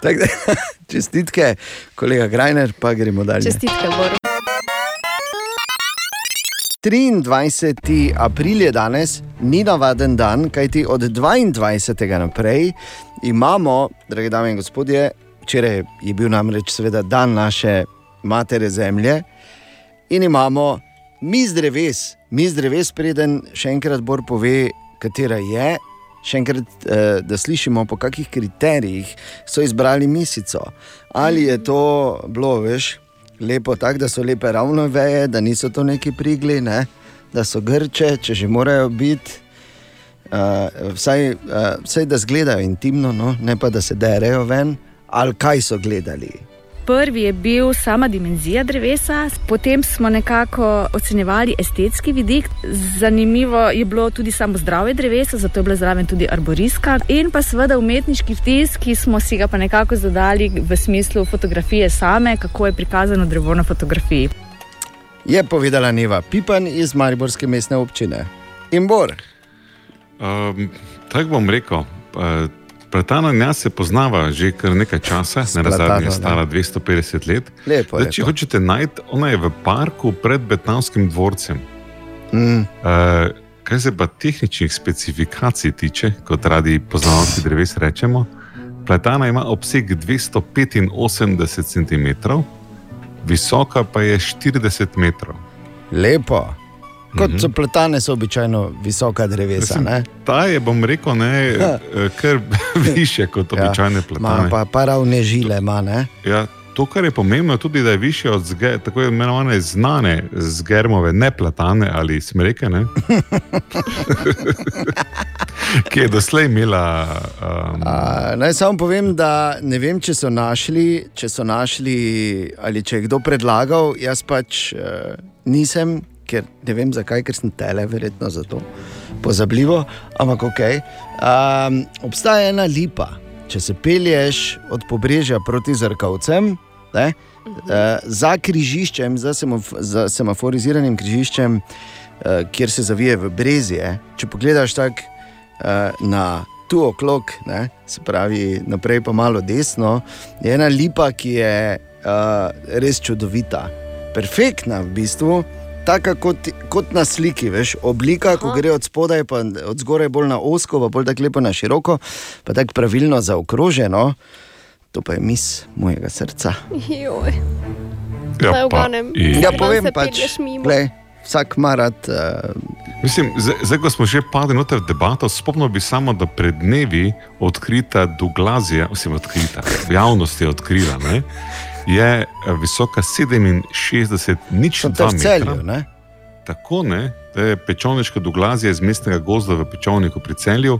Tako da, čestitke, kolega Grajner, pa gremo dalje. Čestitke, Bor. 23. april je danes, ni navaden dan, kajti od 22. naprej imamo, drage dame in gospodje, včeraj je bil namreč seveda dan naše matere zemlje in imamo miz dreves, miz dreves, preden še enkrat Bor pove, katera je. Še enkrat, eh, da slišimo, po kakih kriterijih so izbrali misico. Ali je to bilo, veš, lepo tako, da so lepe ravno veje, da niso to neki prigli, ne? da so grče, če že morajo biti. Uh, vsaj, uh, vsaj da zgledajo intimno, no? ne pa da se derejo ven, ali kaj so gledali. Prvi je bil sama dimenzija drevesa, potem smo nekako ocenjevali estetski vidik. Zanimivo je bilo tudi samo zdravje drevesa, zato je bila zraven tudi arboriska. In pa seveda umetniški vtis, ki smo si ga pa nekako zadali v smislu fotografije same, kako je prikazano drevo na fotografiji. Je povedala Neva Pipan iz Mariborske mestne občine. In Bor. Um, tako bom rekel. Uh, Platana in jaz se poznava že kar nekaj časa, ne nazadnje je stara 250 let. Lepo, Zdaj, če lepo. hočete najti, ona je v parku pred Betnavskim dvorcem. Mm. Uh, kar se pa tehničnih specifikacij tiče, kot radi poznavalci dreves rečemo, platana ima obseg 285 cm, visoka pa je 40 metrov. Lepo. Kot Mhm. so platane, so običajno visoka drevesa. Mislim? Ta je, bom rekel, ne, eh, kar više kot običajne Ma, platane. pa, pa ravne žile ima. Ja, to, kar je pomembno, tudi, da je više od zge, tako imenovane znane zgermove, ne platane ali smreke, ne? ki je doslej imela. Um, A, naj samo povem, da ne vem, če so našli, če so našli ali če je kdo predlagal. Jaz pač uh, nisem, ker ne vem zakaj, ker sem tele, verjetno zato. Pozabljivo, ampak ok. Um, obstaja ena lipa. Če se pelješ od pobrežja proti zrkavcem, ne, uh, za križiščem, za, semof za semaforiziranim križiščem, uh, kjer se zavije v brezje, če pogledaš tako uh, na tu oklok, ne, se pravi naprej pa malo desno, je ena lipa, ki je uh, res čudovita, perfektna v bistvu. Taka kot, kot na sliki, veš, oblika, ko gre od spodaj, pa od zgoraj bolj na osko, pa bolj tako lepo na široko, pa tako pravilno zaokroženo. To pa je mis mojega srca. Joj. Ja, Naj pa in- Ja, povem pač, glej, vsak marat. Uh, Mislim, zdaj, zdaj, ko smo že padli noter v debato, spomnil bi samo, da pred dnevi odkrita Douglazija, oziroma odkrita, v javnosti je odkrila, ne, je eh, visoka 67, nič to je v celju, ne? Tako ne, to je pečovniška Douglazija iz mestnega gozda v pečovniku pri celju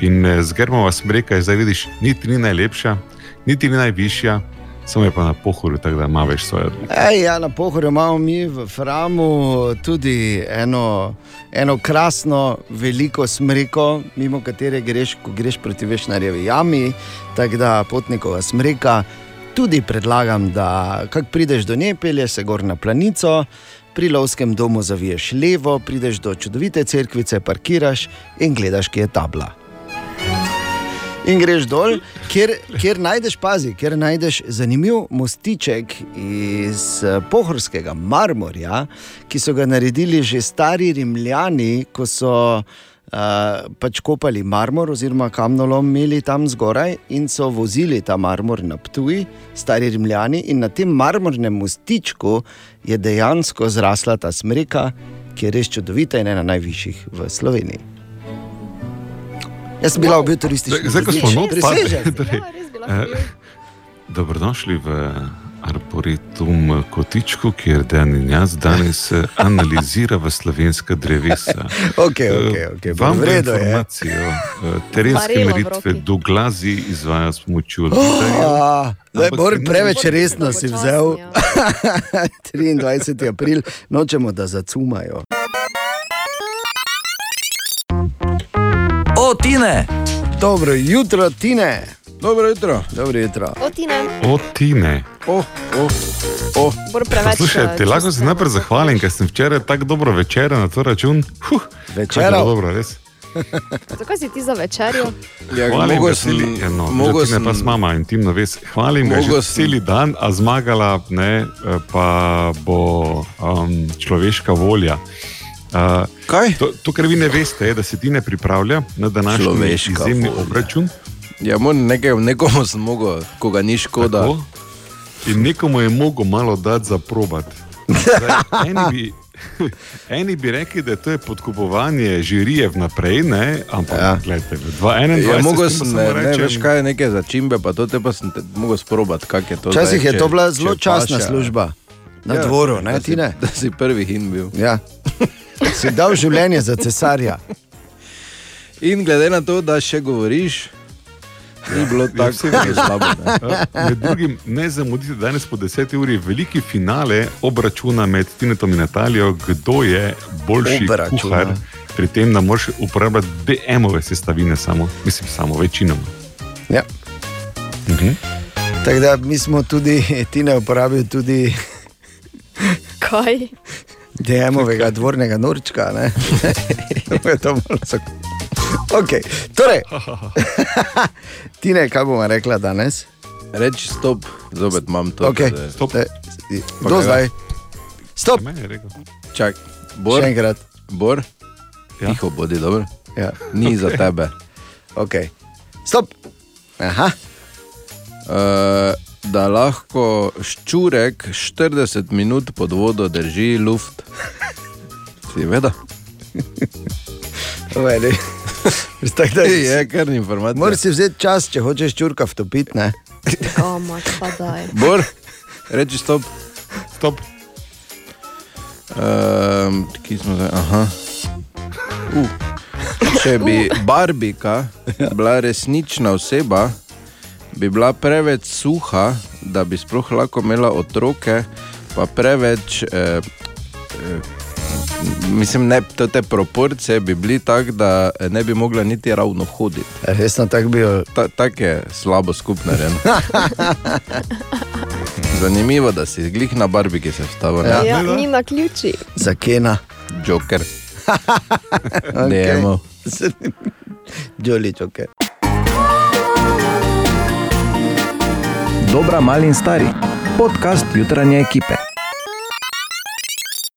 in eh, z Germova smreka je zdaj vidiš, niti ni najlepša, niti ni najvišja, samo je pa na pohorju, tako da ima več svoje. Ej, ja, na pohorju imamo mi v Framu tudi eno, eno krasno, veliko smreko, mimo katere greš, ko greš proti Vešnarjevi jami, tako da potnikova smreka. Tudi predlagam, da kak prideš do nje, pelješ se gor na planico, pri lovskem domu zaviješ levo, prideš do čudovite cerkvice, parkiraš in gledaš, kje je tabla. In greš dol, kjer, kjer najdeš, pazi, kjer najdeš zanimiv mostiček iz eh, pohorskega marmorja, ki so ga naredili že stari Rimljani, ko so uh, pač kopali marmor oziroma kamnolom imeli tam zgoraj in so vozili ta marmor na Ptuj, stari Rimljani, in na tem marmornem mostičku je dejansko zrasla ta smreka, ki je res čudovita in ena najvišjih v Sloveniji. Jaz sem bila obi turistični. Zdaj, ko smo Presežek. torej, eh, dobrodošli v Arboretum Kotičku, kjer Dan in jaz danes eh, analiziramo slovenska drevesa. Okej, okej, okej, Vam v v redu je. eh, terenske meritve roki. Duglazi izvaja s pomočjo Oh, Bor, ni- preveč resno si vzel. ja. 23. april, nočemo, da zacumajo. O, Tine! Dobro jutro, Tine. Dobro jutro. Dobro jutro. Otine, O, Tine. Oh, oh, oh. eh, ti lahko se najprej zahvalim, ker sem včeraj tako dobro večerja na to račun. Huh, Večeral? kako Dobro, res. Zakaj si ti za večerjo? Ja, Hvalim mogel veseli, sem- ja, no, mogel že ti ne pa sem- s mama intimno vez. Hvalim ga že Mogel sem- cel dan, a zmagala ne, pa bo um, človeška volja. Uh, Kaj? To, to, kar vi ne veste, je, da se ti ne pripravlja na današnji Človeška izjemni volja. obračun. Ja, moram nekaj, nekomu sem mogel, ko ga ni škoda. Tako? In nekomu je mogel malo dati za probat. Zdaj, eni, bi, eni bi rekli, da to je podkupovanje žirije vnaprej, ne? ampak ja. gledajte, v 2021 Ja, mogel sem ne, ne rečem- veš kaj, neke začimbe, pa to te pa sem te, mogel sprobat, kak je to. Včasih je to bila zelo časna paše. služba. Na Ja, dvoru, ne, da si- Tine? Da si prvi hin bil. Ja. Si dal življenje za cesarja. In glede na to, da še govoriš, ni bilo tako vse zelo slabo. Ne? Med drugim, ne zamudite danes po 10 uri veliki finale obračuna med Tinetom in Natalijo, kdo je boljši Obračuna. kuhar. Pri tem, da moraš uporabljati DM-ove sestavine, samo, mislim, samo večinoma. Ja. Mhm. Tako da mi smo tudi, Tine uporabil tudi Kaj? DM-ovega dvornega norčka. ne. To je to malo Okay. Torej, Tine, kaj bomo rekla danes? Reči stop, zopet imam to. Okay. da- Stop. Kdo kaj? zdaj? Stop. Je rekel. Čak, Bor, Še enkrat. Bor, Ja. tiho bodi, dobro. Ja. Ni za Okej. tebe. Okay. Stop. Aha. Uh, da lahko ščurek 40 minut pod vodo drži luft. Si vedel? Veli. Tak, da, Je kar informacija. Moraš si vzeti čas, če hočeš čurka vtopiti. ne? Koma, pa daj. Bor, reči stop. Stop. Um, Kje smo zdaj? Aha. Uh. Če bi Barbika bila resnična oseba, bi bila preveč suha, da bi sploh lahko imela otroke, pa preveč. Eh, eh, Mislim, ne, te proporcije bi bili tako, da ne bi mogla niti ravno hoditi. Resno, tako bi jo. Ta, tako je slabo skupno rečeno. Zanimivo, da si glih na barbiki se vstava. Ja. Ja, ni na ključi. Za Kena. Joker. Okay. Nemo. Jolly Joker. Dobra, mali in stari. Podcast jutranje ekipe.